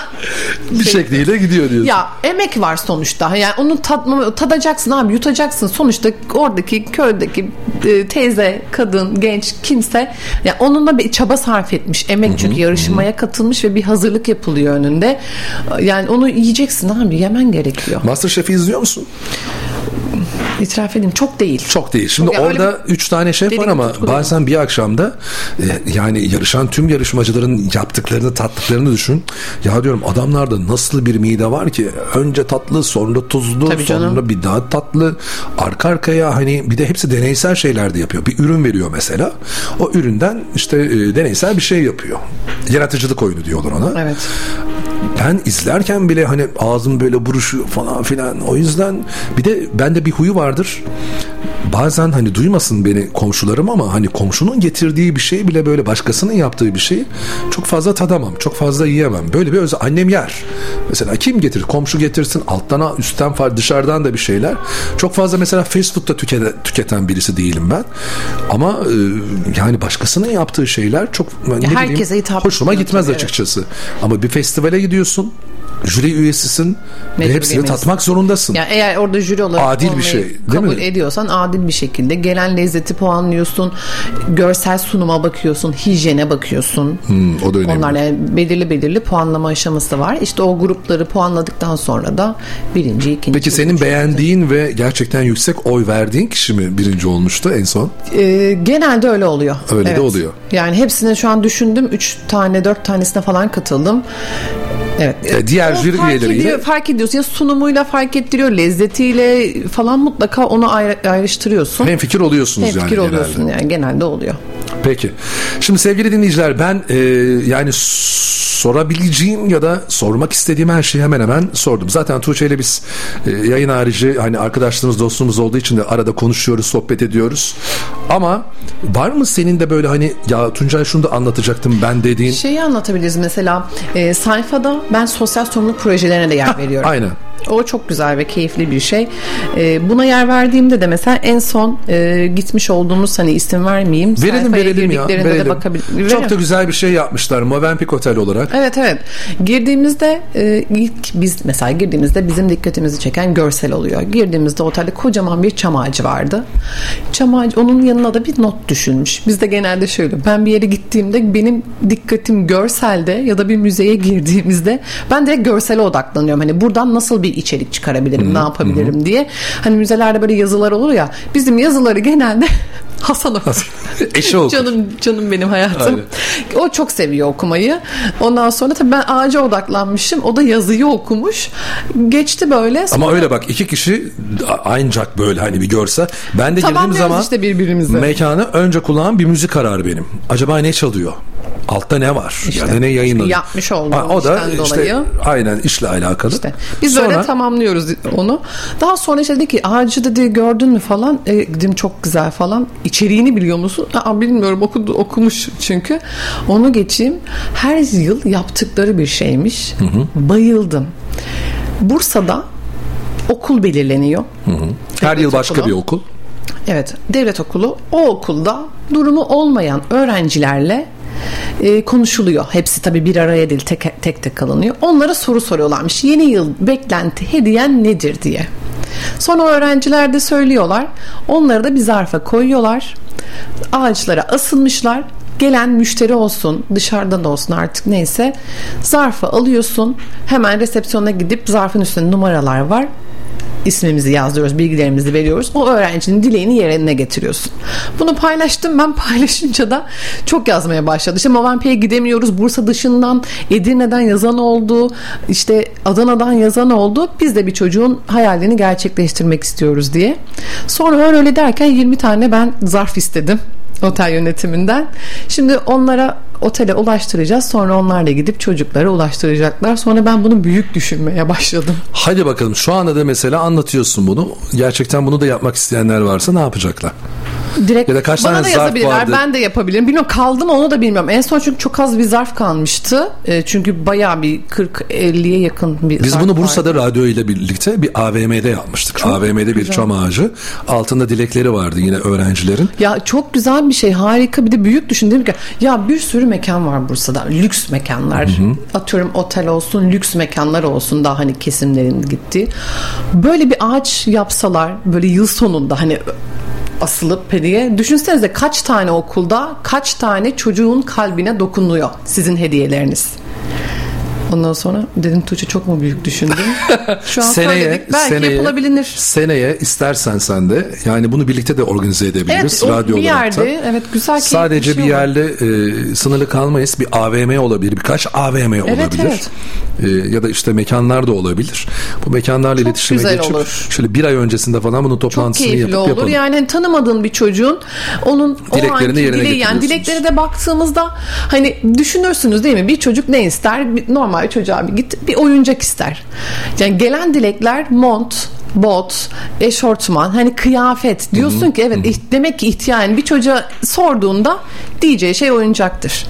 bir şekliyle gidiyor diyorsun. Ya emek var sonuçta. Yani onu tatma, tadacaksın abi yutacaksın. Sonuçta oradaki köydeki e, teyze, kadın, genç kimse ya onunla bir çaba sarf etmiş. Emek çünkü yarışmaya katılmış ve bir hazırlık yapılıyor önünde. Yani onu yiyeceksin abi yemen gerekiyor. Masterchef'i izliyor musun? İtiraf edeyim çok değil. Çok değil. Şimdi Ya öyle orada 3 tane şef var ama bazen bir akşamda e, yani yarışan tüm yarışmacıların yaptıklarını tattıklarını düşün. Ya diyorum adamlarda nasıl bir mide var ki önce tatlı sonra tuzlu Tabii canım. sonra bir daha tatlı arka arkaya hani bir de hepsi deneysel şeyler de yapıyor. Bir ürün veriyor mesela. O üründen işte e, deneysel bir şey yapıyor. Yaratıcılık oyunu diyorlar ona. Evet. Ben izlerken bile hani ağzım böyle buruşuyor falan filan. O yüzden bir de bende bir huyu vardır. Bazen hani duymasın beni komşularım ama hani komşunun getirdiği bir şey bile böyle başkasının yaptığı bir şey çok fazla tadamam. Çok fazla yiyemem. Böyle bir öz annem yer. Mesela kim getirir? Komşu getirsin alttan üstten dışarıdan da bir şeyler. Çok fazla mesela fast food'da tükete, tüketen birisi değilim ben. Ama e, yani başkasının yaptığı şeyler çok ne bileyim, herkese hitap hoşuma gitmez tabii, açıkçası. Ama bir festivale gidiyorsun. Jüri üyesisin ve Mecbur hepsini yemeyiz. tatmak zorundasın. Yani eğer orada jüri olarak Adil bir şey, değil kabul mi? ediyorsan adil bir şekilde gelen lezzeti puanlıyorsun. Görsel sunuma bakıyorsun, hijyene bakıyorsun. Hmm, o da önemli. Onlar yani belirli belirli puanlama aşaması var. İşte o grupları puanladıktan sonra da birinci, ikinci. Peki senin beğendiğin ve gerçekten yüksek oy verdiğin kişi mi birinci olmuştu en son? Ee, genelde öyle oluyor. Öyle de oluyor. Yani hepsine şu an düşündüm. Üç tane, dört tanesine falan katıldım. Evet. E, diğer O jüri fark üyeleriyle- ediyor, fark ediyorsun. Ya sunumuyla fark ettiriyor, lezzetiyle falan mutlaka onu ayrı, ayrıştırıyorsun. Hem fikir oluyorsunuz Hem yani fikir genelde. oluyorsun yani genelde oluyor. Peki. Şimdi sevgili dinleyiciler ben e, yani sorabileceğim ya da sormak istediğim her şeyi hemen hemen sordum. Zaten Tuğçe ile biz e, yayın harici hani arkadaşlarımız dostluğumuz olduğu için de arada konuşuyoruz, sohbet ediyoruz. Ama var mı senin de böyle hani ya Tuncay şunu da anlatacaktım ben dediğin? Şeyi anlatabiliriz mesela e, sayfada ben sosyal sorumluluk projelerine de yer veriyorum. Aynen. O çok güzel ve keyifli bir şey. E, buna yer verdiğimde de mesela en son e, gitmiş olduğumuz hani isim vermeyeyim. Verelim verelim ya. Verelim. De bakabil- Çok da güzel bir şey yapmışlar Movenpick Otel olarak. Evet evet. Girdiğimizde e, ilk biz mesela girdiğimizde bizim dikkatimizi çeken görsel oluyor. Girdiğimizde otelde kocaman bir çam ağacı vardı. Çam ağacı onun yanına da bir not düşülmüş. Bizde genelde şöyle ben bir yere gittiğimde benim dikkatim görselde ya da bir müzeye girdiğimizde ben direkt görsele odaklanıyorum. Hani buradan nasıl bir içerik çıkarabilirim, ne yapabilirim diye. Hani müzelerde böyle yazılar olur ya. Bizim yazıları genelde (laughs) Hasan okur. Eşi okur. Canım canım benim hayatım. O çok seviyor okumayı. Ondan sonra tabii ben ağaca odaklanmışım. O da yazıyı okumuş. Geçti böyle. Sonra Ama öyle bak iki kişi ancak böyle hani bir görse. Ben de girdiğim zaman işte birbirimizi. mekanı önce kulağım bir müzik kararı benim. Acaba ne çalıyor? Altta ne var? İşte, yani ne yayınlanıyor? yapmış olduğu Ha, O da işte dolayı. aynen işle alakalı. Biz Sonra- öyle tamamlıyoruz onu. Daha sonra işte dedi ki ağacı dedi gördün mü falan. E, dedim çok güzel falan. İçeriğini biliyor musun? Aa, bilmiyorum okudu, okumuş çünkü. Onu geçeyim. Her yıl yaptıkları bir şeymiş. Bayıldım. Bursa'da okul belirleniyor. Her yıl başka okulu. bir okul. Evet, devlet okulu. O okulda durumu olmayan öğrencilerle e, konuşuluyor. Hepsi tabii bir araya değil, tek tek, tek kalınıyor. Onlara soru soruyorlarmış. Yeni yıl beklenti hediyen nedir diye. Sonra öğrenciler de söylüyorlar. Onları da bir zarfa koyuyorlar. Ağaçlara asılmışlar. Gelen müşteri olsun, dışarıdan da olsun artık neyse. Zarfı alıyorsun. Hemen resepsiyona gidip zarfın üstünde numaralar var ismimizi yazdırıyoruz, bilgilerimizi veriyoruz. O öğrencinin dileğini yerine getiriyorsun. Bunu paylaştım. Ben (laughs) paylaşınca da çok yazmaya başladı. İşte Movenpick'e gidemiyoruz. Bursa dışından, Edirne'den yazan oldu. işte Adana'dan yazan oldu. Biz de bir çocuğun hayalini gerçekleştirmek istiyoruz diye. Sonra öyle derken 20 tane ben zarf istedim otel yönetiminden. Şimdi onlara otele ulaştıracağız. Sonra onlarla gidip çocuklara ulaştıracaklar. Sonra ben bunu büyük düşünmeye başladım. Hadi bakalım şu anda da mesela anlatıyorsun bunu. Gerçekten bunu da yapmak isteyenler varsa ne yapacaklar? Direkt Ya da kaç bana tane da zarf yazabilirler. vardı? Ben de yapabilirim. Bilmiyorum kaldı mı onu da bilmiyorum. En son çünkü çok az bir zarf kalmıştı. E, çünkü bayağı bir 40-50'ye yakın bir Biz bunu vardı. Bursa'da radyo ile birlikte bir AVM'de yapmıştık. AVM'de bir güzel. çam ağacı. Altında dilekleri vardı yine öğrencilerin. Ya çok güzel bir şey harika bir de büyük düşün dedim ki ya bir sürü mekan var Bursa'da lüks mekanlar atıyorum otel olsun lüks mekanlar olsun daha hani kesimlerin gittiği böyle bir ağaç yapsalar böyle yıl sonunda hani asılıp diye düşünsenize kaç tane okulda kaç tane çocuğun kalbine dokunuyor sizin hediyeleriniz. Ondan sonra dedim Tuğçe çok mu büyük düşündün? (laughs) Şu an söyledik. Belki yapılabilir. Seneye istersen sen de yani bunu birlikte de organize edebiliriz Evet o radyo bir olarak da. yerde evet güzel Sadece bir şey olur. yerle e, sınırlı kalmayız. Bir AVM olabilir, birkaç AVM olabilir. evet. E, ya da işte mekanlar da olabilir. Bu mekanlarla iletişime güzel geçip olur. şöyle bir ay öncesinde falan bunun Çok toplantısını keyifli yapıp olur. yapalım. Yani hani tanımadığın bir çocuğun onun o Dileklerini anki yerine dileği yani dileklere de baktığımızda hani düşünürsünüz değil mi? Bir çocuk ne ister? Bir, normal bir çocuğa bir git bir oyuncak ister. Yani gelen dilekler mont, bot, eşortman, hani kıyafet. Diyorsun ki evet iht- demek ki ihtiyacın bir çocuğa sorduğunda diyeceği şey oyuncaktır.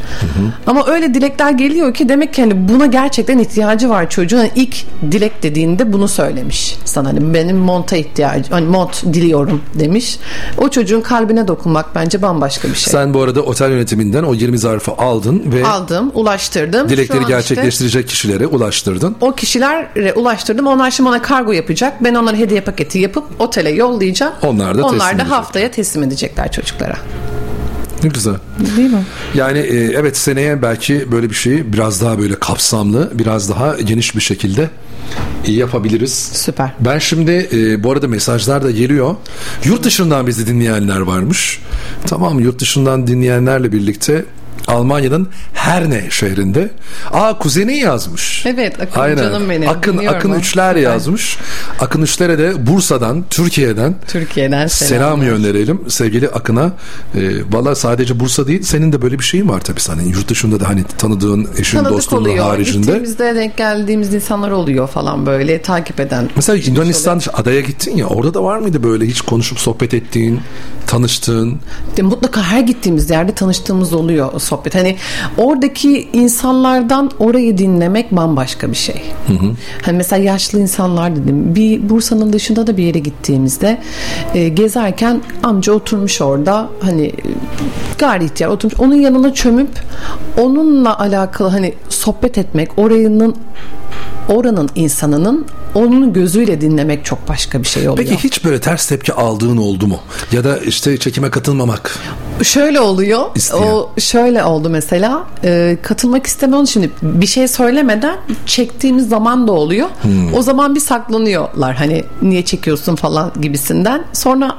Ama öyle dilekler geliyor ki demek ki hani buna gerçekten ihtiyacı var çocuğun. Hani ilk dilek dediğinde bunu söylemiş sana. Hani benim monta ihtiyacım, hani mont diliyorum demiş. O çocuğun kalbine dokunmak bence bambaşka bir şey. Sen bu arada otel yönetiminden o 20 zarfı aldın ve Aldım, ulaştırdım. Dilekleri an işte- gerçekleştirecek kişilere ulaştırdın. o kişilere ulaştırdım. Onlar şimdi bana kargo yapacak. Ben onlara hediye paketi yapıp otele yollayacağım. Onlar da teslim Onlar da edecek. haftaya teslim edecekler çocuklara. Ne güzel. Değil mi? Yani e, evet seneye belki böyle bir şeyi biraz daha böyle kapsamlı, biraz daha geniş bir şekilde yapabiliriz. Süper. Ben şimdi e, bu arada mesajlar da geliyor. Yurt dışından bizi dinleyenler varmış. Tamam yurt dışından dinleyenlerle birlikte Almanya'nın Herne şehrinde. Aa kuzeni yazmış. Evet Akın canım benim. Akın, Akın ben. Üçler yazmış. Akın Üçler'e de Bursa'dan, Türkiye'den Türkiye'den selam, selam. gönderelim sevgili Akın'a. E, Valla sadece Bursa değil senin de böyle bir şeyin var tabii sana. Yurt dışında da hani tanıdığın eşin Tanıdık dostunun oluyor. haricinde. Gittiğimizde denk geldiğimiz insanlar oluyor falan böyle takip eden. Mesela Yunanistan adaya gittin ya orada da var mıydı böyle hiç konuşup sohbet ettiğin, tanıştığın? De mutlaka her gittiğimiz yerde tanıştığımız oluyor sohbet. Hani oradaki insanlardan orayı dinlemek bambaşka bir şey. Hani mesela yaşlı insanlar dedim. Bir Bursa'nın dışında da bir yere gittiğimizde e, gezerken amca oturmuş orada hani gayri ihtiyar oturmuş. Onun yanına çömüp onunla alakalı hani sohbet etmek, oranın oranın insanının onun gözüyle dinlemek çok başka bir şey oluyor. Peki hiç böyle ters tepki aldığın oldu mu? Ya da işte çekime katılmamak. Şöyle oluyor. İsteyen. O şöyle oldu mesela. e, katılmak istemiyorum şimdi bir şey söylemeden çektiğimiz zaman da oluyor. Hmm. O zaman bir saklanıyorlar. Hani niye çekiyorsun falan gibisinden. Sonra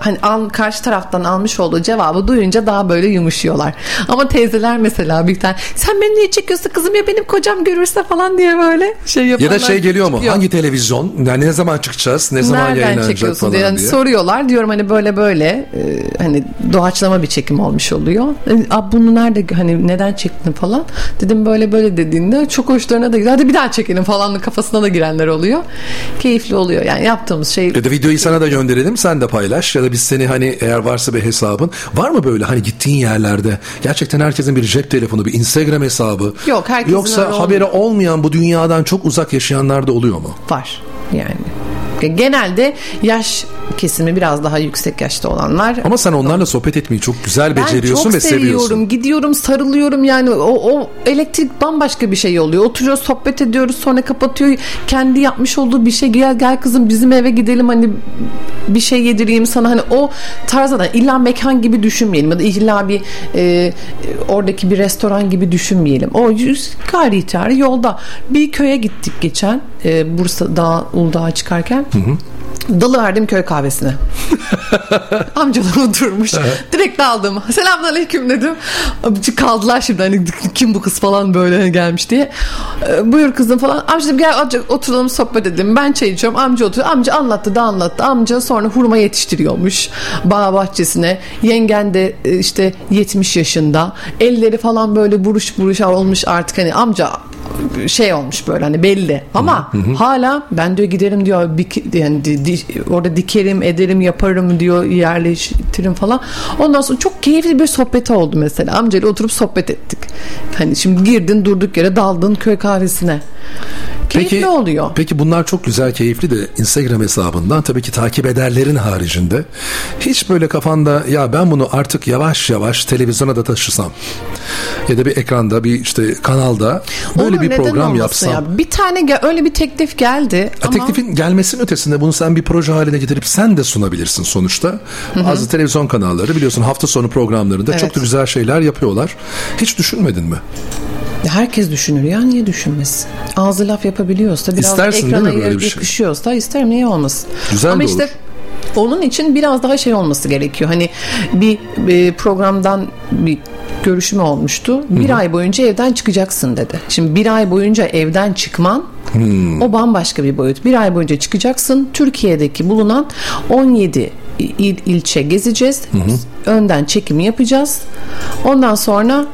hani al, karşı taraftan almış olduğu cevabı duyunca daha böyle yumuşuyorlar. Ama teyzeler mesela bir tane sen beni niye çekiyorsun kızım ya benim kocam görürse falan diye böyle şey Ya yapanlar da şey geliyor mu? çıkıyor. Hangi televizyon? Yani ne zaman çıkacağız? Ne zaman Nereden yayınlanacak çekiyorsun falan diye. Yani diye. soruyorlar. Diyorum hani böyle böyle e, hani doğaçlama bir çekim olmuş oluyor. E, Abi bunu nerede hani neden çektin falan. Dedim böyle böyle dediğinde çok hoşlarına da gidiyor. Hadi bir daha çekelim falan kafasına da girenler oluyor. Keyifli oluyor. Yani yaptığımız şey Ya da videoyu sana da gönderelim sen de paylaş ya da biz seni hani eğer varsa bir hesabın var mı böyle hani gittiğin yerlerde gerçekten herkesin bir cep telefonu bir Instagram hesabı Yok, herkesin yoksa olmuyor. haberi olmayan bu dünyadan çok uzak yaşayanlar da oluyor mu? var yani. Genelde yaş kesimi biraz daha yüksek yaşta olanlar Ama sen onlarla sohbet etmeyi çok güzel beceriyorsun ben çok ve seviyorum. seviyorsun. Gidiyorum sarılıyorum yani o, o elektrik bambaşka bir şey oluyor. Oturuyoruz sohbet ediyoruz sonra kapatıyor. Kendi yapmış olduğu bir şey gel gel kızım bizim eve gidelim hani bir şey yedireyim sana hani o tarzda illa mekan gibi düşünmeyelim ya da illa bir e, oradaki bir restoran gibi düşünmeyelim. O gayri yolda bir köye gittik geçen e, Bursa Dağ Uludağ'a çıkarken. Dalıverdim köy kahvesine. (laughs) Amcalar oturmuş. Direkt daldım. Selamünaleyküm dedim. Kaldılar şimdi hani kim bu kız falan böyle gelmiş diye. Ee, buyur kızım falan. Amca dedim gel azıcık oturalım sohbet edelim. Ben çay içiyorum. Amca oturuyor. Amca anlattı da anlattı. Amca sonra hurma yetiştiriyormuş bağ bahçesine. Yengen de e, işte 70 yaşında. Elleri falan böyle buruş buruş olmuş artık hani amca şey olmuş böyle hani belli. Ama hala ben diyor giderim diyor bir, yani di- di- orada dikerim ederim yaparım diyor yerleştiririm falan. Ondan sonra çok keyifli bir sohbet oldu mesela. Amcayla oturup sohbet ettik. Hani şimdi girdin durduk yere daldın köy kahvesine keyifli oluyor Peki bunlar çok güzel, keyifli de Instagram hesabından tabii ki takip ederlerin haricinde hiç böyle kafanda ya ben bunu artık yavaş yavaş televizyona da taşısam ya da bir ekranda bir işte kanalda böyle Olur, bir program yapsam. ya? bir tane öyle bir teklif geldi ama Teklifin gelmesinin ötesinde bunu sen bir proje haline getirip sen de sunabilirsin sonuçta. Bazı televizyon kanalları biliyorsun hafta sonu programlarında çok Evet. da güzel şeyler yapıyorlar. Hiç düşünmedin mi? Herkes düşünür ya niye düşünmesin? Ağzı laf yapabiliyorsa biraz İstersin ekrana şey? yakışıyorsa isterim niye olmasın? Güzel Ama de işte olur. onun için biraz daha şey olması gerekiyor. Hani bir, bir programdan bir görüşme olmuştu. Bir ay boyunca evden çıkacaksın dedi. Şimdi bir ay boyunca evden çıkman Hmm. o bambaşka bir boyut. Bir ay boyunca çıkacaksın. Türkiye'deki bulunan 17 il, ilçe gezeceğiz. Önden çekimi yapacağız. Ondan sonra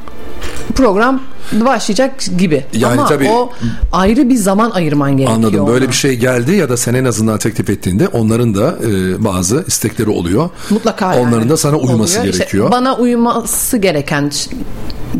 program başlayacak gibi. Yani Ama tabii- o ayrı bir zaman ayırman gerekiyor. Anladım. Böyle ona. bir şey geldi ya da sen en azından teklif ettiğinde onların da e, bazı istekleri oluyor. Mutlaka yani. Onların da sana uyması Oluyor. İşte gerekiyor. bana uyması gereken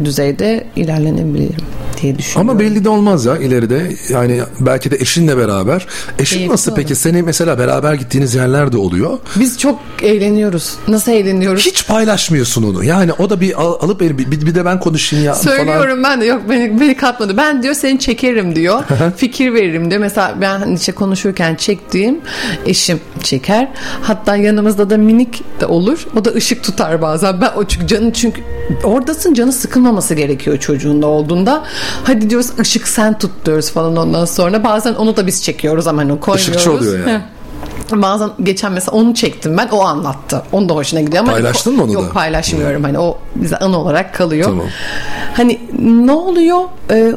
düzeyde ilerlenebilirim diye düşünüyorum. Ama belli de olmaz ya ileride yani belki de eşinle beraber. Eşin Keyifli nasıl peki? Seni mesela beraber gittiğiniz yerler de oluyor. Biz çok eğleniyoruz. Nasıl eğleniyoruz? Hiç paylaşmıyorsun onu. Yani o da bir al- alıp bir, bir, de ben konuşayım ya falan. Söylüyorum ben de yok beni, beni katmadı. Ben diyor seni çekerim diyor. fikir veririm diyor. Mesela ben hani işte konuşurken çektiğim eşim çeker. Hatta yanımızda da minik de olur. O da ışık tutar bazen. Ben o çünkü canı çünkü oradasın canı sıkılmaması gerekiyor çocuğunda olduğunda. Hadi diyoruz ışık sen tut diyoruz falan ondan sonra. Bazen onu da biz çekiyoruz ama hani koymuyoruz. Işıkçı oluyor yani. Heh. Bazen geçen mesela onu çektim ben o anlattı. Onu da hoşuna gidiyor ama Paylaştın mı onu Yok da? paylaşmıyorum. Hani o bize anı olarak kalıyor. Tamam. Hani ne oluyor? Ee,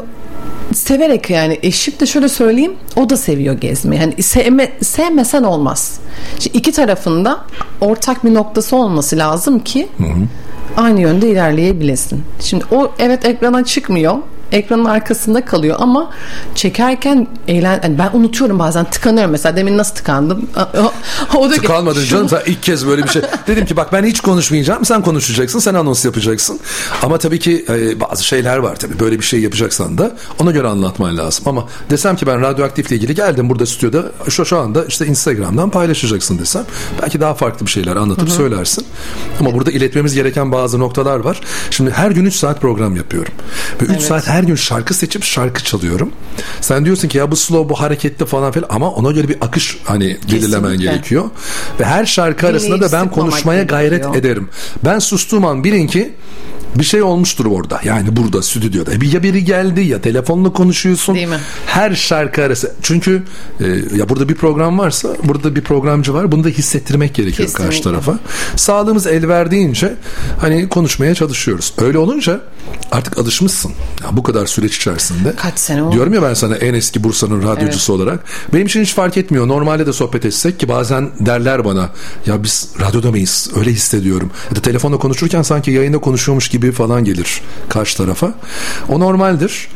severek yani eşim de şöyle söyleyeyim o da seviyor gezmeyi. Hani sevme, sevmesen olmaz. Şimdi iki tarafında ortak bir noktası olması lazım ki aynı yönde ilerleyebilesin. Şimdi o evet ekrana çıkmıyor. Ekranın arkasında kalıyor ama çekerken eğlen yani ben unutuyorum bazen tıkanıyorum mesela demin nasıl tıkandım o, (laughs) o da Tıkanmadın Şunu- canım sen ilk kez böyle bir şey. (laughs) Dedim ki bak ben hiç konuşmayacağım sen konuşacaksın sen anons yapacaksın. Ama tabii ki e, bazı şeyler var tabii böyle bir şey yapacaksan da ona göre anlatman lazım. Ama desem ki ben radyoaktifle ilgili geldim burada stüdyoda şu, şu anda işte Instagram'dan paylaşacaksın desem belki daha farklı bir şeyler anlatıp söylersin. Ama burada iletmemiz gereken bazı noktalar var. Şimdi her gün 3 saat program yapıyorum. Ve 3 Evet. saat her gün şarkı seçip şarkı çalıyorum. Sen diyorsun ki ya bu slow bu hareketli falan filan ama ona göre bir akış hani belirlemen gerekiyor. Ve her şarkı arasında da ben konuşmaya gayret gerekiyor. ederim. Ben sustuğum an bilin ki bir şey olmuştur orada. Yani burada stüdyoda. Ya biri geldi ya telefonla konuşuyorsun. Değil mi? Her şarkı arası. Çünkü e, ya burada bir program varsa burada bir programcı var. Bunu da hissettirmek gerekiyor karşı Kesinlikle. tarafa. Sağlığımız el verdiğince hani konuşmaya çalışıyoruz. Öyle olunca artık alışmışsın. Ya bu kadar süreç içerisinde. Kaç sene oldu? Diyorum ya ben sana en eski Bursa'nın radyocusu olarak. Benim için hiç fark etmiyor. Normalde de sohbet etsek ki bazen derler bana ya biz radyoda mıyız? Öyle hissediyorum. Ya da telefonla konuşurken sanki yayında konuşuyormuş gibi falan gelir karşı tarafa. O normaldir.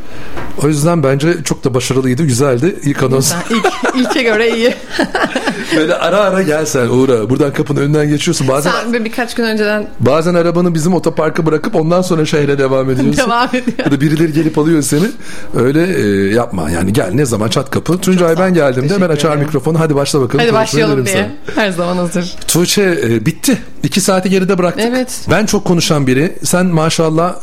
O yüzden bence çok da başarılıydı, güzeldi. İlk anons. İlk, ilke göre iyi. (laughs) Böyle ara ara gel sen uğra. Buradan kapının önünden geçiyorsun. Bazen Sen bir birkaç gün önceden bazen arabanı bizim otoparka bırakıp ondan sonra şehre devam ediyorsun. (laughs) devam ediyor. Ya da birileri gelip alıyor seni. Öyle e, yapma yani gel ne zaman çat kapı. Tuncay ben geldiğimde hemen açar mikrofonu hadi başla bakalım. Hadi başlayalım diye. sana. Her zaman hazır. Tuğçe e, bitti. İki saati geride bıraktık. Evet. Ben çok konuşan biri. Sen maşallah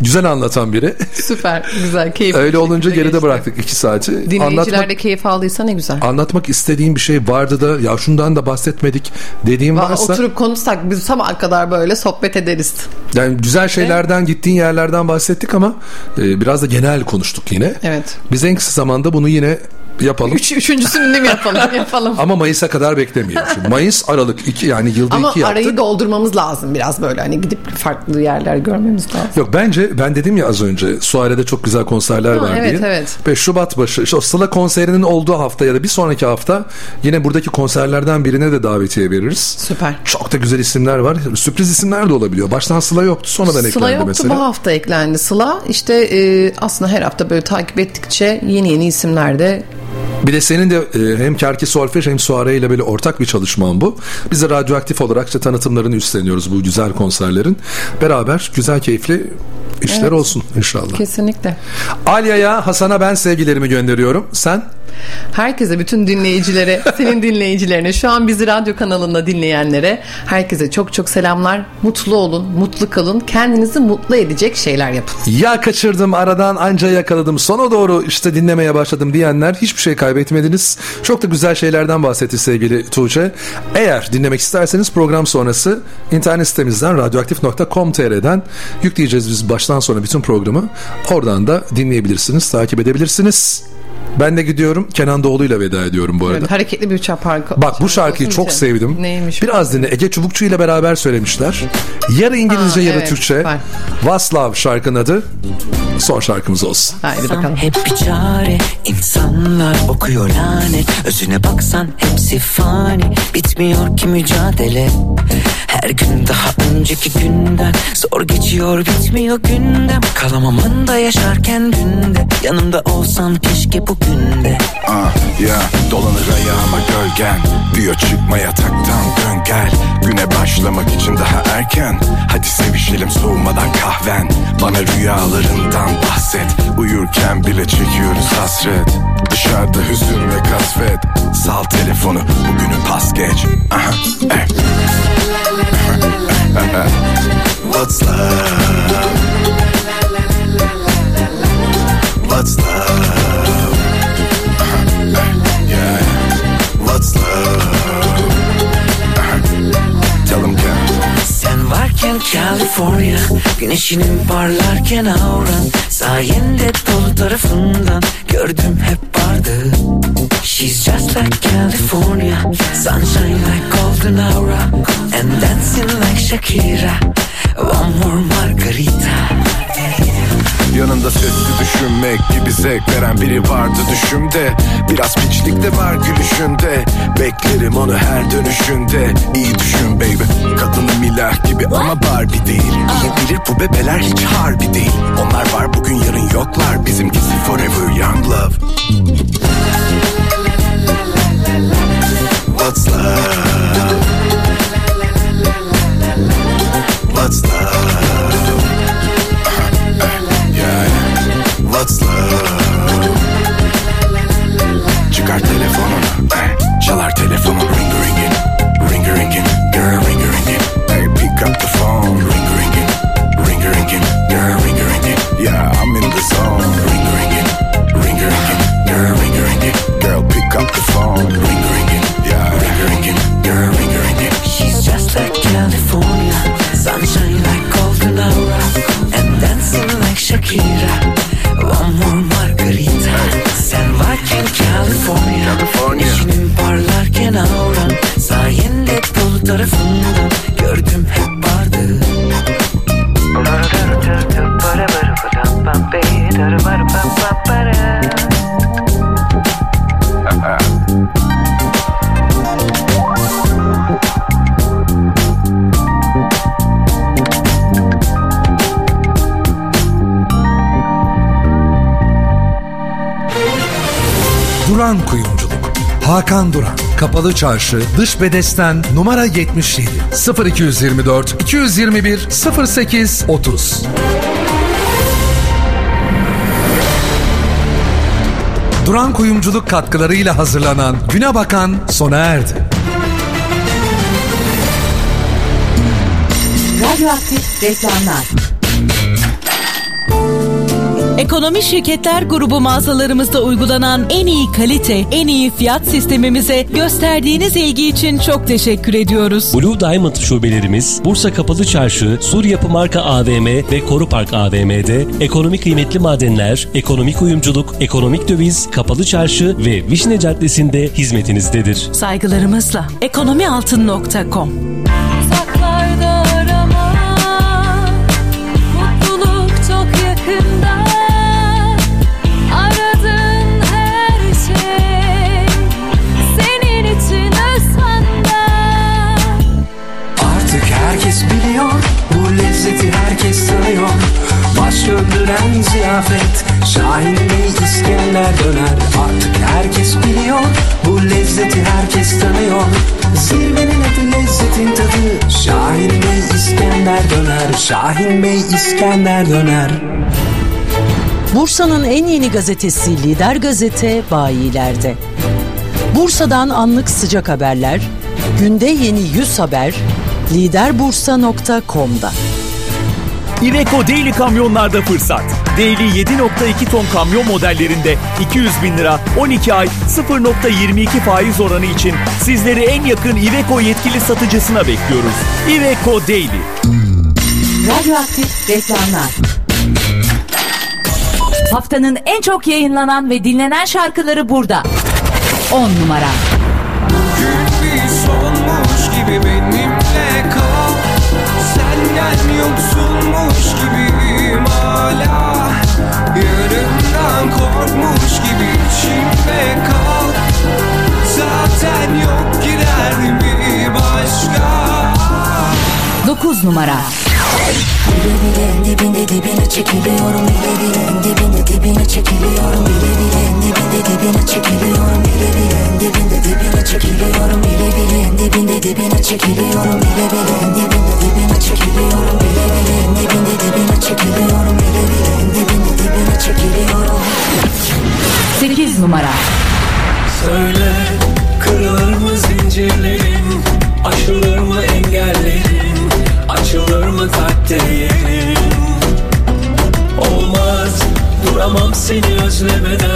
güzel anlatan biri. Süper, güzel, keyifli. Öyle olunca geride geçti. bıraktık iki saati. Dinleyiciler Anlatmak, de keyif aldıysa ne güzel. anlatmak istediğim bir şey vardı da ya şundan da bahsetmedik dediğim Valla varsa Oturup konuşsak biz sabaha kadar böyle sohbet ederiz. yani güzel şeylerden gittiğin yerlerden bahsettik ama e, biraz da genel konuştuk yine. Evet. Biz en kısa zamanda bunu yine yapalım. Üç, üçüncüsünü de mi yapalım? (laughs) yapalım. Ama Mayıs'a kadar beklemeyelim. Şimdi Mayıs, Aralık iki yani yılda Ama iki yaptık. arayı doldurmamız lazım biraz böyle hani gidip farklı yerler görmemiz lazım. Yok bence ben dedim ya az önce Suare'de çok güzel konserler Ha, var evet, diye. evet. Ve Şubat başı işte o Sıla konserinin olduğu hafta ya da bir sonraki hafta yine buradaki konserlerden birine de davetiye veririz. Süper. Çok da güzel isimler var. Sürpriz isimler de olabiliyor. Baştan Sıla yoktu sonradan Sıla eklendi yoktu mesela. bu hafta eklendi. Sıla işte e, aslında her hafta böyle takip ettikçe yeni yeni isimler de Bir de senin de e, hem Kerki Solfej hem Suare ile böyle ortak bir çalışman bu. Biz de radyoaktif olarak işte tanıtımlarını üstleniyoruz bu güzel konserlerin. Beraber güzel keyifli işler Evet. olsun inşallah. kesinlikle. Alya'ya, Hasan'a ben sevgilerimi gönderiyorum. Sen? Herkese, bütün dinleyicilere, (laughs) senin dinleyicilerine, şu an bizi radyo kanalında dinleyenlere herkese çok çok selamlar. Mutlu olun, mutlu kalın. Kendinizi mutlu edecek şeyler yapın. Ya kaçırdım aradan anca yakaladım sona doğru işte dinlemeye başladım diyenler hiçbir şey kaybetmediniz. Çok da güzel şeylerden bahsetti sevgili Tuğçe. Eğer dinlemek isterseniz program sonrası internet sitemizden radyoaktif.com.tr'den yükleyeceğiz biz baştan sona bütün programı. Oradan da dinleyebilirsiniz, takip edebilirsiniz. Ben de gidiyorum. Kenan Doğulu'yla veda ediyorum bu arada. Evet, hareketli bir uçak parkı. Bak bu şarkıyı çok sevdim. Neymiş? Biraz dinle. Ege Çubukçu ile beraber söylemişler. Yarı İngilizce Ha, yarı evet, Türkçe. süper. Vaslav şarkının adı. Son şarkımız olsun. Haydi bakalım. Hep bir çare insanlar okuyor lanet Özüne baksan hepsi fani Bitmiyor ki mücadele Her gün daha önceki günden Zor geçiyor bitmiyor gündem Kalamamın da yaşarken günde Yanımda olsan keşke bugün de Ah ya dolanır ayağıma gölgen. Diyor çıkma yataktan dön gel. Güne başlamak için daha erken. Hadi sevişelim soğumadan kahven. Bana rüyalarından bahset. Uyurken bile çekiyoruz hasret. Dışarıda hüzün ve kasvet. Sal telefonu bugünü pas geç. Aha, eh. What's love? What's love? What's. Sen varken California Güneşinin parlarken avran Sayende dolu tarafından Gördüm hep vardı. She's just like California Sunshine like golden aura. And dancing like Shakira One more margarita Yanında sesli düşünmek gibi zevk veren biri vardı düşümde. Biraz piçlik de var gülüşünde Beklerim onu her dönüşünde. İyi düşün baby Kadını milah gibi ama Barbie değil. İyi bilir bu bebeler hiç harbi değil. Onlar var bugün yarın yoklar. Bizimkisi forever young love. What's love? What's love? What's love? Çıkar telefonunu, eh, çalar telefonun ring ringing, ring ringing, girl ring ringing. Hey, pick up the phone, ring ringing, ring ringing, girl ring ringing. Yeah, I'm in the zone, ring ringing, ring ringing, girl ring ringing. Girl, pick up the phone, ring Hakan Duran. Kapalı Çarşı, Dış Bedesten, numara 77. 0224 221 08 30. Duran Kuyumculuk katkılarıyla hazırlanan Güne Bakan sona erdi. Radyoaktif reklamlar. Ekonomi Şirketler Grubu mağazalarımızda uygulanan en iyi kalite, en iyi fiyat sistemimize gösterdiğiniz ilgi için çok teşekkür ediyoruz. Blue Diamond şubelerimiz Bursa Kapalı Çarşı, Sur Yapı Marka AVM ve Koru Park AVM'de ekonomik kıymetli madenler, ekonomik uyumculuk, ekonomik döviz, Kapalı Çarşı ve Vişne Caddesi'nde hizmetinizdedir. Saygılarımızla ekonomialtın.com Baş döndüren ziyafet Şahin Bey İskender döner Artık herkes biliyor Bu lezzeti herkes tanıyor Zirvenin adı lezzetin tadı Şahin Bey İskender döner Şahin Bey İskender döner Bursa'nın en yeni gazetesi Lider Gazete bayilerde. Bursa'dan anlık sıcak haberler, günde yeni 100 haber, liderbursa.com'da. Iveco Daily kamyonlarda fırsat. Daily 7.2 ton kamyon modellerinde 200 bin lira 12 ay 0.22 faiz oranı için sizleri en yakın Iveco yetkili satıcısına bekliyoruz. Iveco Daily. Radyoaktif reklamlar. Haftanın en çok yayınlanan ve dinlenen şarkıları burada. 10 numara. Bir sonmuş gibi benimle 9 numara. Bile 8 numara takdirin Olmaz. Duramam seni özlemeden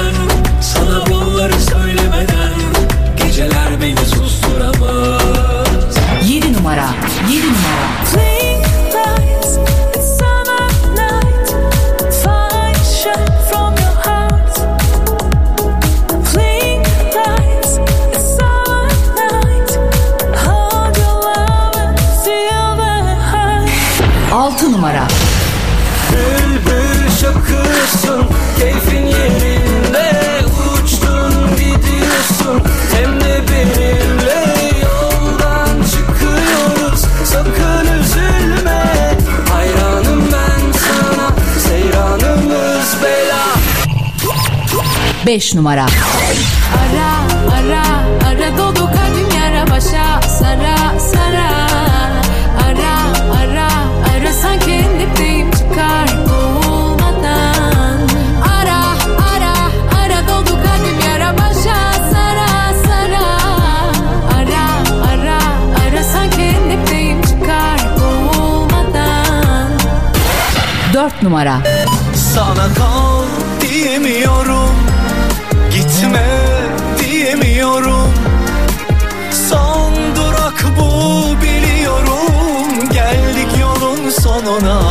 5 numara. Ara ara ara dolu kalbim yara başa. Sara sara. Ara ara ara sanki dipteyim çıkar boğulmadan Ara ara ara dolu kalbim yara başa. Sara sara. Ara ara ara sanki dipteyim çıkar boğulmadan 4 numara. Sana kal diyemiyorum Gitme diyemiyorum. Son durak bu biliyorum. Geldik yolun sonuna.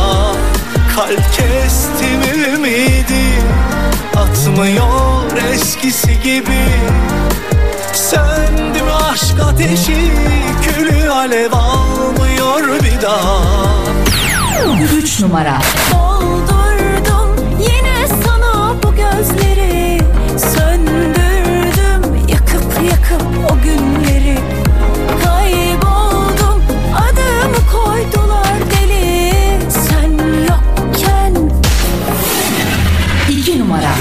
Kalp kestim ümidi? Atmıyor eskisi gibi. Söndü mü aşk ateşi Külü alev almıyor bir daha. 3 numara. Doldurdum yine sana bu gözleri Söndürdüm yakıp yakıp o günleri. Kayboldum adımı koydular deli. Sen yokken. 2 numara.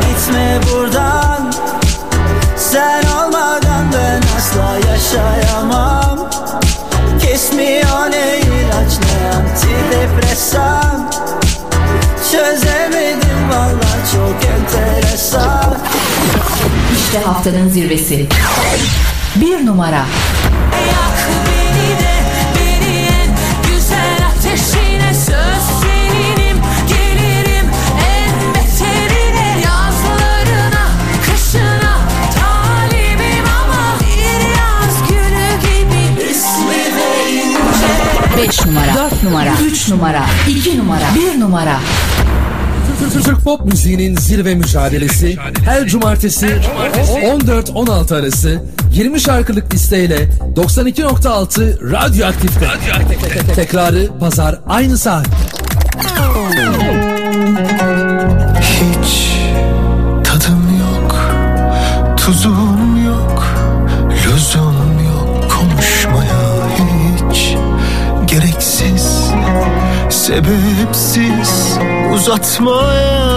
Gitme buradan. Sen olmadan ben asla yaşayamam. Kesmiyor ne ilaç ne antidepresan. Çok enteresan İşte haftanın zirvesi. 1 numara. Yak beni de beni en güzel ateşine söz seninim Gelirim en beterine yazlarına kışına Talibim ama bir yaz gülü gibi ismi ince 5 numara. 4 numara. 3 numara. 2 numara. 1 numara. Türk pop müziğinin zirve mücadelesi her cumartesi 14-16 arası 20 şarkılık listeyle 92.6 Radyo Aktif'te. Tekrarı pazar aynı saat. Hiç tadım yok, tuzum yok, lüzum yok konuşmaya hiç gereksiz, sebepsiz uzatmaya.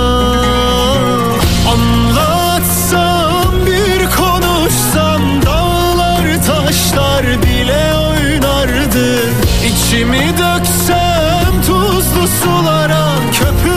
Anlatsam bir konuşsam dağlar taşlar bile oynardı. İçimi döksem tuzlu sulara köpür